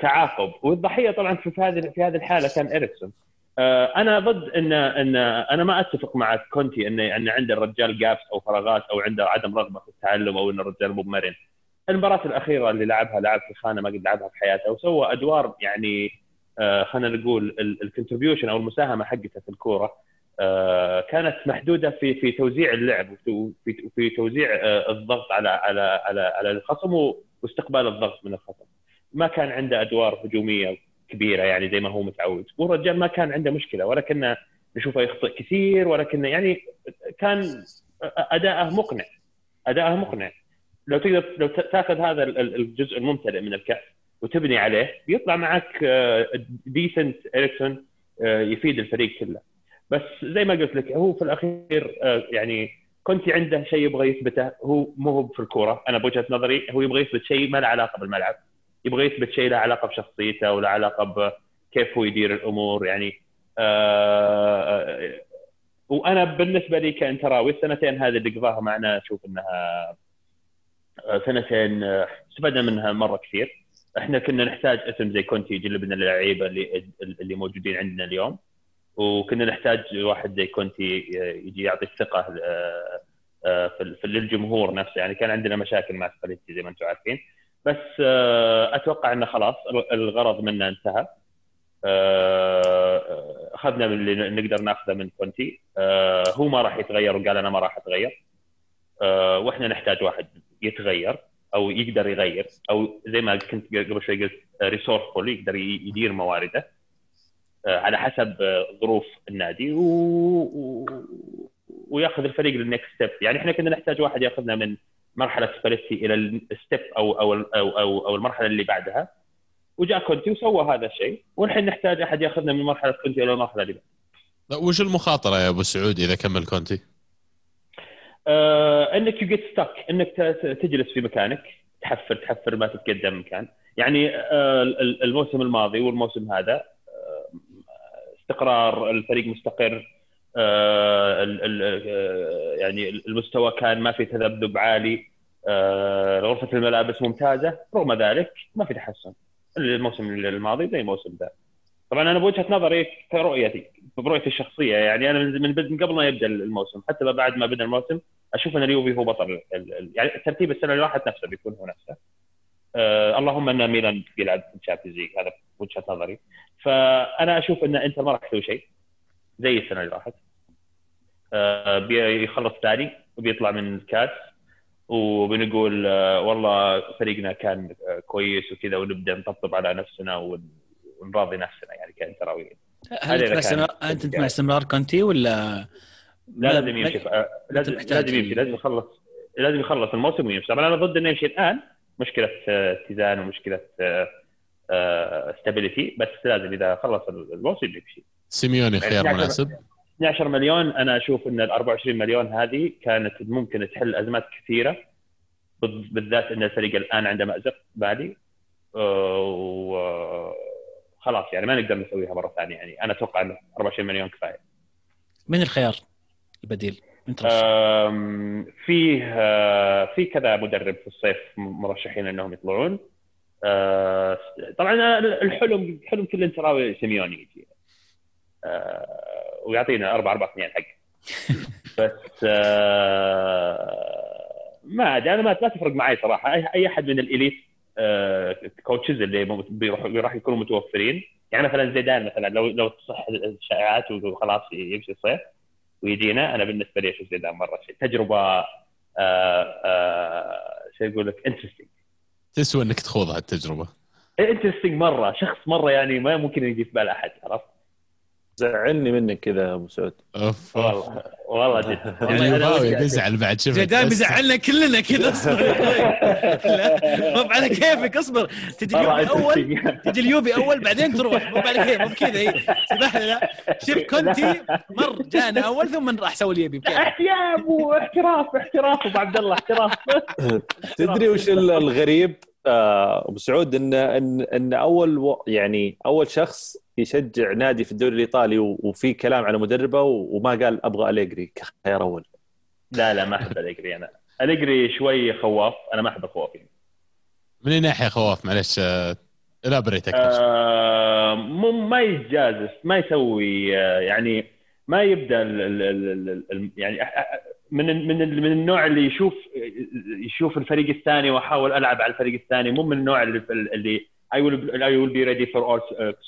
[SPEAKER 5] تعاقب. والضحية طبعا في هذه في هذه الحالة كان اريكسون آه، أنا ضد إن إن أنا ما أتفق مع كونتي إن إن عند الرجال gaps أو فراغات أو عنده عدم رغبة في التعلم أو إن الرجال مو مرن. المباراة الأخيرة اللي لعبها لعب في خانة ما قد لعبها في حياته وسوى أدوار يعني خلينا نقول ال contribution أو المساهمة حقته في الكورة آه، كانت محدودة في في توزيع اللعب وفي في- في توزيع آه، الضغط على على على على الخصم واستقبال الضغط من الخصم. ما كان عنده أدوار هجومية كبيرة يعني زي ما هو متعود. والرجال ما كان عنده مشكلة ولكن نشوفه يخطئ كثير ولكن يعني كان أداءه مقنع. أداءه مقنع. لو تقدر لو تأخذ هذا ال- ال- الجزء الممتلئ من الكأس وتبني عليه بيطلع معك decent اريكسون يفيد الفريق كله. بس زي ما قلت لك هو في الأخير آه، يعني كنت عنده شيء يبغى يثبته هو مو هو في الكورة. أنا بوجهة نظري هو يبغى يثبت شيء ما له علاقة بالملعب. يبغى يثبت شيء له علاقة بشخصيته وله علاقة بكيف هو يدير الأمور يعني آه آه، وأنا بالنسبة لي كانتراوي السنتين هذه اللي قضاها معنا أشوف إنها آه، سنتين آه، استفدنا منها مرة كثير. إحنا كنا نحتاج اسم زي كونتي يجلب لنا اللعيبة اللي اللي موجودين عندنا اليوم. وكنا نحتاج واحد زي كونتي يجي يعطي الثقة آه، آه، في للجمهور نفسه. يعني كان عندنا مشاكل مع سباليتي زي ما أنتم عارفين. بس آه، أتوقع إنه خلاص الغرض منه انتهى. أخذنا من اللي نقدر نأخذه من كونتي. هو ما راح يتغير وقال أنا ما راح أتغير. وإحنا نحتاج واحد يتغير. أو يقدر يغير أو زي ما كنت قبل شوي قلت resourceful يقدر ي- يدير موارده آه، على حسب آه، ظروف النادي و... و... ويأخذ الفريق لل next step يعني إحنا كنا نحتاج واحد يأخذنا من مرحلة سباليتي إلى ال step أو أو أو أو, أو المرحلة اللي بعدها. وجاء كونتي وسوى هذا الشيء والحين نحتاج أحد يأخذنا من مرحلة كونتي إلى المرحلة اللي بعدها.
[SPEAKER 1] وش المخاطرة يا أبو سعود إذا كمل كونتي؟
[SPEAKER 5] آه انك you get stuck انك تجلس في مكانك تحفر تحفر ما تتقدم مكان. يعني آه ال- الموسم الماضي والموسم هذا آه استقرار الفريق مستقر يعني المستوى كان ما في تذبذب عالي غرفة الملابس ممتازة رغم ذلك ما في تحسن. الموسم الماضي زي الموسم ذا. طبعا أنا بوجهة نظري كرؤيتي برؤيتي الشخصية. يعني أنا من من قبل ما يبدأ الموسم حتى بعد ما بدأ الموسم أشوف أن اليوفي هو بطل يعني ترتيب السنة اللي راحت نفسه بيكون هو نفسه. آه اللهم إن ميلان بيلعب في الشامبيونز ليج هذا وجهة نظري. فأنا أشوف أن إنتر ما راح يسوي شيء زي السنة اللي راحت. آه بيخلص ثاني وبيطلع من الكاس وبنقول آه والله فريقنا كان آه كويس وكذا ونبدأ نطبطب على نفسنا ون- ونراضي نفسنا يعني كانتراويين
[SPEAKER 2] هل انت مع استمرار انت أنت مع استمرار كونتي ولا
[SPEAKER 5] لا لازم يمشي. آه، لازم لازم يمشي. لازم يخلص. لازم يخلص الموسم ويمشي. طبعا أنا ضد إنه يمشي الآن. مشكلة آه، اتزان ومشكلة stability بس لازم إذا خلص الموسم يمشي.
[SPEAKER 1] سيميوني خيار
[SPEAKER 5] يعني
[SPEAKER 1] مناسب.
[SPEAKER 5] 12 مليون. أنا أشوف إن ال 24 مليون هذه كانت ممكن تحل أزمات كثيرة. بال- بالذات إن الفريق الآن عنده مأزق مالي وخلاص يعني ما نقدر نسويها مرة ثانية يعني. أنا أتوقع ان 24 مليون كفاية.
[SPEAKER 2] من الخيار البديل؟ من
[SPEAKER 5] فيه آه، في كذا مدرب في الصيف مرشحين إنهم يطلعون. آه، طبعا الحلم حلم كل انتراوي سيميوني يجي. آه، ويعطينا 4 4 2 حق. <laughs> بس ما أدري أنا ما تفرق معي صراحة. أي أحد من الإليت coaches اللي مو- بيروحوا راح يكونوا متوفرين. يعني مثلا زيدان مثلا لو لو تصح الشائعات وخلاص يمشي الصيف ويجينا أنا بالنسبة لي أشوف زيدان مرة شيء. تجربة آه آه شو يقول لك؟ انترستنج
[SPEAKER 1] تسوى إنك تخوض هالتجربة.
[SPEAKER 5] interesting مرة. شخص مرة يعني ما ممكن يجي في بال أحد عرفت؟
[SPEAKER 3] زعلني منك كذا يا أبو سعود.
[SPEAKER 1] أوف
[SPEAKER 5] والله والله جد. <laughs>
[SPEAKER 1] اليوفاوي بيزعل بعد شفت
[SPEAKER 2] زيدان
[SPEAKER 1] بس-
[SPEAKER 2] بيزعلنا كلنا كذا اصبر. <laughs> لا مو على كيفك اصبر. تجي اليوفي
[SPEAKER 5] أول
[SPEAKER 2] تجي اليوفي أول بعدين تروح. مو على كيف مو بكذا لي لا. شوف كونتي مر جانا أول ثم راح سوي اليبي بكيف. <laughs>
[SPEAKER 5] احتياب واحتراف احتراف أبو عبد الله احتراف.
[SPEAKER 3] تدري وش ال- الغريب؟ أبو سعود ان ان إن أول و... يعني أول شخص يشجع نادي في الدوري الإيطالي و- وفي كلام على مدربه و- وما قال أبغى أليجري كخيار أول.
[SPEAKER 5] لا لا ما أحب أليجري أنا. أليجري شوي خواف أنا ما أحب الخوافين
[SPEAKER 1] من اي ناحية خواف معلش آه، الابريت أكثر
[SPEAKER 5] آه مو ما يتجازف ما يسوي آه يعني ما يبدأ ال ال ال ال ال يعني من من من النوع اللي يشوف يشوف الفريق الثاني وأحاول ألعب على الفريق الثاني مو من النوع اللي اللي will I will be ready for all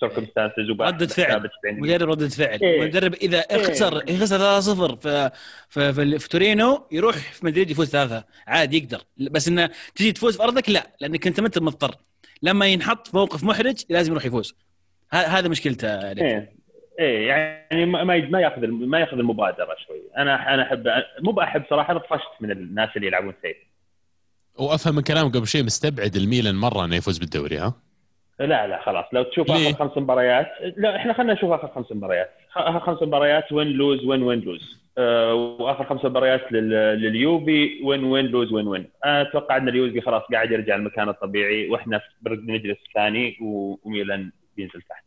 [SPEAKER 5] circumstances وبعد
[SPEAKER 2] ردة فعل. مدرب ردة فعل.
[SPEAKER 5] إيه.
[SPEAKER 2] مدرب إذا خسر خسر 3-0 في في, في, في تورينو يروح في مدريد يفوز ثلاثة. عادي يقدر. بس إنه تجي تفوز في أرضك؟ لا. لأنك أنت ما أنت مضطر. لما ينحط في موقف محرج لازم يروح يفوز. هذا مشكلته
[SPEAKER 5] إيه. إيه يعني ما ما ياخذ ما ياخذ المبادرة شوي. أنا أنا احب مو بأحب صراحة أنا طفشت من الناس اللي يلعبون سيف.
[SPEAKER 1] وأفهم من كلامك قبل شيء مستبعد الميلان مرة إنه يفوز بالدوري ها؟
[SPEAKER 5] لا لا خلاص. لو تشوف؟ آخر خمس مباريات لا إحنا خلينا نشوف آخر خمس مباريات. آخر خمس مباريات win lose win win lose وآخر خمس مباريات لل- لليوفي win win lose win win أتوقع إن اليوفي خلاص قاعد يرجع المكان الطبيعي وإحنا بنجلس ثاني وميلان بينزل تحت.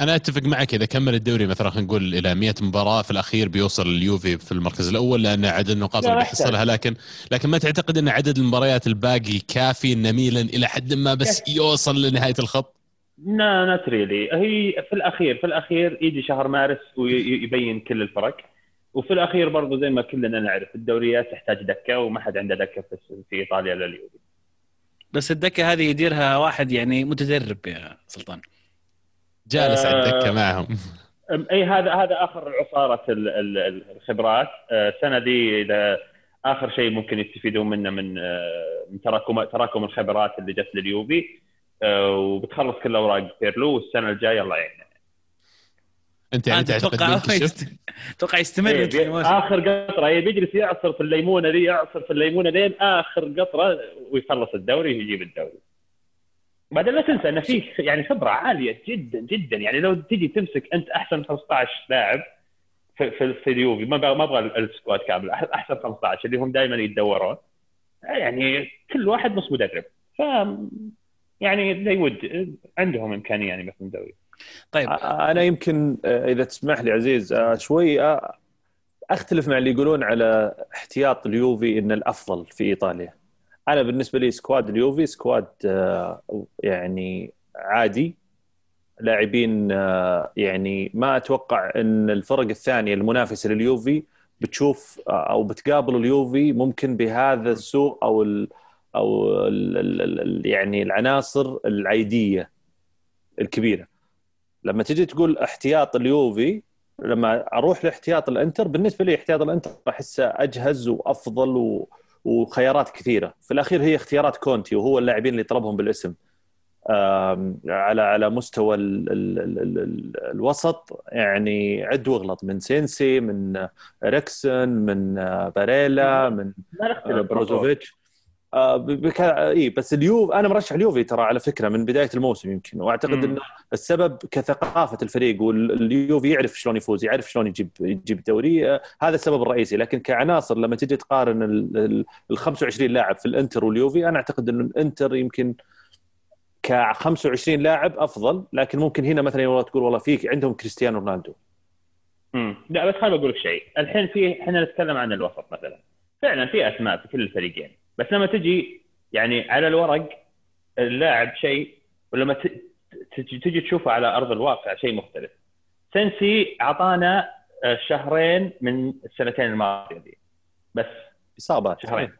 [SPEAKER 1] أنا أتفق معك إذا كمل الدوري مثلا خلينا نقول إلى 100 مباراة في الأخير بيوصل اليوفي في المركز الأول لأن عدد النقاط اللي. بيحصلها لكن لكن ما تعتقد إن عدد المباريات الباقي كافي إن ميلان إلى حد ما بس يوصل لنهاية الخط؟
[SPEAKER 5] لا not really هي في الأخير في الأخير يجي شهر مارس ويبين كل الفرق. وفي الأخير برضو زي ما كلنا نعرف الدوريات تحتاج دكة وما حد عنده دكة في, في إيطاليا الا اليوفي
[SPEAKER 2] بس الدكة هذه يديرها واحد يعني متدرب يا سلطان.
[SPEAKER 1] جالس على الدكة
[SPEAKER 5] آه.
[SPEAKER 1] معهم.
[SPEAKER 5] إي هذا هذا آخر عصارة ال- ال- الخبرات. آه، السنة دي إذا آخر شيء ممكن يستفيدون منه من آه، من تراكم تراكم الخبرات اللي جت لليوفي. وبتخلص كل أوراق بيرلو والسنة الجاية الله يعينه
[SPEAKER 1] أنت يعني
[SPEAKER 2] انت
[SPEAKER 1] تعتقد <laughs>
[SPEAKER 2] أتوقع يستمر
[SPEAKER 5] إيه، آخر قطرة إيه، بيجلس يعصر في الليمونة ذي يعصر في الليمونة لين آخر قطرة ويخلص الدوري ويجيب الدوري. بعدين لا تنسى إن في يعني خبرة عالية جدا جدا. يعني لو تجي تمسك أنت أحسن 15 لاعب في في, في اليوفي ما ما أبغى ال squad كامل أحسن 15 اللي هم دائما يتدورون. يعني كل واحد نص مدرب. ف يعني they would عندهم إمكانية يعني مثل الدوري
[SPEAKER 2] طيب.
[SPEAKER 3] أنا يمكن إذا تسمح لي عزيز شوي أختلف مع اللي يقولون على احتياط اليوفي إن الأفضل في إيطاليا. أنا بالنسبة لي squad اليوفي squad آه، يعني عادي. لاعبين آه، يعني ما أتوقع إن الفرق الثانية المنافسه لليوفي بتشوف آه، أو بتقابل اليوفي ممكن بهذا السوء أو ال أو ال ال ال يعني العناصر العيديه الكبيرة. لما تجي تقول احتياط اليوفي لما أروح لاحتياط الإنتر بالنسبة لي احتياط الإنتر أحسه أجهز وأفضل و... وخيارات كثيرة. في الأخير هي اختيارات كونتي وهو اللاعبين اللي طلبهم بالاسم. على على مستوى ال ال ال ال ال الوسط يعني عد واغلط. من سينسي من إريكسن من آه، باريلا من آه، بروزوفيتش. آه، بك... اي بس اليوف أنا مرشح اليوفي ترى على فكرة من بداية الموسم يمكن
[SPEAKER 5] وأعتقد.
[SPEAKER 3] إنه السبب كثقافة الفريق واليوفي يعرف شلون يفوز يعرف شلون يجيب يجيب الدوري آه، هذا السبب الرئيسي. لكن كعناصر لما تجي تقارن ال- ال ال 25 لاعب في الإنتر واليوفي أنا أعتقد إنه الإنتر يمكن ك 25 لاعب أفضل لكن ممكن هنا مثلا والله تقول والله فيك عندهم كريستيانو رونالدو.
[SPEAKER 5] امم لا بس خليني أقول لك شيء. الحين في إحنا نتكلم عن الوسط مثلا. فعلا في أسماء في كل الفريقين. بس لما تجي يعني على الورق اللاعب شيء ولما تجي, تشوفه على أرض الواقع شيء مختلف. سنسي أعطانا آه، شهرين من السنتين الماضية دي. بس
[SPEAKER 3] إصابات.
[SPEAKER 5] شهرين.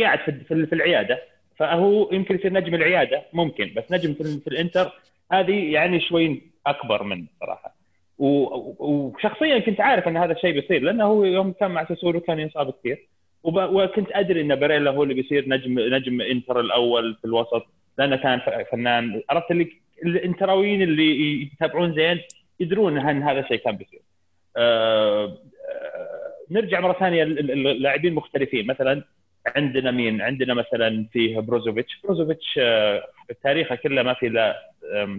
[SPEAKER 5] قاعد في العيادة. فهو يمكن يصير نجم العيادة ممكن. بس نجم في, الإنتر هذه يعني شوي أكبر منه صراحة. وشخصيا كنت عارف إن هذا الشيء بيصير لأنه هو يوم كان مع ساسولو كان ينصاب كثير. وكنت أدري إن باريلا هو اللي بيصير نجم نجم إنتر الأول في الوسط لأنه كان فنان عرفت اللي الإنتراويين اللي يتابعون زين يدرون ان هذا الشيء كان بيصير. أه أه نرجع مرة ثانية اللاعبين مختلفين مثلا عندنا مين؟ عندنا مثلا فيه بروزوفيتش، بروزوفيتش أه تاريخه كله ما في إلا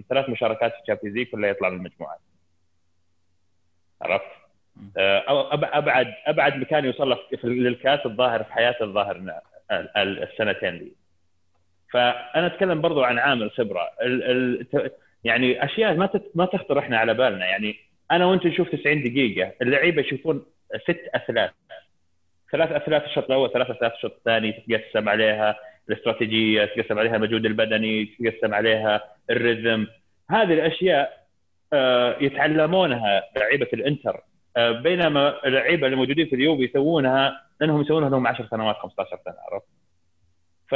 [SPEAKER 5] ثلاث مشاركات في الشامبيونز كلها يطلع من المجموعات. عرفت؟ أه، ابعد أبعد مكان يوصل له للكاس الظاهر في حياته الظاهر السنتين دي. فأنا أتكلم برضو عن عامل خبرة. يعني أشياء ما ما تخطر إحنا على بالنا. يعني أنا وأنت نشوف 90 دقيقة اللعيبة يشوفون ست أثلاث. ثلاث أثلاث الشوط الأول ثلاث أثلاث الشوط الثاني تتقسم عليها. الاستراتيجية تتقسم عليها المجهود البدني تتقسم عليها الريزم. هذه الأشياء آه، يتعلمونها لعيبة الإنتر. آه، بينما اللعيبة اللي موجودين في اليوفي يسوونها لأنهم يسوونها لهم 10 سنوات 15 سنة عرفت؟ ف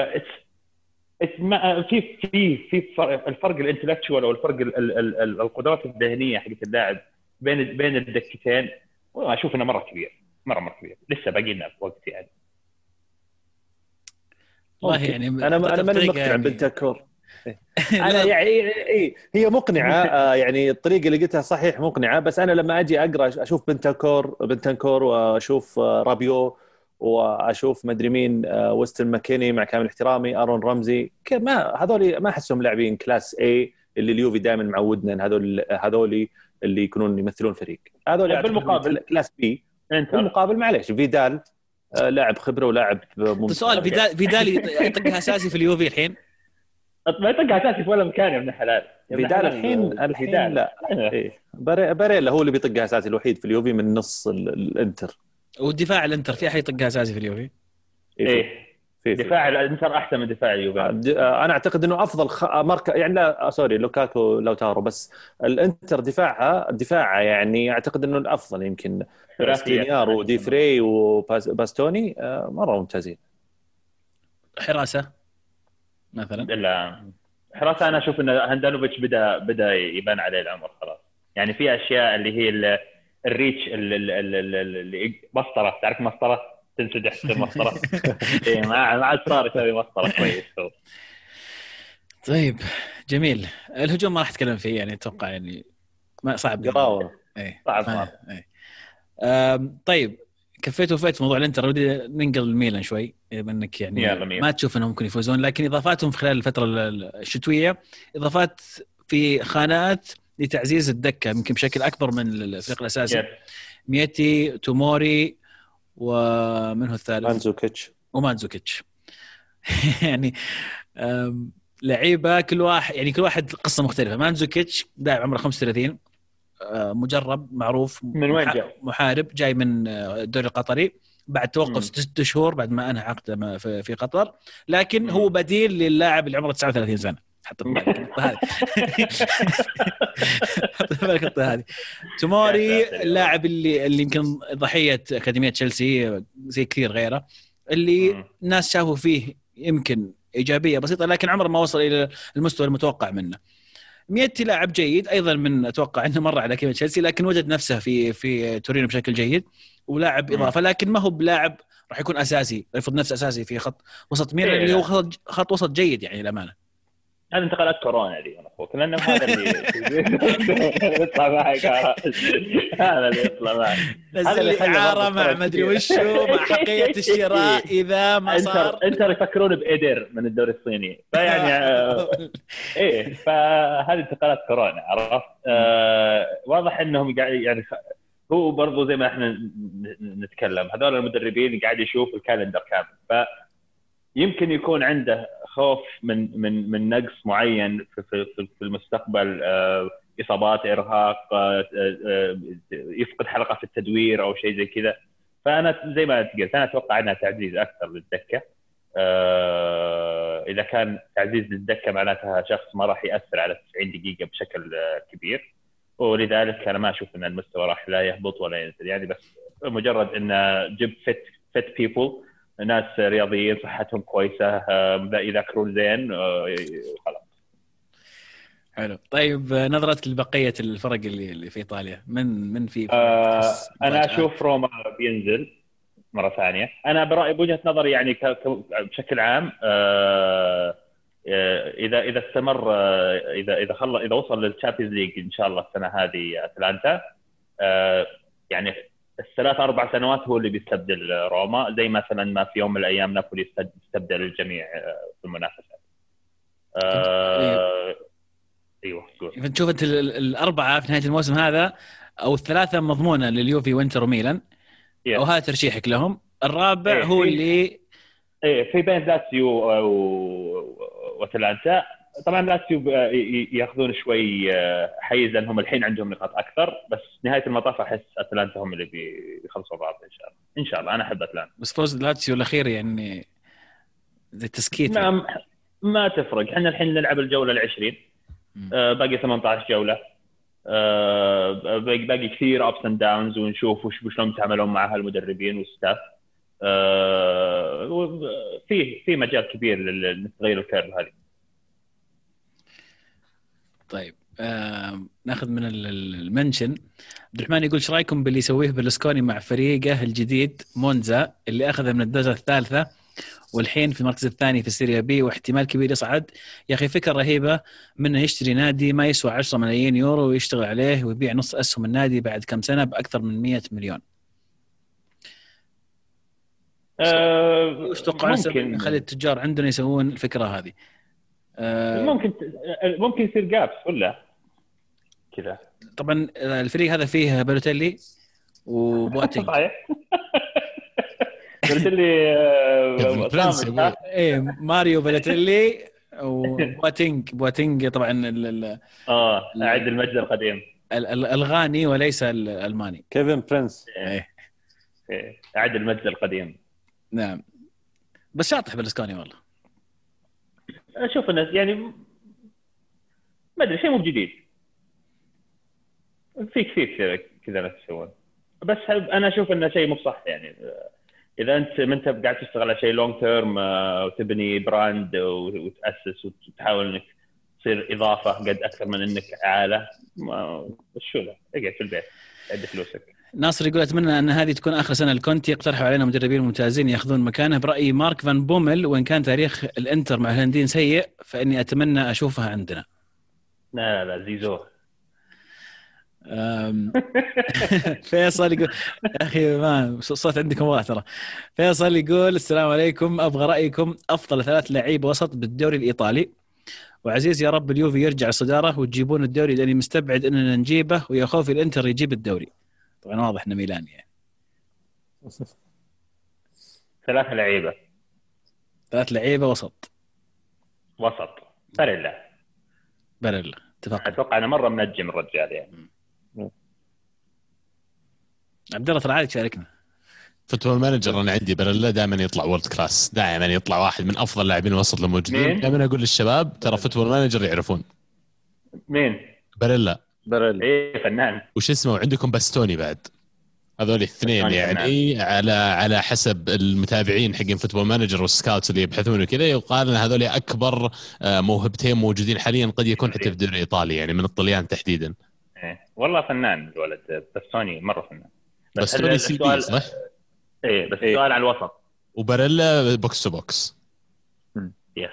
[SPEAKER 5] في في في الفرق الانتلكتشوال أو الفرق القدرات الذهنية حقت اللاعب بين بين الدكتين أشوف إنه مرة كبير مره مرة كبير. لسه باقي لنا وقت يعني.
[SPEAKER 2] والله يعني
[SPEAKER 3] أنا أنا ماني مقتنع يعني... بنتنكور أنا <laughs> يعني اي هي مقنعة <laughs> آه، يعني الطريقة اللي قلتها صحيح مقنعة بس أنا لما أجي أقرأ أشوف بنتنكور بنتنكور وأشوف آه، رابيو وأشوف مدري مين آه، ويستون ماكيني مع كامل احترامي أرون رمزي ما هذول ما أحسهم لاعبين class A اللي اليوفي دائما معودنا ان هذول هذول اللي يكونون يمثلون فريق. هذول
[SPEAKER 5] بالمقابل
[SPEAKER 3] class B بالمقابل معليش فيدال لاعب خبرة ولاعب
[SPEAKER 2] ممتاز. سؤال فيدال فيدال يطقها أساسي في اليوفي الحين؟
[SPEAKER 5] ما يطقها أساسي في ولا مكان يا ابن الحلال
[SPEAKER 3] فيدال الحين الحين لا. إيه. باريلا هو اللي بيطقها أساسي الوحيد في اليوفي من نص الإنتر.
[SPEAKER 2] والدفاع الإنتر في أحد يطقها أساسي في اليوفي؟
[SPEAKER 5] إيه, إيه. في دفاع الإنتر أحسن من دفاع اليوفي.
[SPEAKER 3] آه، أنا أعتقد إنه أفضل خ... مركز يعني لا sorry لوكاكو لوتارو بس الإنتر دفاعها دفاعها يعني أعتقد إنه الأفضل يمكن. سكرينيار ودي فري وباستوني آه، مرة ممتازين.
[SPEAKER 2] حراسة. مثلا؟
[SPEAKER 5] لا حراسه أنا أشوف إن هاندانوفيتش بدأ بدأ يبان عليه العمر خلاص. يعني في أشياء اللي هي ال reach اللي مسطرة. تعرف مسطرة؟ تنسدح تصير <laughs> مسطره اي ما عاد صار يسوي مسطرة كويس.
[SPEAKER 2] طيب جميل. الهجوم ما راح أتكلم فيه يعني أتوقع يعني ما صعب.
[SPEAKER 3] قراوة.
[SPEAKER 2] اي صعب صعب. اي طيب كفيت وفيت موضوع الانتر ودي ننقل الميلان شوي بما انك يعني ما تشوف إنهم ممكن يفوزون لكن إضافاتهم في خلال الفترة الشتوية إضافات في خانات لتعزيز الدكة يمكن بشكل أكبر من الفريق الأساسي. ميتي توموري ومن هو الثالث؟
[SPEAKER 3] مانزوكيتش.
[SPEAKER 2] ومانزوكيتش. <laughs> يعني لعيبة كل واحد يعني كل واحد قصة مختلفة. مانزوكيتش لاعب عمره 35 آه، مجرب معروف
[SPEAKER 5] من وين جاي؟
[SPEAKER 2] محارب جاي من آه، الدوري القطري. بعد توقف ست شهور بعد ما أنهى عقده في قطر. لكن هو بديل للاعب اللي عمره 39 سنة. حط في <laughs> بالك النقطه هذه. <laughs> حط في بالك النقطه هذه. توموري اللاعب اللي اللي يمكن ضحية أكاديمية تشيلسي زي كثير غيره اللي الناس شافوا فيه يمكن إيجابية بسيطة لكن عمره ما وصل إلى المستوى المتوقع منه. ميتي لاعب جيد أيضا من أتوقع إنه مر على اكاديميه تشيلسي لكن وجد نفسه في في تورينو بشكل جيد ولاعب إضافة لكن ما هو بلاعب راح يكون أساسي يفرض نفسه أساسي في خط وسط ميلان اللي هو خط, خط وسط جيد يعني للأمانة.
[SPEAKER 5] هذه انتقالات كورونا دي أنا أخوك لأنه <laughs> هذا اللي يطلع معك هذا اللي يطلع معك
[SPEAKER 2] نزل اعاره مع مدري وشو مع حقية الشراء <laughs> إذا ما صار.
[SPEAKER 5] انت يفكرون بايدر من الدوري الصيني. فيعني آه، <laughs> إيه فهذه انتقالات كورونا عرفت؟ آه واضح إنهم قاعد يعني هو برضو زي ما إحنا نتكلم هذول المدربين قاعد يشوف الكالندر كامل. ف يمكن يكون عنده خوف من من من نقص معين في في, في المستقبل آه، إصابات إرهاق آه، آه، يفقد حلقة في التدوير أو شيء زي كذا. فأنا زي ما انت قلت أنا أتوقع إنها تعزيز أكثر للدكه إذا كان تعزيز للدكه معناتها شخص ما راح يأثر على 90 دقيقة بشكل كبير. ولذلك أنا ما أشوف إن المستوى راح لا يهبط ولا ينزل. يعني بس مجرد إن جبت فت فت بيبل ناس رياضيين صحتهم كويسة يذاكرون زين آه، خلاص.
[SPEAKER 2] حلو. طيب آه، نظرتك لبقية الفرق اللي اللي في إيطاليا. من من في
[SPEAKER 5] آه،
[SPEAKER 2] أنا؟
[SPEAKER 5] أشوف روما بينزل مرة ثانية. أنا برايي بوجهة نظري يعني بشكل عام آه، آه، اذا إذا استمر اذا إذا خلص إذا وصل لل Champions League إن شاء الله السنة هذه أتلانتا آه، يعني الثلاث أربع سنوات هو اللي بيستبدل روما زي مثلا ما في يوم من الأيام نابولي استبدل الجميع آه، في المنافسة. آه، أيوه قول
[SPEAKER 2] فتشوف أنت ال- ال- الأربعة في نهاية الموسم هذا أو الثلاثة مضمونة لليوفي وانتر وميلان
[SPEAKER 5] Yeah.
[SPEAKER 2] أو هذا ترشيحك لهم الرابع
[SPEAKER 5] إيه،
[SPEAKER 2] هو
[SPEAKER 5] في-
[SPEAKER 2] اللي
[SPEAKER 5] إيه في بين لاتسيو واتلانتا طبعا لاتسيو ي- ياخذون شوي آه، حيز لأنهم الحين عندهم نقاط أكثر بس نهاية المطاف أحس أتلانتا هم اللي بيخلصوا الرابع إن شاء الله. إن شاء الله. أنا أحب أتلانتا.
[SPEAKER 2] بس فوز لاتسيو الأخير يعني تسكيت.
[SPEAKER 5] ما ما تفرق. إحنا الحين نلعب الجولة العشرين. آه، باقي 18 جولة. آه، باقي باقي كثير ups and downs ونشوف وش شلون يتعاملون معها المدربين وال staff آه، في في مجال كبير لتغيير ال curve هذه.
[SPEAKER 2] طيب آه ناخذ من ال- ال- ال mention. عبد الرحمن يقول إيش رأيكم باللي يسويه برلسكوني مع فريقه الجديد مونزا اللي أخذه من الدرجة الثالثة والحين في المركز الثاني في السيريا بي واحتمال كبير يصعد؟ يا أخي فكرة رهيبة منه يشتري نادي ما يسوى 10 ملايين يورو ويشتغل عليه ويبيع نص أسهم النادي بعد كم سنة بأكثر من 100 مليون.
[SPEAKER 5] آه،
[SPEAKER 2] وش تتوقع
[SPEAKER 5] ممكن.
[SPEAKER 2] نخلي التجار عندنا يسوون الفكرة هذه.
[SPEAKER 5] ممكن ممكن يصير جابس ولا؟ كذا.
[SPEAKER 2] طبعا آه، الفريق هذا فيه بالوتيلي وبواتينج.
[SPEAKER 5] صحيح. <laughs> قلت لي آه،
[SPEAKER 1] كيفن برنس يا
[SPEAKER 5] صامت،
[SPEAKER 1] أبوي.
[SPEAKER 5] ها؟
[SPEAKER 2] إيه ماريو بالوتيلي وبواتينج. بواتينج طبعا ال- ال-
[SPEAKER 5] آه أعد المجد القديم.
[SPEAKER 2] ال- ال- الغاني وليس الألماني.
[SPEAKER 3] كيفن برنس.
[SPEAKER 2] إيه.
[SPEAKER 5] إيه، أعد المجد القديم.
[SPEAKER 2] نعم. بس شاطح بالإسكاني والله.
[SPEAKER 5] أشوف الناس يعني ما أدري شيء مو جديد في كثير كذا ناس يسوون. بس أنا أشوف إنه شيء مو صح يعني. إذا أنت ما أنت قاعد تشتغل على شيء long term وتبني brand وتأسس وتحاول إنك تصير إضافة قد أكثر من إنك عالة شو له اقعد في البيت عد فلوسك.
[SPEAKER 2] ناصر يقول أتمنى أن هذه تكون آخر سنة لكونتي. يقترحوا علينا مدربين ممتازين يأخذون مكانه. برأيي مارك فان بومل وإن كان تاريخ الإنتر مع الهولنديين سيء فإني أتمنى أشوفها عندنا.
[SPEAKER 5] لا لا لا زيزو <laughs>
[SPEAKER 2] فيصل يقول يا أخي ما صوت عندكم واضح ترى. فيصل يقول السلام عليكم. أبغى رأيكم أفضل ثلاث لعيبه وسط بالدوري الإيطالي. وعزيز يا رب اليوفي يرجع الصداره وتجيبون الدوري لأني مستبعد أننا نجيبه ويا خوفي الإنتر يجيب الدوري. طبعا واضح إنه ميلان يعني. <laughs>
[SPEAKER 5] ثلاثة لعيبة.
[SPEAKER 2] ثلاث لعيبة وسط.
[SPEAKER 5] وسط. باريلا.
[SPEAKER 2] بلل اتفق.
[SPEAKER 5] أتوقع أنا مرة منجم الرجال يعني.
[SPEAKER 2] عبد الله ترى عادي تشاركنا.
[SPEAKER 1] Football Manager أنا عندي بريلا دائما يطلع world class دائما يطلع واحد من أفضل لاعبين الوسط الموجودين؟ دائما أقول للشباب ترى Football Manager يعرفون.
[SPEAKER 5] مين؟
[SPEAKER 1] بريلا
[SPEAKER 3] بريل.
[SPEAKER 5] إيه فنان.
[SPEAKER 1] وش اسمه؟ وعندكم باستوني بعد. هذول الاثنين يعني على على حسب المتابعين حقين Football Manager وال scouts اللي يبحثون وكذا يقال إن هذول أكبر آه، موهبتين موجودين حاليا قد يكون حتى في الدوري الإيطالي يعني من الطليان تحديدا.
[SPEAKER 5] إيه. والله فنان الولد. باستوني مرة فنان. بس
[SPEAKER 1] باستوني
[SPEAKER 5] CB
[SPEAKER 1] صح؟
[SPEAKER 5] إيه بس
[SPEAKER 3] إيه.
[SPEAKER 5] السؤال على الوسط.
[SPEAKER 1] وباريلا box to box
[SPEAKER 5] yes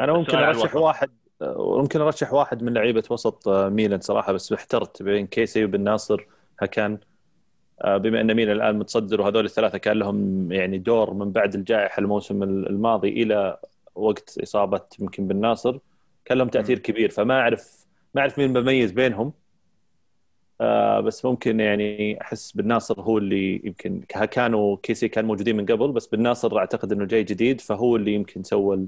[SPEAKER 3] أنا ممكن
[SPEAKER 5] أرشح.
[SPEAKER 3] واحد ممكن ارشح واحد من لعيبة وسط آه، ميلان صراحة بس احترت بين كيسي وبن ناصر هكان آه، بما إن ميلان الآن متصدر وهذول الثلاثة كان لهم يعني دور من بعد الجائحة الموسم الماضي إلى وقت إصابة يمكن بن ناصر كان لهم تأثير كبير فما أعرف ما أعرف مين بميز بينهم. آه بس ممكن يعني أحس بن ناصر هو اللي يمكن كانوا كيسي كان موجودين من قبل بس بن ناصر أعتقد إنه جاي جديد فهو اللي يمكن سوى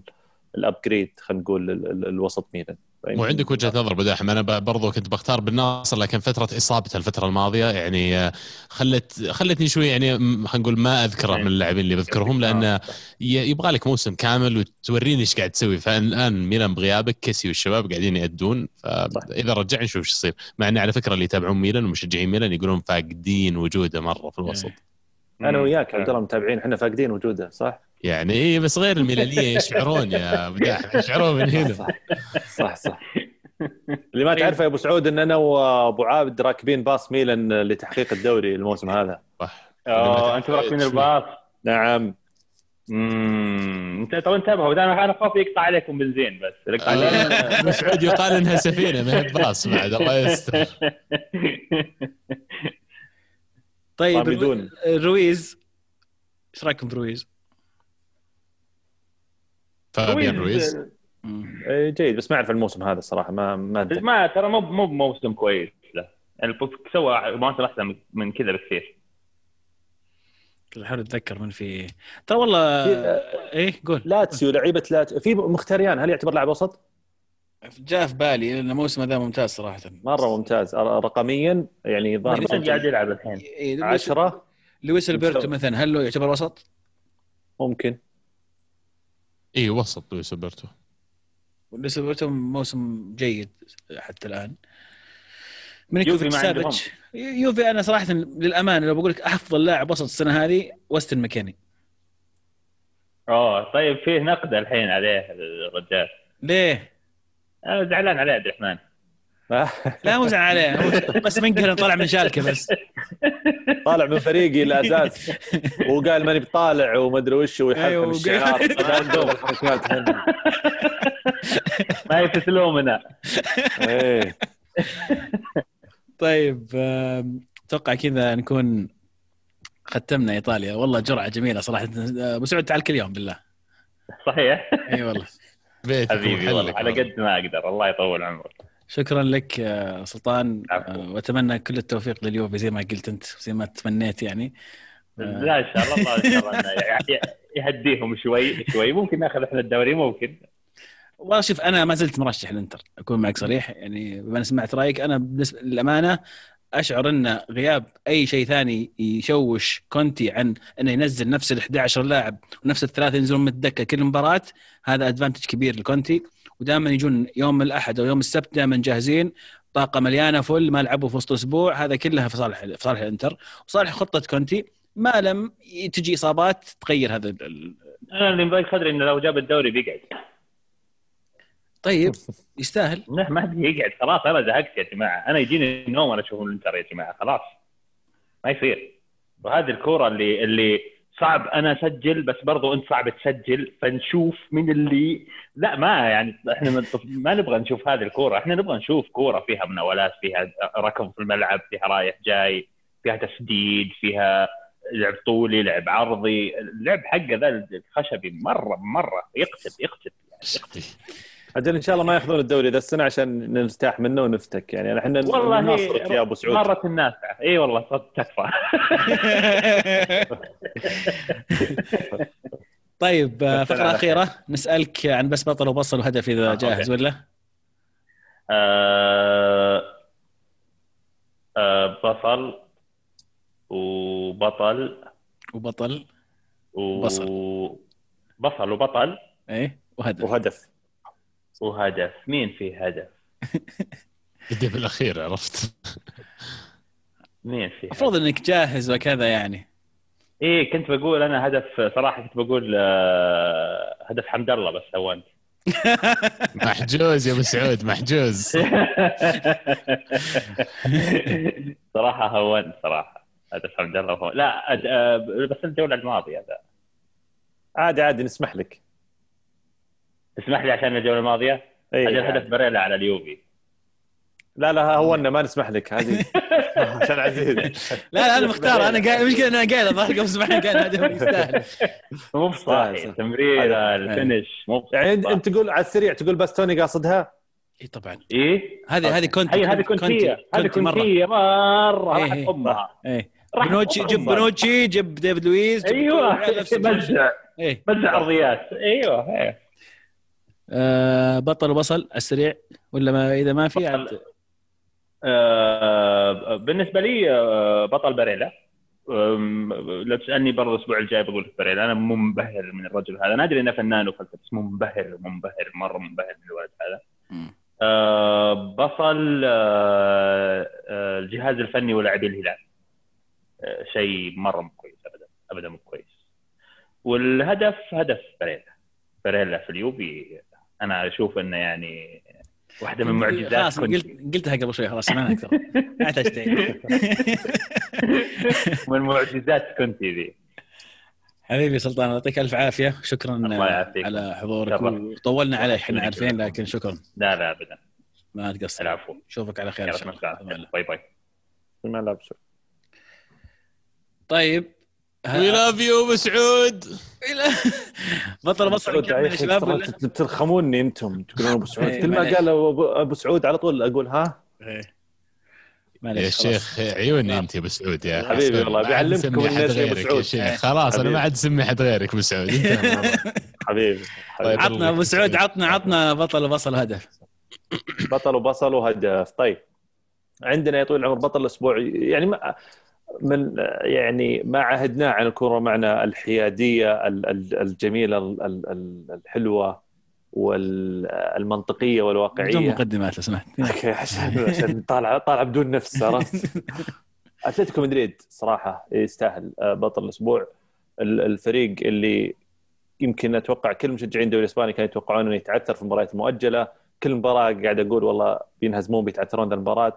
[SPEAKER 3] الابجريد خلينا نقول ال- ال- الوسط ميلان.
[SPEAKER 1] وعندك وجهة نظر بداحم أنا برضو كنت بختار بالناصر لكن فترة اصابته الفترة الماضية يعني آه، خلت خلتني شوي يعني خلينا نقول ما أذكره من اللاعبين اللي بذكرهم لأن ي- يبغى لك موسم كامل وتوريني إيش قاعد تسوي. فالآن ميلان بغيابك كيسي والشباب قاعدين يأدون. فإذا رجع نشوف إيش يصير. مع إن على فكرة اللي يتابعون ميلان ومشجعين ميلان يقولون فاقدين وجوده مرة في الوسط.
[SPEAKER 5] أنا.
[SPEAKER 3] وياك. عبد الله متابعين إحنا فاقدين وجوده صح؟
[SPEAKER 1] يعني إيه بس غير الملاليه يشعرون يا بداح يشعرون من هنا.
[SPEAKER 3] صح صح صح <laughs> اللي ما تعرفه يا أبو سعود إن أنا وأبو عابد راكبين باص ميلان لتحقيق الدوري الموسم هذا.
[SPEAKER 1] صح.
[SPEAKER 5] آه أنتم راكبين الباص؟
[SPEAKER 3] نعم.
[SPEAKER 5] امم أنت طب انتبهوا دائما أنا خاف يقطع عليكم بنزين بس. يقطع عليكم.
[SPEAKER 1] آه، مسعود يقال إنها سفينة ما هي باص بعد الله يستر.
[SPEAKER 2] طيب. رويز إيش رأيكم في رويز؟
[SPEAKER 1] فابيان رويز.
[SPEAKER 3] إيه، جيد. بس ما أعرف الموسم هذا الصراحة ما ما.
[SPEAKER 5] ما ترى مو مو بموسم كويس. له يعني سوى مواسم أحسن من- من كذا بكثير.
[SPEAKER 2] احاول أتذكر من في ترى والله إيه قول.
[SPEAKER 3] لاتسيو لعيبة لات في مختاريان هل يعتبر لاعب وسط؟
[SPEAKER 2] جاء في بالي لأن الموسم هذا ممتاز صراحة.
[SPEAKER 3] مرة ممتاز. رقميا يعني ظاهر
[SPEAKER 5] قاعد يلعب الحين؟
[SPEAKER 2] إيه، لويس-
[SPEAKER 3] عشرة.
[SPEAKER 2] لويس البرتو مثلا هل له يعتبر وسط؟
[SPEAKER 3] ممكن.
[SPEAKER 1] إي وسط لويس ألبرتو.
[SPEAKER 2] لويس ألبرتو موسم جيد حتى الآن.
[SPEAKER 5] يوفي
[SPEAKER 2] ميليكوفيتش. سافيتش. يوفي أنا صراحة للامانه لو بقول لك أفضل لاعب وسط السنة هذه وستن ماكيني.
[SPEAKER 5] اوه طيب فيه نقد الحين عليه الرجال.
[SPEAKER 2] ليه؟
[SPEAKER 5] أنا زعلان عليه عبد الرحمن.
[SPEAKER 2] لا مو زعل عليه هو بس منقهر طلع من شالكة بس. <laughs>
[SPEAKER 3] طالع من فريقي الاساس <laughs> وقال ماني بطالع وما أدري وش ويحرف
[SPEAKER 2] أيوه،
[SPEAKER 3] الشعار الحركات.
[SPEAKER 5] ما يفتلومنا
[SPEAKER 3] إيه.
[SPEAKER 2] طيب أتوقع كذا نكون ختمنا إيطاليا. والله جرعة جميلة صراحة. أبو سعود تعال كل يوم بالله.
[SPEAKER 5] صحيح؟
[SPEAKER 2] إي والله.
[SPEAKER 1] بيتك
[SPEAKER 5] حبيبي والله. على قد ما أقدر. الله يطول عمرك.
[SPEAKER 2] شكرا لك يا سلطان
[SPEAKER 5] عفو.
[SPEAKER 2] آه، وأتمنى كل التوفيق لليوفي زي ما قلت أنت زي ما تمنيت يعني آه.
[SPEAKER 5] لا إن شاء الله الله إن شاء الله يهديهم شوي شوي ممكن ناخذ إحنا الدوري ممكن
[SPEAKER 2] والله شوف أنا ما زلت مرشح الانتر أكون معك صريح يعني بما سمعت رأيك أنا بالنسبة للأمانة أشعر أن غياب أي شيء ثاني يشوش كونتي عن أنه ينزل نفس ال 11 لاعب ونفس الثلاثة ينزلون من الدكة كل مباراة هذا advantage كبير لكونتي ودائما يجون يوم الأحد أو يوم السبت دائما جاهزين طاقة مليانة full ما لعبوا في وسط الأسبوع هذا كلها في صالح في صالح الإنتر. وصالح خطة كونتي ما لم تجي إصابات تغير هذا ال-
[SPEAKER 5] أنا اللي مضايق صدري إنه لو جاب الدوري بيقعد.
[SPEAKER 2] طيب يستاهل.
[SPEAKER 5] لا <laughs> ما يقعد خلاص أنا زهقت يا جماعة. أنا يجيني النوم وأنا أشوف الإنتر يا جماعة خلاص. ما يصير. وهذه الكورة اللي اللي صعب أنا أسجل بس برضو انت صعب تسجل فنشوف من اللي لا ما يعني إحنا ما- نبغى نشوف هذه الكورة إحنا نبغى نشوف كورة فيها مناولات فيها ركض في الملعب فيها رايح جاي فيها تسديد فيها لعب طولي لعب عرضي اللعب حقه ذا الخشبي مرة مرة يقتل يقتل.
[SPEAKER 3] أجل إن شاء الله ما يأخذون الدوري ذا السنة عشان نرتاح منه ونفتك. يعني إحنا
[SPEAKER 5] والله
[SPEAKER 3] نناصرك يا أبو سعود.
[SPEAKER 5] مرت النافعه إي والله تكفى. <laughs>
[SPEAKER 2] طيب آه،
[SPEAKER 5] على
[SPEAKER 2] أخيرة. نسألك عن بس بطل وبصل وهدف إذا
[SPEAKER 5] آه،
[SPEAKER 2] جاهز
[SPEAKER 5] أوكي.
[SPEAKER 2] ولا؟
[SPEAKER 5] آه آه بصل وبطل.
[SPEAKER 2] وبطل.
[SPEAKER 5] و...
[SPEAKER 2] بصل.
[SPEAKER 5] وبطل.
[SPEAKER 2] إيه وهدف.
[SPEAKER 3] وهدف.
[SPEAKER 5] وهدف. مين فيه هدف؟ <laughs>
[SPEAKER 1] الهدف الاخير عرفت.
[SPEAKER 5] مين فيه
[SPEAKER 2] المفروض إنك جاهز وكذا يعني.
[SPEAKER 5] إيه كنت بقول أنا هدف صراحة كنت بقول آه هدف حمد الله بس هونت <laughs>
[SPEAKER 1] محجوز يا أبو سعود محجوز. <laughs>
[SPEAKER 5] صراحة هونت صراحة. هدف حمد الله هو... لا. آه بس الجوله الماضيه هذا.
[SPEAKER 3] عادي عادي نسمح لك.
[SPEAKER 5] تسمح لي عشان الجولة الماضية؟
[SPEAKER 3] اي
[SPEAKER 5] أجل هدف
[SPEAKER 3] عادي.
[SPEAKER 5] بريلا على اليوفي.
[SPEAKER 3] لا لا هونا ما نسمح لك هذه <laughs> عشان عزيز.
[SPEAKER 2] لا لا أنا مختار أنا قاعد مش أنا قاعد أظهر قبل سمعنا قاعد هدف يستاهل. <laughs>
[SPEAKER 5] مو بصاحي
[SPEAKER 3] صح.
[SPEAKER 5] تمريرة الفينش مو
[SPEAKER 3] يعني انت تقول على السريع تقول باستوني قاصدها؟
[SPEAKER 2] إي طبعا.
[SPEAKER 5] إيه؟
[SPEAKER 2] هذه هذه كونتي
[SPEAKER 5] هي هذه كونتية. هذه
[SPEAKER 2] كونتية مرة.
[SPEAKER 5] راحت
[SPEAKER 2] إيه.
[SPEAKER 5] أمها.
[SPEAKER 2] إيه.
[SPEAKER 5] راحت
[SPEAKER 2] بنوتشي جيب. بنوتشي جيب ديفيد لويز
[SPEAKER 5] أيوه.
[SPEAKER 2] إيه.
[SPEAKER 5] مزع ارضيات أيوه إيه.
[SPEAKER 2] آه بطل وبصل على السريع ولا ما إذا ما في. عاد؟
[SPEAKER 5] آه، بالنسبة لي آه، بطل باريلا. أم، لو تسألني برضه الأسبوع الجاي بقول باريلا. أنا منبهر من الرجل هذا. أنا أدري إنه فنان وفلسفة بس منبهر منبهر مرة منبهر من الولد هذا. آه، بصل آه، آه، الجهاز الفني ولاعبي الهلال. آه، شيء مرة مو كويس ابدا ابدا مو كويس. والهدف هدف باريلا. باريلا في اليوبي أنا أشوف انه يعني واحدة من معجزات
[SPEAKER 2] خلاص قلت قلتها قبل شوي خلاص سمعنا أكثر. <laughs> ما تعيد <laughs>
[SPEAKER 5] من معجزات كونتي ذي.
[SPEAKER 2] حبيبي سلطان يعطيك ألف عافية. شكرا
[SPEAKER 5] الله يعافيك.
[SPEAKER 2] على حضورك. وطولنا عليك إحنا عارفين لكن شكرا.
[SPEAKER 5] لا لا ابدا.
[SPEAKER 2] ما تقصر.
[SPEAKER 5] العفو.
[SPEAKER 2] نشوفك على خير إن شاء
[SPEAKER 5] يعطيك
[SPEAKER 2] الله.
[SPEAKER 5] العافيه باي باي.
[SPEAKER 3] ما لابس
[SPEAKER 2] طيب
[SPEAKER 1] we love you ابو سعود
[SPEAKER 2] بطل نكمل يا شباب ولا؟
[SPEAKER 3] ترخموني أنتم تقولون أبو سعود
[SPEAKER 2] إيه،
[SPEAKER 3] كل ما. قال ابو أبو سعود على طول أقول ها
[SPEAKER 2] إيه.
[SPEAKER 1] يا. شيخ عيوني أنت يا أبو سعود يا
[SPEAKER 3] حبيبي. والله بيعلمكم الناس يا
[SPEAKER 1] يا
[SPEAKER 3] سعود.
[SPEAKER 1] شيخ خلاص
[SPEAKER 3] أنا.
[SPEAKER 1] ما عاد اسمي حد غيرك أبو سعود <laughs>
[SPEAKER 3] حبيبي
[SPEAKER 1] طيب.
[SPEAKER 3] حبيبي.
[SPEAKER 2] عطنا أبو سعود عطنا عطنا بطل وبصل هدف
[SPEAKER 3] بطل وبصل وهدف طيب عندنا يا طويل العمر بطل الأسبوع يعني ما من يعني ما عهدناه عن الكره معنا الحيادية ال- ال- الجميلة ال- ال- ال- الحلوة والمنطقية
[SPEAKER 2] بدون
[SPEAKER 3] والواقعيه
[SPEAKER 2] مقدمات لو سمحت. <laughs>
[SPEAKER 3] okay عشان عشان طالع طالع بدون نفس عرفت؟ <laughs> أتلتيكو مدريد صراحة يستاهل آه، بطل الأسبوع. ال- الفريق اللي يمكن أتوقع كل مشجعين الدوري الإسباني كانوا يتوقعون إنه يتعثر في المباريات المؤجلة. كل مباراة قاعد أقول والله بينهزمون بيتعثرون ذا المباراة.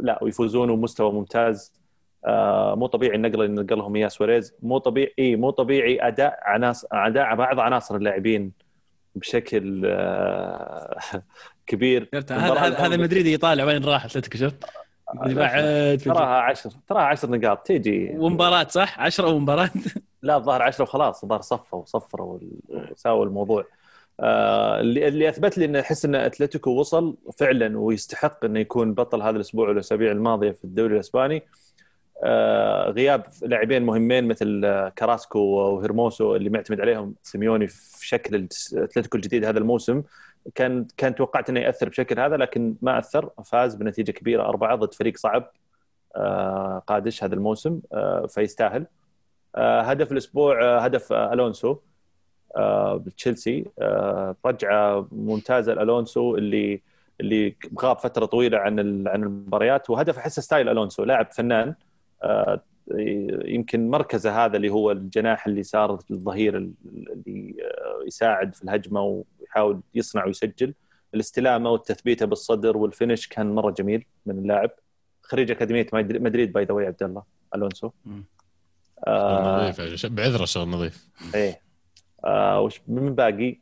[SPEAKER 3] لا ويفوزون ومستوى ممتاز. آه مو طبيعي النقله اللي نقلهم اياه سواريز مو طبيعي إيه مو طبيعي أداء عناصر أداء بعض عناصر اللاعبين بشكل آه <laughs> كبير.
[SPEAKER 2] هذا هذا مدريدي يطالع وين راح اتلتيكو شفت؟ بعد في
[SPEAKER 3] تراها 10 تراها 10 نقاط تيجي
[SPEAKER 2] ومباراة صح؟ 10 ومباراة.
[SPEAKER 3] لا الظاهر 10 وخلاص الظاهر صفوا وصفروا وساووا الموضوع. آه اللي اللي أثبت لي انه احس ان أتلتيكو وصل فعلا ويستحق إنه يكون بطل هذا الأسبوع والأسابيع الماضية في الدوري الإسباني. آه غياب لاعبين مهمين مثل آه، كراسكو وهيرموسو اللي معتمد عليهم سيميوني في شكل اتلتيكو الجديد هذا الموسم. كان كان توقعت إنه يأثر بشكل هذا لكن ما أثر. فاز بنتيجة كبيرة أربعة ضد فريق صعب آه قادش هذا الموسم آه فيستاهل. آه، هدف الأسبوع آه، هدف آه، ألونسو. آه، بتشيلسي. آه، رجعة ممتازة الالونسو اللي اللي غاب فترة طويلة عن عن المباريات وهدف أحسه style ألونسو لاعب فنان. آه، يمكن مركزه هذا اللي هو الجناح اللي صار الظهير اللي آه، يساعد في الهجمة ويحاول يصنع ويسجل. الاستلامة والتثبيتة بالصدر وال finish كان مرة جميل من اللاعب. خريج أكاديمية مدريد- by the way عبد الله
[SPEAKER 1] ألونسو.
[SPEAKER 3] آه
[SPEAKER 1] نظيف بعذره شغل نظيف.
[SPEAKER 3] إيه. آه وش من باقي؟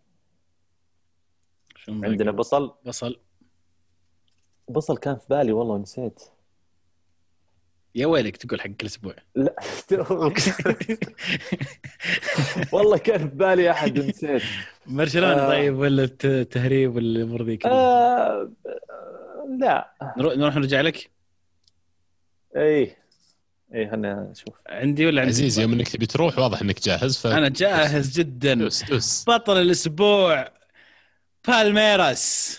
[SPEAKER 2] شو
[SPEAKER 3] عندنا بصل.
[SPEAKER 2] بصل.
[SPEAKER 3] بصل كان في بالي والله نسيت.
[SPEAKER 2] يا ويلك تقول حق كل أسبوع.
[SPEAKER 3] لا. <laughs> والله كان في بالي أحد ونسيت
[SPEAKER 2] برشلونة
[SPEAKER 3] آه.
[SPEAKER 2] طيب ولا الت- التهريب ولا الأمور ذي كلها
[SPEAKER 3] آه لا.
[SPEAKER 2] نروح نروح نرجع لك؟
[SPEAKER 3] إيه. إيه خلنا نشوف.
[SPEAKER 2] عندي ولا عندي
[SPEAKER 1] عزيز يوم إنك تبي تروح واضح إنك جاهز ف
[SPEAKER 2] أنا جاهز جدا.
[SPEAKER 1] دوس دوس.
[SPEAKER 2] بطل الأسبوع بالميراس.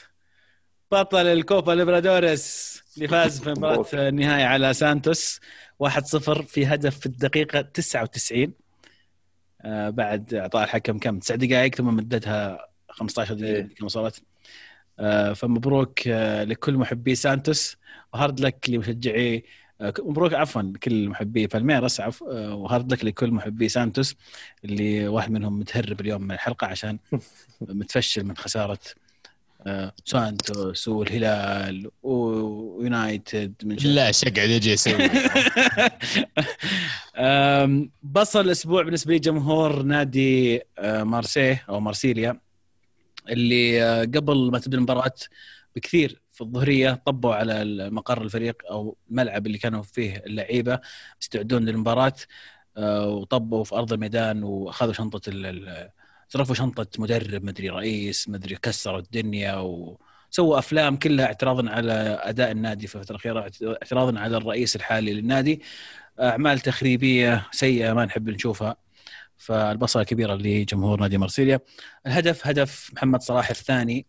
[SPEAKER 2] بطل الكوبا ليبرادوريس اللي فاز في مباراة النهائي على سانتوس. 1-0 في هدف في الدقيقة 99 آه بعد إعطاء الحكم كم؟ تسع دقائق ثم مدتها 15 دقيقة
[SPEAKER 3] إيه.
[SPEAKER 2] كم وصلت آه فمبروك آه لكل محبي سانتوس. و hard luck لمشجعي آه مبروك عفوا لكل محبي بالميراس عفوا آه و hard luck لكل محبي سانتوس اللي واحد منهم متهرب اليوم من الحلقة عشان <laughs> متفشل من خسارة آه، سانتوس والهلال ويونايتد من
[SPEAKER 1] لا اقعد أجي
[SPEAKER 2] أسوي بصل الأسبوع بالنسبة لي جمهور نادي آه، مارسيه أو مارسيليا اللي آه، قبل ما تبدأ المباراة بكثير في الظهرية طبوا على مقر الفريق أو الملعب اللي كانوا فيه اللعيبة يستعدون للمباراة آه، وطبوا في أرض الميدان وأخذوا شنطة صرفوا شنطة مدرب مدري رئيس مدري كسروا الدنيا وسووا أفلام كلها اعتراضا على أداء النادي في الفترة الأخيرة اعتراضا على الرئيس الحالي للنادي. أعمال تخريبية سيئة ما نحب نشوفها. فالبصله كبيره لجمهور نادي مرسيليا الهدف هدف محمد صلاح الثاني.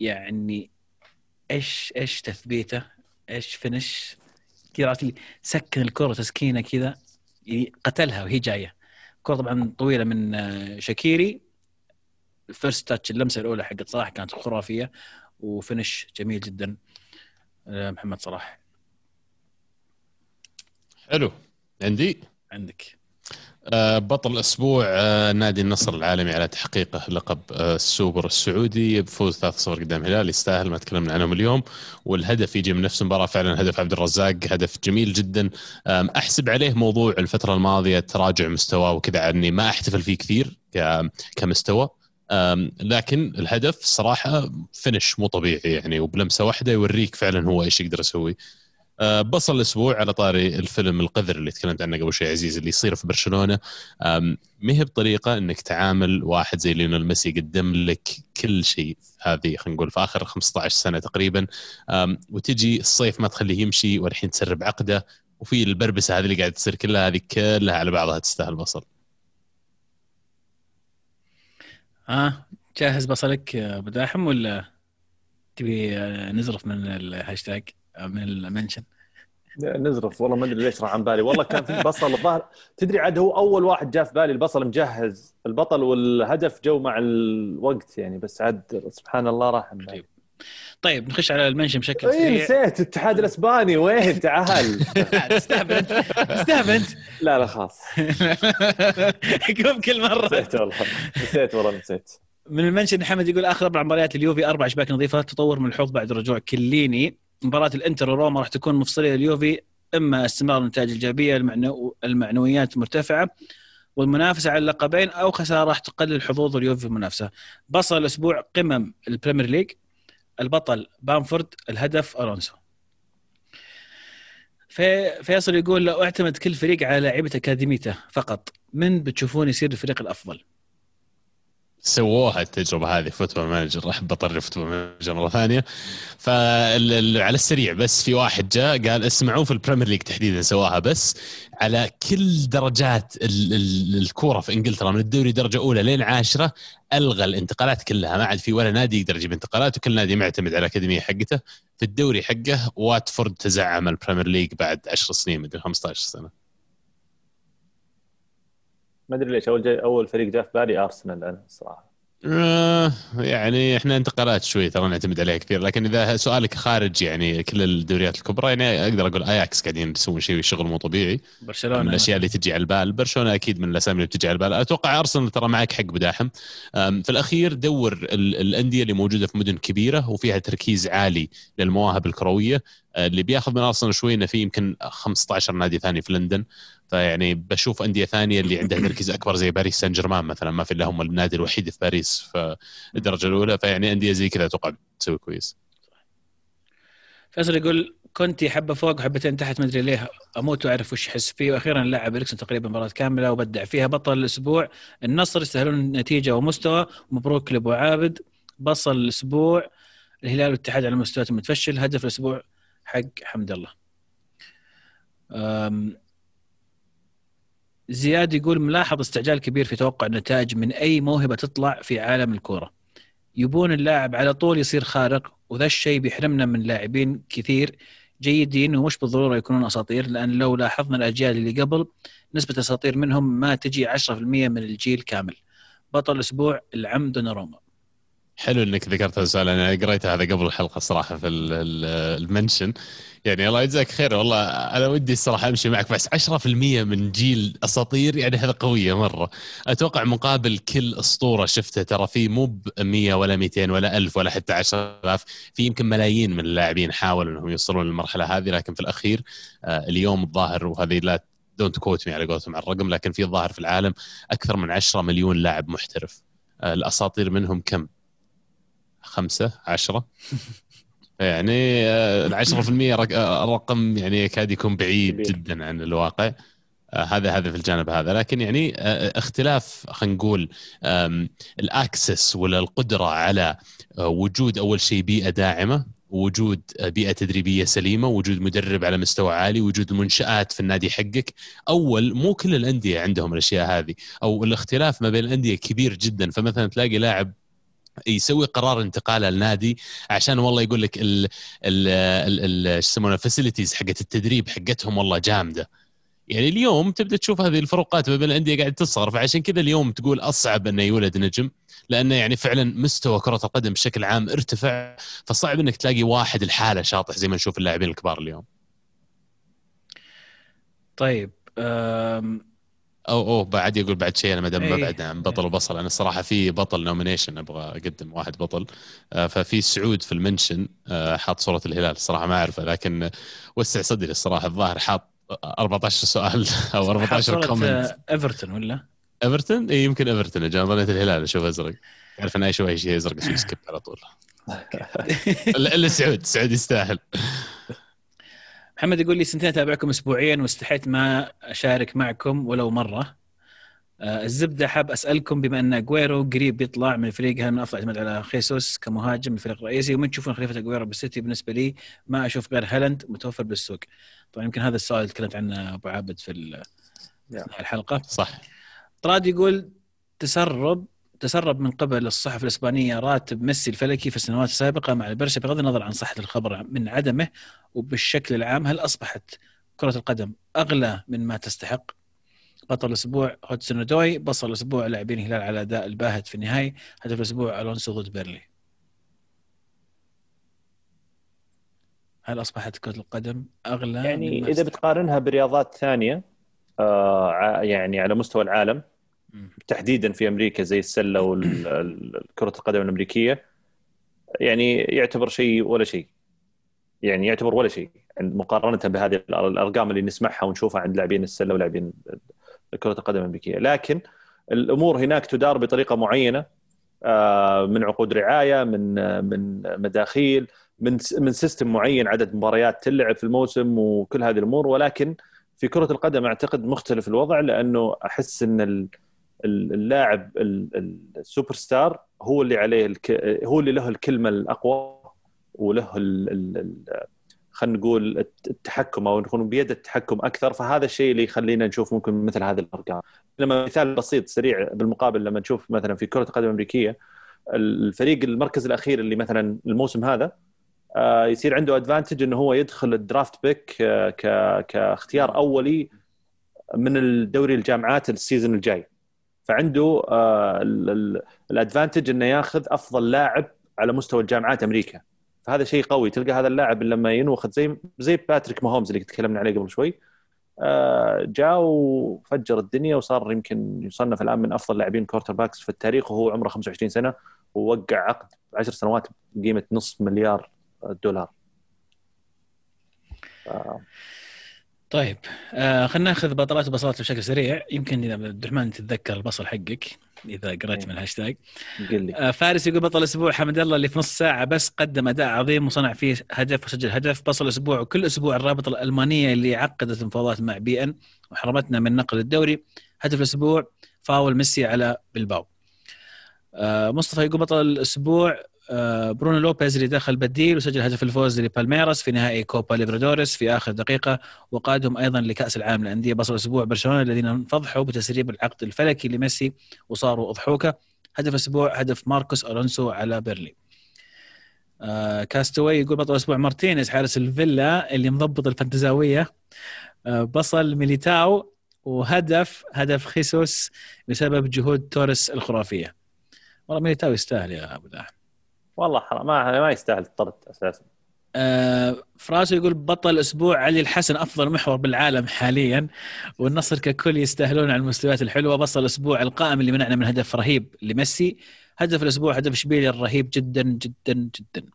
[SPEAKER 2] يعني إيش إيش تثبيته؟ إيش finish كذا عرفت سكن الكرة تسكينة كذا يعني قتلها وهي جاية. كرة طبعا طويلة من آه، شاكيري. ال first touch اللمسة الأولى حقت صلاح كانت خرافية وفينش جميل جدا. آه، محمد صلاح.
[SPEAKER 1] حلو. عندي؟
[SPEAKER 2] عندك.
[SPEAKER 1] بطل الأسبوع آه، نادي النصر العالمي على تحقيقه لقب آه، السوبر السعودي بفوز 3-0 قدام الهلال يستاهل ما تكلمنا عنهم اليوم. والهدف يجي من نفس المباراة فعلا هدف عبد الرزاق هدف جميل جدا. أحسب عليه موضوع الفترة الماضية تراجع مستواه وكذا عني ما أحتفل فيه كثير كمستوى. لكن الهدف صراحة فينش مو طبيعي يعني وبلمسة واحدة يوريك فعلا هو إيش يقدر يسوي. آه، بصل الأسبوع على طاري الفيلم القذر اللي تكلمت عنه قبل شوي عزيز اللي يصير في برشلونة. ما هي بطريقة إنك تعامل واحد زي ليونيل ميسي قدم لك كل شيء؟ هذه خلينا نقول في آخر 15 سنة تقريبا. وتجي الصيف ما تخليه يمشي والحين تسرب عقده وفي البربسة هذه اللي قاعد تصير كلها هذه كلها على بعضها تستاهل بصل.
[SPEAKER 2] ها آه جاهز بصلك يا أبو داحم ولا تبي آه، نزرف من الهاشتاق أو من ال mention؟
[SPEAKER 3] نزرف والله ما أدري ليش راح عن بالي. والله كان في بصل الظاهر تدري عاد هو أول واحد جاء في بالي البصل مجهز. البطل والهدف جو مع الوقت يعني بس عاد سبحان الله راح عن بالي.
[SPEAKER 2] طيب. نخش على ال mention بشكل
[SPEAKER 3] اي
[SPEAKER 2] سريع.
[SPEAKER 3] نسيت الاتحاد الإسباني وين؟ تعال. <laughs>
[SPEAKER 2] تستهبل انت تستهبل انت
[SPEAKER 3] لا لا خلاص. <laughs>
[SPEAKER 2] كل مرة.
[SPEAKER 3] نسيت والله نسيت والله نسيت.
[SPEAKER 2] من ال mention حمد يقول آخر أربع مباريات اليوفي أربع شباك نظيفة تطور ملحوظ بعد رجوع كيليني. مباراة الانتر وروما راح تكون مفصلية لليوفي إما استمرار النتائج الإيجابية المعنو... المعنويات مرتفعة والمنافسة على اللقبين أو خسارة راح تقلل حظوظ اليوفي في المنافسة بصل الأسبوع قمم ال Premier League البطل بامفورد الهدف ألونسو في فيصل يقول لو أعتمد كل فريق على لاعيبه أكاديميته فقط من بتشوفون يصير الفريق الأفضل؟
[SPEAKER 1] سووها التجربة هذه Football Manager راح بطل Football Manager مرة ثانية. فعلى السريع بس في واحد جاء قال اسمعوا في ال Premier League تحديدا سواها بس على كل درجات ال- ال- الكورة في إنجلترا من الدوري درجة أولى لين عاشرة ألغى الانتقالات كلها. ما عاد في ولا نادي يقدر يجيب انتقالات وكل نادي معتمد على الاكاديميه حقته. في الدوري حقه واتفورد تزعم ال Premier League بعد 10 سنين مدري 15 سنة.
[SPEAKER 3] ما أدري ليش أول جاي أول فريق جاء في بالي أرسنال أنا الصراحه
[SPEAKER 1] آه، يعني إحنا انتقالات شوي ترى نعتمد عليها كثير لكن إذا سؤالك خارج يعني كل الدوريات الكبرى يعني أقدر أقول أياكس قاعدين يسوون شيء شغل مو طبيعي. من
[SPEAKER 2] برشلونه
[SPEAKER 1] الأشياء اللي تجي على البال برشلونة أكيد من الأسامي اللي بتجي على البال. أتوقع أرسنال ترى معك حق بداحم. في الأخير دور ال- الأندية اللي موجودة في مدن كبيرة وفيها تركيز عالي للمواهب الكروية أه، اللي بياخذ من أرسنال شوي إنه في يمكن 15 نادي ثاني في لندن. فيعني بشوف أندية ثانية اللي عندها تركيز أكبر زي باريس سان جيرمان مثلا ما في إلا هم النادي الوحيد في باريس في الدرجة الأولى فيعني أندية زي كذا أتوقع تسوي كويس.
[SPEAKER 2] فيصل يقول كنتي حبة فوق وحبتين تحت ما أدري ليه أموت وأعرف وش أحس فيه. وأخيرا لعب اريكسون تقريبا مباراة كاملة وبدع فيها. بطل الأسبوع النصر يستاهلون النتيجه ومستوى. مبروك لأبو عابد. بصل الأسبوع. الهلال والاتحاد على مستويات متفشل. هدف الأسبوع حق حمد الله. زياد يقول ملاحظ استعجال كبير في توقع النتائج من أي موهبة تطلع في عالم الكورة. يبون اللاعب على طول يصير خارق وذا الشيء بيحرمنا من لاعبين كثير جيدين ومش بالضرورة يكونون أساطير لأن لو لاحظنا الأجيال اللي قبل نسبة اساطير منهم ما تجي 10% من الجيل كامل. بطل الأسبوع العم دوناروما.
[SPEAKER 1] حلو إنك ذكرت هذا السؤال أنا قريت هذا قبل الحلقة صراحة في ال- ال- المنشن. يعني الله يجزاك خير. والله أنا ودي الصراحة أمشي معك بس 10% من جيل أساطير يعني هذا قوية مرة. أتوقع مقابل كل أسطورة شفته ترى في مو ب 100 ولا 200 ولا 1000 ولا حتى 10000 في يمكن ملايين من اللاعبين حاولوا إنهم يوصلون للمرحلة هذه لكن في الأخير آه، اليوم الظاهر وهذه لا don't quote me على قولتهم على الرقم لكن في الظاهر في العالم أكثر من 10 مليون لاعب محترف. آه، الأساطير منهم كم؟ خمسة عشرة. يعني آه، العشرة في المية آه، رقم يعني يكاد يكون بعيد. جدا عن الواقع. آه، هذا هذا في الجانب هذا. لكن يعني اختلاف خلينا نقول ال access ولا القدرة على وجود أول شيء بيئة داعمة وجود بيئة تدريبية سليمة وجود مدرب على مستوى عالي وجود المنشات في النادي حقك. أول مو كل الأندية عندهم الأشياء هذه أو الاختلاف ما بين الأندية كبير جدا. فمثلا تلاقي لاعب يسوي قرار انتقاله لنادي عشان والله يقول لك ال ال ال ال شو يسمونه الفاسيلتيز حقت التدريب حقتهم والله جامدة. يعني اليوم تبدأ تشوف هذه الفروقات ما بين الأندية قاعدة تصغر فعشان كذا اليوم تقول أصعب إنه يولد نجم لأنه يعني فعلا مستوى كرة القدم بشكل عام ارتفع فصعب إنك تلاقي واحد الحاله شاطح زي ما نشوف اللاعبين الكبار اليوم.
[SPEAKER 2] طيب
[SPEAKER 1] أو أو بعد يقول بعد شيء أنا ما دام
[SPEAKER 2] إيه.
[SPEAKER 1] ببعد عن بطل وبصل. أنا الصراحه في بطل nomination أبغى أقدم واحد بطل. آه، ففي سعود في ال mention آه، حاط صورة الهلال. الصراحه ما أعرفه لكن وسع صدري الصراحة. الظاهر حاط 14 سؤال <laughs> أو 14
[SPEAKER 2] صورة، comment ايفرتون ولا؟
[SPEAKER 1] ايفرتون اي يمكن ايفرتون أجل ظنيت الهلال أشوف أزرق. تعرف أنا أي شوي شيء أزرق أسوي skip على طول. <laughs> إلا سعود سعود يستاهل. <laughs>
[SPEAKER 2] محمد يقول لي سنتين أتابعكم اسبوعيا واستحيت ما أشارك معكم ولو مرة. آه، الزبدة حاب أسألكم بما أن أجويرو قريب يطلع من الفريق هل من أفضل أعتمد على خيسوس كمهاجم الفريق الرئيسي ومن تشوفون خليفة أجويرو بالسيتي؟ بالنسبة لي ما أشوف غير هالاند متوفر بالسوق. طبعا يمكن هذا السؤال تكلمت عنه أبو عابد في الحلقة.
[SPEAKER 1] صح.
[SPEAKER 2] طراد يقول تسرب تسرب من قبل الصحف الإسبانية راتب ميسي الفلكي في السنوات السابقة مع البرشا بغض النظر عن صحة الخبر من عدمه وبالشكل العام هل أصبحت كرة القدم أغلى من ما تستحق؟ بطل الأسبوع هودسون ودوي بصل الأسبوع لاعبين الهلال على أداء الباهت في النهائي هدف الأسبوع ألونسو ضد بيرلي هل أصبحت كرة القدم أغلى
[SPEAKER 3] يعني
[SPEAKER 2] تستحق؟
[SPEAKER 3] بتقارنها برياضات ثانية آه يعني على مستوى العالم. تحديدا في أمريكا زي السلة وكره القدم الأمريكية يعني يعتبر شيء ولا شيء. يعني يعتبر ولا شيء. مقارنة بهذه الأرقام اللي نسمعها ونشوفها عند لاعبين السلة ولاعبين كرة القدم الأمريكية. لكن الأمور هناك تدار بطريقة معينة آه، من عقود رعاية من من مداخيل من من سيستم معين عدد مباريات تلعب في الموسم وكل هذه الأمور. ولكن في كرة القدم أعتقد مختلف الوضع لأنه أحس إن اللاعب ال- ال- السوبر ستار هو اللي عليه الك... هو اللي له الكلمة الأقوى وله ال... ال... خلينا نقول الت- التحكم أو نكون بيد التحكم أكثر. فهذا الشيء اللي يخلينا نشوف ممكن مثل هذه الأرقام. لما مثال بسيط سريع بالمقابل لما نشوف مثلا في كرة القدم الأمريكية الفريق المركز الأخير اللي مثلا الموسم هذا آه، يصير عنده advantage إنه هو يدخل ال draft pick آه، كاختيار أولي من الدوري الجامعات ال season الجاي. فعنده ال advantage إنه ياخذ أفضل لاعب على مستوى الجامعات أمريكا. فهذا شيء قوي. تلقى هذا اللاعب لما ينوخذ زي زي باتريك ماهومز اللي تكلمنا عليه قبل شوي. آه، جاء وفجر الدنيا وصار يمكن يصنف الآن من أفضل لاعبين quarterbacks في التاريخ وهو عمره 25 سنة ووقع عقد 10 سنوات بقيمة نصف مليار دولار. آه،
[SPEAKER 2] طيب آه خلينا ناخذ بطلات وبصلات بشكل سريع. يمكن إذا عبد الرحمن تتذكر البصل حقك إذا قرأت من الهاشتاج.
[SPEAKER 3] قل لي.
[SPEAKER 2] آه فارس يقول بطل الأسبوع حمد الله اللي في نص ساعة بس قدم أداء عظيم وصنع فيه هدف وسجل هدف. بصل الأسبوع وكل أسبوع الرابطة الألمانية اللي عقدت المفاوضات مع بي إن وحرمتنا من نقل الدوري. هدف الأسبوع فاول ميسي على بلباو. آه مصطفى يقول بطل الأسبوع برونو لوبيز اللي دخل بديل وسجل هدف الفوز لبالميراس في نهائي كوبا ليبرتادوريس في آخر دقيقة وقادهم أيضا لكأس العالم للأندية بصل الأسبوع برشلونة الذين انفضحوا بتسريب العقد الفلكي لميسي وصاروا اضحوكه هدف الأسبوع هدف ماركوس ألونسو على بيرنلي. آه كاستوي يقول بطل الأسبوع مارتينيز حارس الفيلا اللي مضبط الفانتزاوية. آه بصل ميليتاو وهدف هدف خيسوس بسبب جهود توريس الخرافية. والله ميليتاو يستاهل يا أبو داح
[SPEAKER 3] والله حرام ما ما يستاهل الطرد أساسا.
[SPEAKER 2] آه فراسو يقول بطل الأسبوع علي الحسن أفضل محور بالعالم حاليا والنصر ككل يستاهلون على المستويات الحلوة. بصل الأسبوع القائم اللي منعنا من هدف رهيب لميسي. هدف الأسبوع هدف اشبيليا الرهيب جدا جدا جدا.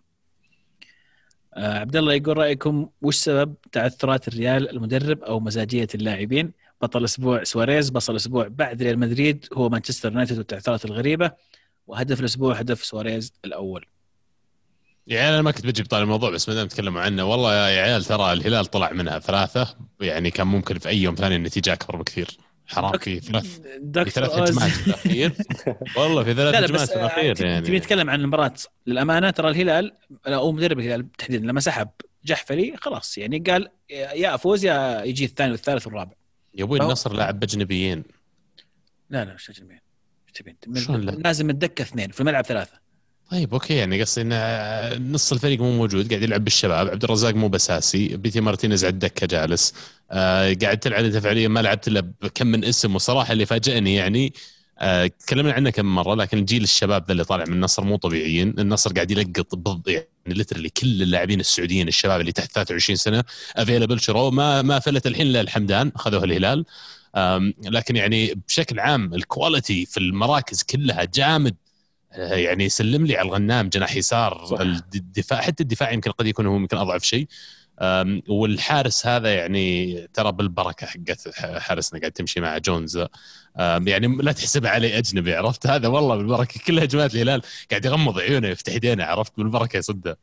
[SPEAKER 2] آه عبد الله يقول رأيكم وش سبب تعثرات الريال المدرب أو مزاجية اللاعبين؟ بطل الأسبوع سواريز بطل الأسبوع بعد ريال مدريد هو مانشستر يونايتد والتعثرات الغريبة. وهدف الأسبوع هدف سواريز الأول.
[SPEAKER 1] يعني أنا ما كنت بجيب طال الموضوع بس ما دام تكلموا عنه والله يا عيال ترى الهلال طلع منها ثلاثة يعني كان ممكن في أي يوم ثاني النتيجة أكبر بكثير. حرام في ثلاث في ثلاث. هجمات الأخير. <laughs> والله في ثلاث
[SPEAKER 2] لا لا
[SPEAKER 1] هجمات الأخير
[SPEAKER 2] تبي
[SPEAKER 1] يعني.
[SPEAKER 2] نتكلم عن المباراة للأمانة؟ ترى الهلال أو مدرب الهلال تحديدا. لما سحب جحفلي خلاص يعني قال يا أفوز يا يجي الثاني والثالث والرابع.
[SPEAKER 1] يا
[SPEAKER 2] أبوي
[SPEAKER 1] النصر لاعب أجنبيين.
[SPEAKER 2] لا لا تجمعين إيش تبين؟ لازم الدكه اثنين في الملعب ثلاثة.
[SPEAKER 1] طيب أوكي يعني قصدي إن نص الفريق مو موجود قاعد يلعب بالشباب. عبد الرزاق مو بساسي بيتي مارتينيز على الدكة جالس. آه قاعد تلعب أنت فعليا ما لعبت إلا بكم من اسم. وصراحة اللي فاجئني يعني آه، تكلمنا عنه كم مرة لكن جيل الشباب ذا اللي طالع من النصر مو طبيعيين، النصر قاعد يلقط بالض- يعني literally كل اللاعبين السعوديين الشباب اللي تحت 23 سنة available شرو ما ما فلت الحين إلا الحمدان أخذوه الهلال. لكن يعني بشكل عام الكواليتي في المراكز كلها جامد. آه، يعني سلم لي على الغنام جناح يسار
[SPEAKER 3] صح.
[SPEAKER 1] الدفاع حتى الدفاع يمكن قد يكون هو يمكن أضعف شيء. والحارس هذا يعني ترى بالبركة حقت حارسنا قاعد تمشي مع جونز. يعني لا تحسبها علي أجنبي عرفت؟ هذا والله بالبركة كل هجمات الهلال قاعد يغمض عيونه يفتح يدينه عرفت؟ بالبركة يصده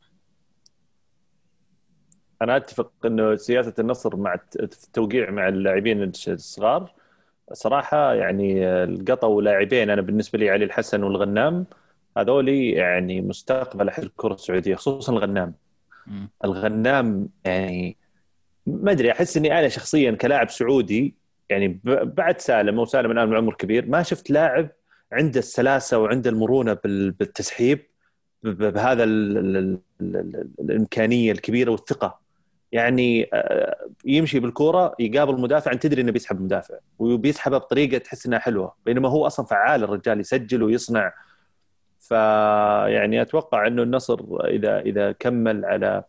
[SPEAKER 3] أنا أتفق إنه سياسة النصر مع الت- التوقيع مع اللاعبين الصغار صراحة يعني القطوا لاعبين أنا بالنسبة لي علي الحسن والغنام هذولي يعني مستقبل أحد الكرة السعودية خصوصا الغنام
[SPEAKER 2] مم.
[SPEAKER 3] الغنام يعني ما أدري أحس إني أنا شخصيا كلاعب سعودي يعني بعد سالم وسالم الآن من عمر كبير ما شفت لاعب عنده السلاسة وعنده المرونة بال- بالتسحيب بهذا ال ال ال ال الإمكانية الكبيرة والثقة يعني آه، يمشي بالكورة يقابل مدافع أنت تدري إنه بيسحب مدافع وبيسحبها بطريقة تحس انها حلوة بينما هو أصلا فعال الرجال يسجل ويصنع فيعني أتوقع إنه النصر إذا إذا كمل على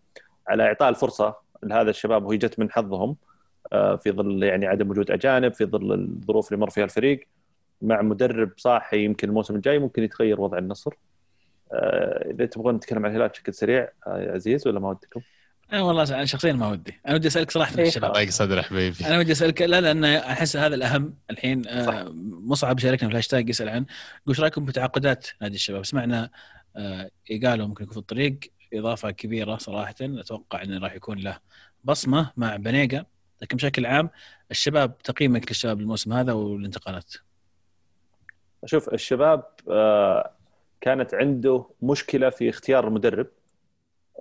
[SPEAKER 3] على إعطاء الفرصة لهذا الشباب وهي جت من حظهم آه، في ظل يعني عدم وجود أجانب في ظل الظروف اللي مر فيها الفريق مع مدرب صاحي يمكن الموسم الجاي ممكن يتغير وضع النصر آه، إذا تبغون نتكلم عن الهلال بشكل سريع يا عزيز ولا ما ودكم؟
[SPEAKER 2] أنا والله أنا شخصيا ما ودي. أنا ودي أسألك صراحة في
[SPEAKER 3] إيه،
[SPEAKER 2] الشباب.
[SPEAKER 1] ضيق صدر حبيبي
[SPEAKER 2] أنا ودي أسألك لا لأن أحس هذا الأهم الحين آه،
[SPEAKER 3] صح.
[SPEAKER 2] مصعب شاركنا في الهاشتاج يسأل عن وش رأيكم بتعاقدات نادي الشباب؟ سمعنا آه، قالوا ممكن يكون في الطريق إضافة كبيرة صراحة أتوقع إنه راح يكون له بصمة مع بنيقة لكن بشكل عام الشباب تقييمك للشباب الموسم هذا والانتقالات؟
[SPEAKER 3] شوف الشباب آه، كانت عنده مشكلة في اختيار المدرب.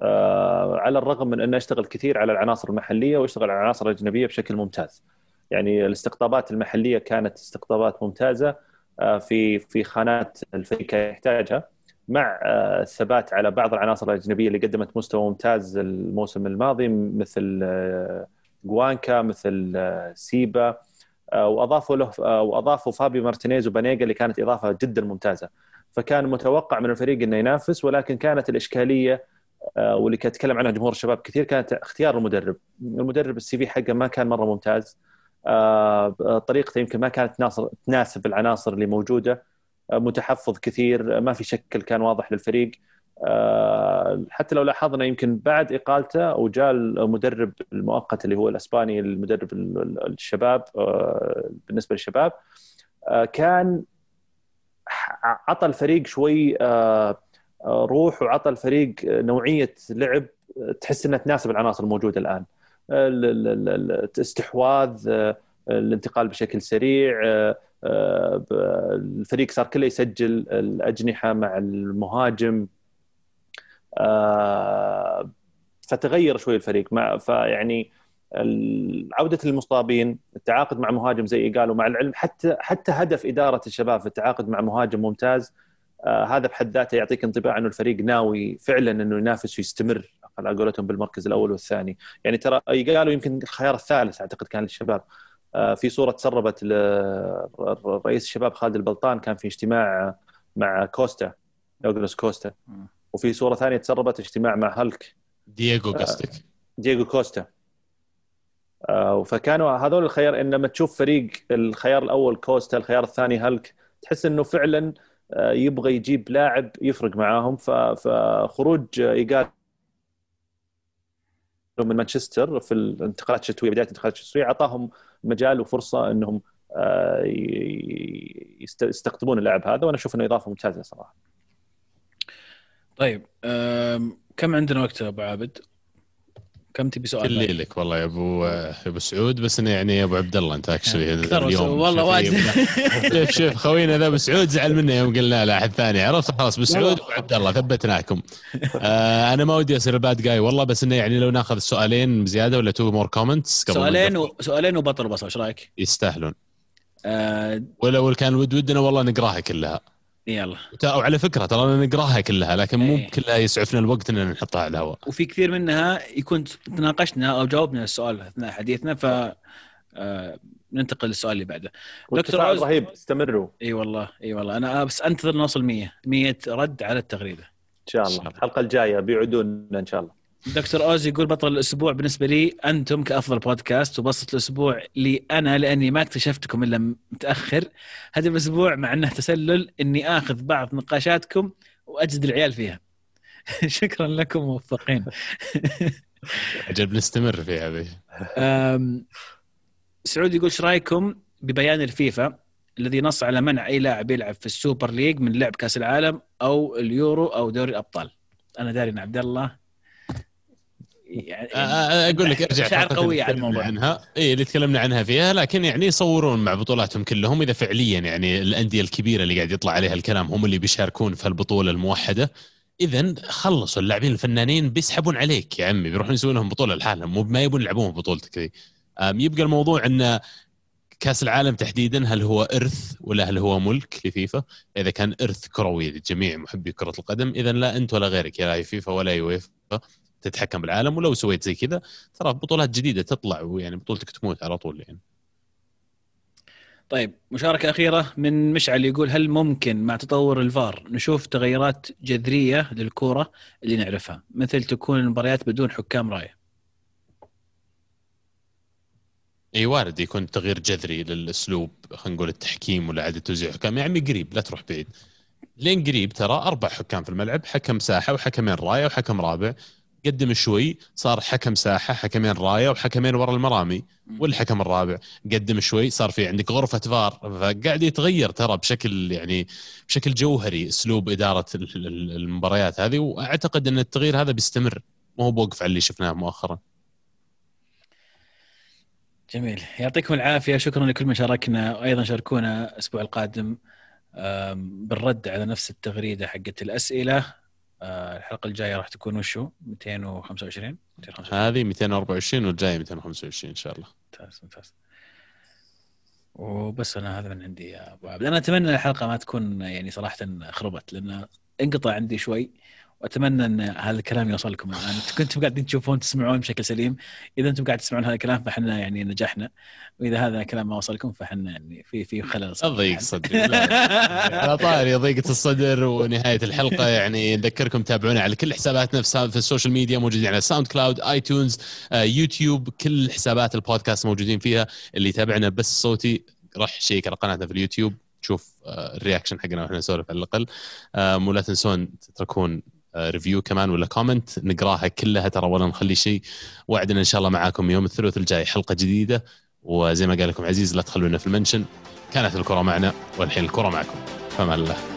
[SPEAKER 3] على الرغم من أنه اشتغل كثير على العناصر المحلية واشتغل على العناصر الأجنبية بشكل ممتاز. يعني الاستقطابات المحلية كانت استقطابات ممتازة آه، في في خانات الفريق يحتاجها مع آه، الثبات على بعض العناصر الأجنبية اللي قدمت مستوى ممتاز الموسم الماضي مثل آه، جوانكا مثل آه، سيبا آه، وأضافوا له آه، وأضافوا فابيو مارتينيز وبانيجا اللي كانت إضافة جدا ممتازة فكان متوقع من الفريق إنه ينافس ولكن كانت الإشكالية آه، واللي كان يتكلم عنها جمهور الشباب كثير كانت اختيار المدرب. المدرب ال CV حقه ما كان مرة ممتاز. آه، طريقته يمكن ما كانت تناصر تناسب العناصر اللي موجودة. آه، متحفظ كثير آه، ما في شكل كان واضح للفريق. آه، حتى لو لاحظنا يمكن بعد إقالته وجاء المدرب المؤقت اللي هو الأسباني المدرب ال- ال- الشباب آه، بالنسبة للشباب آه، كان عطى الفريق شوي آه، آه، روح وعطى الفريق نوعية لعب تحس إنها تناسب العناصر الموجودة الآن. ال- ال- ال- ال- الاستحواذ الانتقال بشكل سريع آه، آه، الفريق صار كله يسجل الأجنحة مع المهاجم. آه، فتغير شوي الفريق. مع فيعني عودة المصابين التعاقد مع مهاجم زي قالوا مع العلم حتى حتى هدف إدارة الشباب في التعاقد مع مهاجم ممتاز هذا بحد ذاته يعطيك انطباع إنه الفريق ناوي فعلا إنه ينافس ويستمر على قولتهم بالمركز الأول والثاني. يعني ترى قالوا يمكن الخيار الثالث أعتقد كان للشباب. آه في صورة تسربت لرئيس الشباب خالد البلطان كان في اجتماع مع كوستا دوغلاس كوستا. وفي صورة ثانية تسربت اجتماع مع هالك.
[SPEAKER 1] دييغو قصدك؟
[SPEAKER 3] دييغو كوستا. آه، فكانوا هذول الخيار ان لما تشوف فريق الخيار الأول كوستا الخيار الثاني هالك تحس إنه فعلا آه، يبغى يجيب لاعب يفرق معاهم فخروج آه، ايجال من مانشستر في الانتقالات الشتوية بداية الانتقالات الشتوية أعطاهم مجال وفرصة إنهم آه، يستقطبون اللاعب هذا وأنا أشوف إنه إضافة ممتازة صراحة
[SPEAKER 2] طيب كم عندنا وقت أبو عابد؟ كم تبي سؤال؟
[SPEAKER 1] كل؟ لك والله يا أبو يا أبو سعود. بس إنه يعني يا أبو عبد الله أنت actually
[SPEAKER 2] كثر والله واجد.
[SPEAKER 1] شوف شوف خوينا ذا أبو سعود زعل منا يوم قلنا له أحد ثاني. عرفت؟ خلاص أبو سعود وأبو عبد الله ثبتناكم. آه أنا ما ودي أصير ال bad guy والله بس إنه يعني لو ناخذ سؤالين زياده ولا two more comments
[SPEAKER 2] سؤالين و... سؤالين وبطل بصل إيش رأيك؟
[SPEAKER 1] يستاهلون.
[SPEAKER 2] آه
[SPEAKER 1] ولا كان ود ودنا والله نقراها كلها.
[SPEAKER 2] يلا.
[SPEAKER 1] وعلى فكرة ترى نقراها كلها لكن مو
[SPEAKER 2] إيه.
[SPEAKER 1] كلها يسعفنا الوقت ان نحطها على الهواء.
[SPEAKER 2] وفي كثير منها يكون تناقشنا أو جاوبنا السؤال اثناء حديثنا ف آه ننتقل للسؤال اللي بعده.
[SPEAKER 3] دكتور رهيب استمروا.
[SPEAKER 2] إي والله إي والله. أنا بس أنتظر نوصل 100 100 رد على التغريدة.
[SPEAKER 3] إن شاء الله. الحلقة الجاية بيعودون إن شاء الله.
[SPEAKER 2] دكتور اوز يقول بطل الأسبوع بالنسبة لي أنتم كأفضل بودكاست وبسط الأسبوع لي أنا لأني ما اكتشفتكم إلا متأخر. هذا الأسبوع مع إنه تسلل إني آخذ بعض نقاشاتكم وأجد العيال فيها. <laughs> شكرا لكم موفقين. <laughs>
[SPEAKER 1] أجل بنستمر في هذه.
[SPEAKER 2] سعود يقول إيش رأيكم ببيان الفيفا الذي نص على منع أي لاعب يلعب في ال Super League من لعب كأس العالم أو اليورو أو دوري الأبطال؟ أنا داري ان عبد الله.
[SPEAKER 1] يعني أقول لك أرجع
[SPEAKER 2] شعر قوية على الموضوع.
[SPEAKER 1] عنها. اي اللي تكلمنا عنها فيها لكن يعني يصورون مع بطولاتهم كلهم إذا فعليا يعني الأندية الكبيرة اللي قاعد يطلع عليها الكلام هم اللي بيشاركون في البطولة الموحدة. اذا خلصوا اللاعبين الفنانين بيسحبون عليك يا عمي بيروحون يسوون لهم بطولة لحالهم مو ما يبون يلعبون بطولتك ذي. يبقى الموضوع انه كأس العالم تحديدا هل هو إرث ولا هل هو ملك لفيفا؟ إذا كان إرث كروي لجميع محبي كرة القدم اذا لا أنت ولا غيرك يا فيفا ولا يويفا. تتحكم بالعالم ولو سويت زي كذا ترى بطولات جديدة تطلع ويعني بطولتك تموت على طول يعني.
[SPEAKER 2] طيب مشاركة أخيرة من مشعل يقول هل ممكن مع تطور الفار نشوف تغيرات جذرية للكورة اللي نعرفها؟ مثل تكون المباريات بدون حكام راية.
[SPEAKER 1] إي وارد يكون تغيير جذري للأسلوب خلينا نقول التحكيم ولا عاده توزيع حكام. يعني قريب لا تروح بعيد. لين قريب ترى أربع حكام في الملعب حكم ساحة وحكمين راية وحكم رابع. قدم شوي صار حكم ساحة حكمين راية وحكمين ورا المرامي والحكم الرابع. قدم شوي صار في عندك غرفة فار فقاعد يتغير ترى بشكل يعني بشكل جوهري أسلوب إدارة المباريات هذه وأعتقد أن التغيير هذا بيستمر. مو هو بوقف على اللي شفناه مؤخرا.
[SPEAKER 2] جميل. يعطيكم العافية. شكرا لكل من شاركنا. وأيضا شاركونا الأسبوع القادم بالرد على نفس التغريدة حقت الأسئلة. الحلقة الجاية راح تكون وشو؟ 225
[SPEAKER 1] هذه 224 والجاية 225 إن شاء الله.
[SPEAKER 2] ممتاز ممتاز. وبس أنا هذا من عندي يا أبو عبد. أنا أتمنى الحلقة ما تكون يعني صراحة خربت لأن انقطع عندي شوي. وأتمنى إن هذا الكلام يوصل لكم الان كنتم قاعدين تشوفون تسمعون بشكل سليم. إذا أنتم قاعد تسمعون هذا الكلام فإحنا يعني نجحنا. وإذا هذا الكلام ما وصلكم فإحنا يعني في في خلل
[SPEAKER 1] ضيق صدر على طاري ضيقه الصدر ونهاية الحلقة. يعني نذكركم تابعونا على كل حساباتنا في السوشيال ميديا موجودين على SoundCloud iTunes YouTube كل حسابات البودكاست موجودين فيها. اللي يتابعنا بس صوتي راح check على قناتنا في اليوتيوب. تشوف آه، ال reaction حقنا وإحنا نسولف على الأقل. ولا تنسون تتركون review كمان ولا comment نقراها كلها ترى ولا نخلي شيء. وعدنا إن شاء الله معاكم يوم الثلاثاء الجاي حلقة جديدة. وزي ما قال لكم عزيز لا تخلونا في المنشن. كانت الكرة معنا والحين الكرة معكم. فما الله.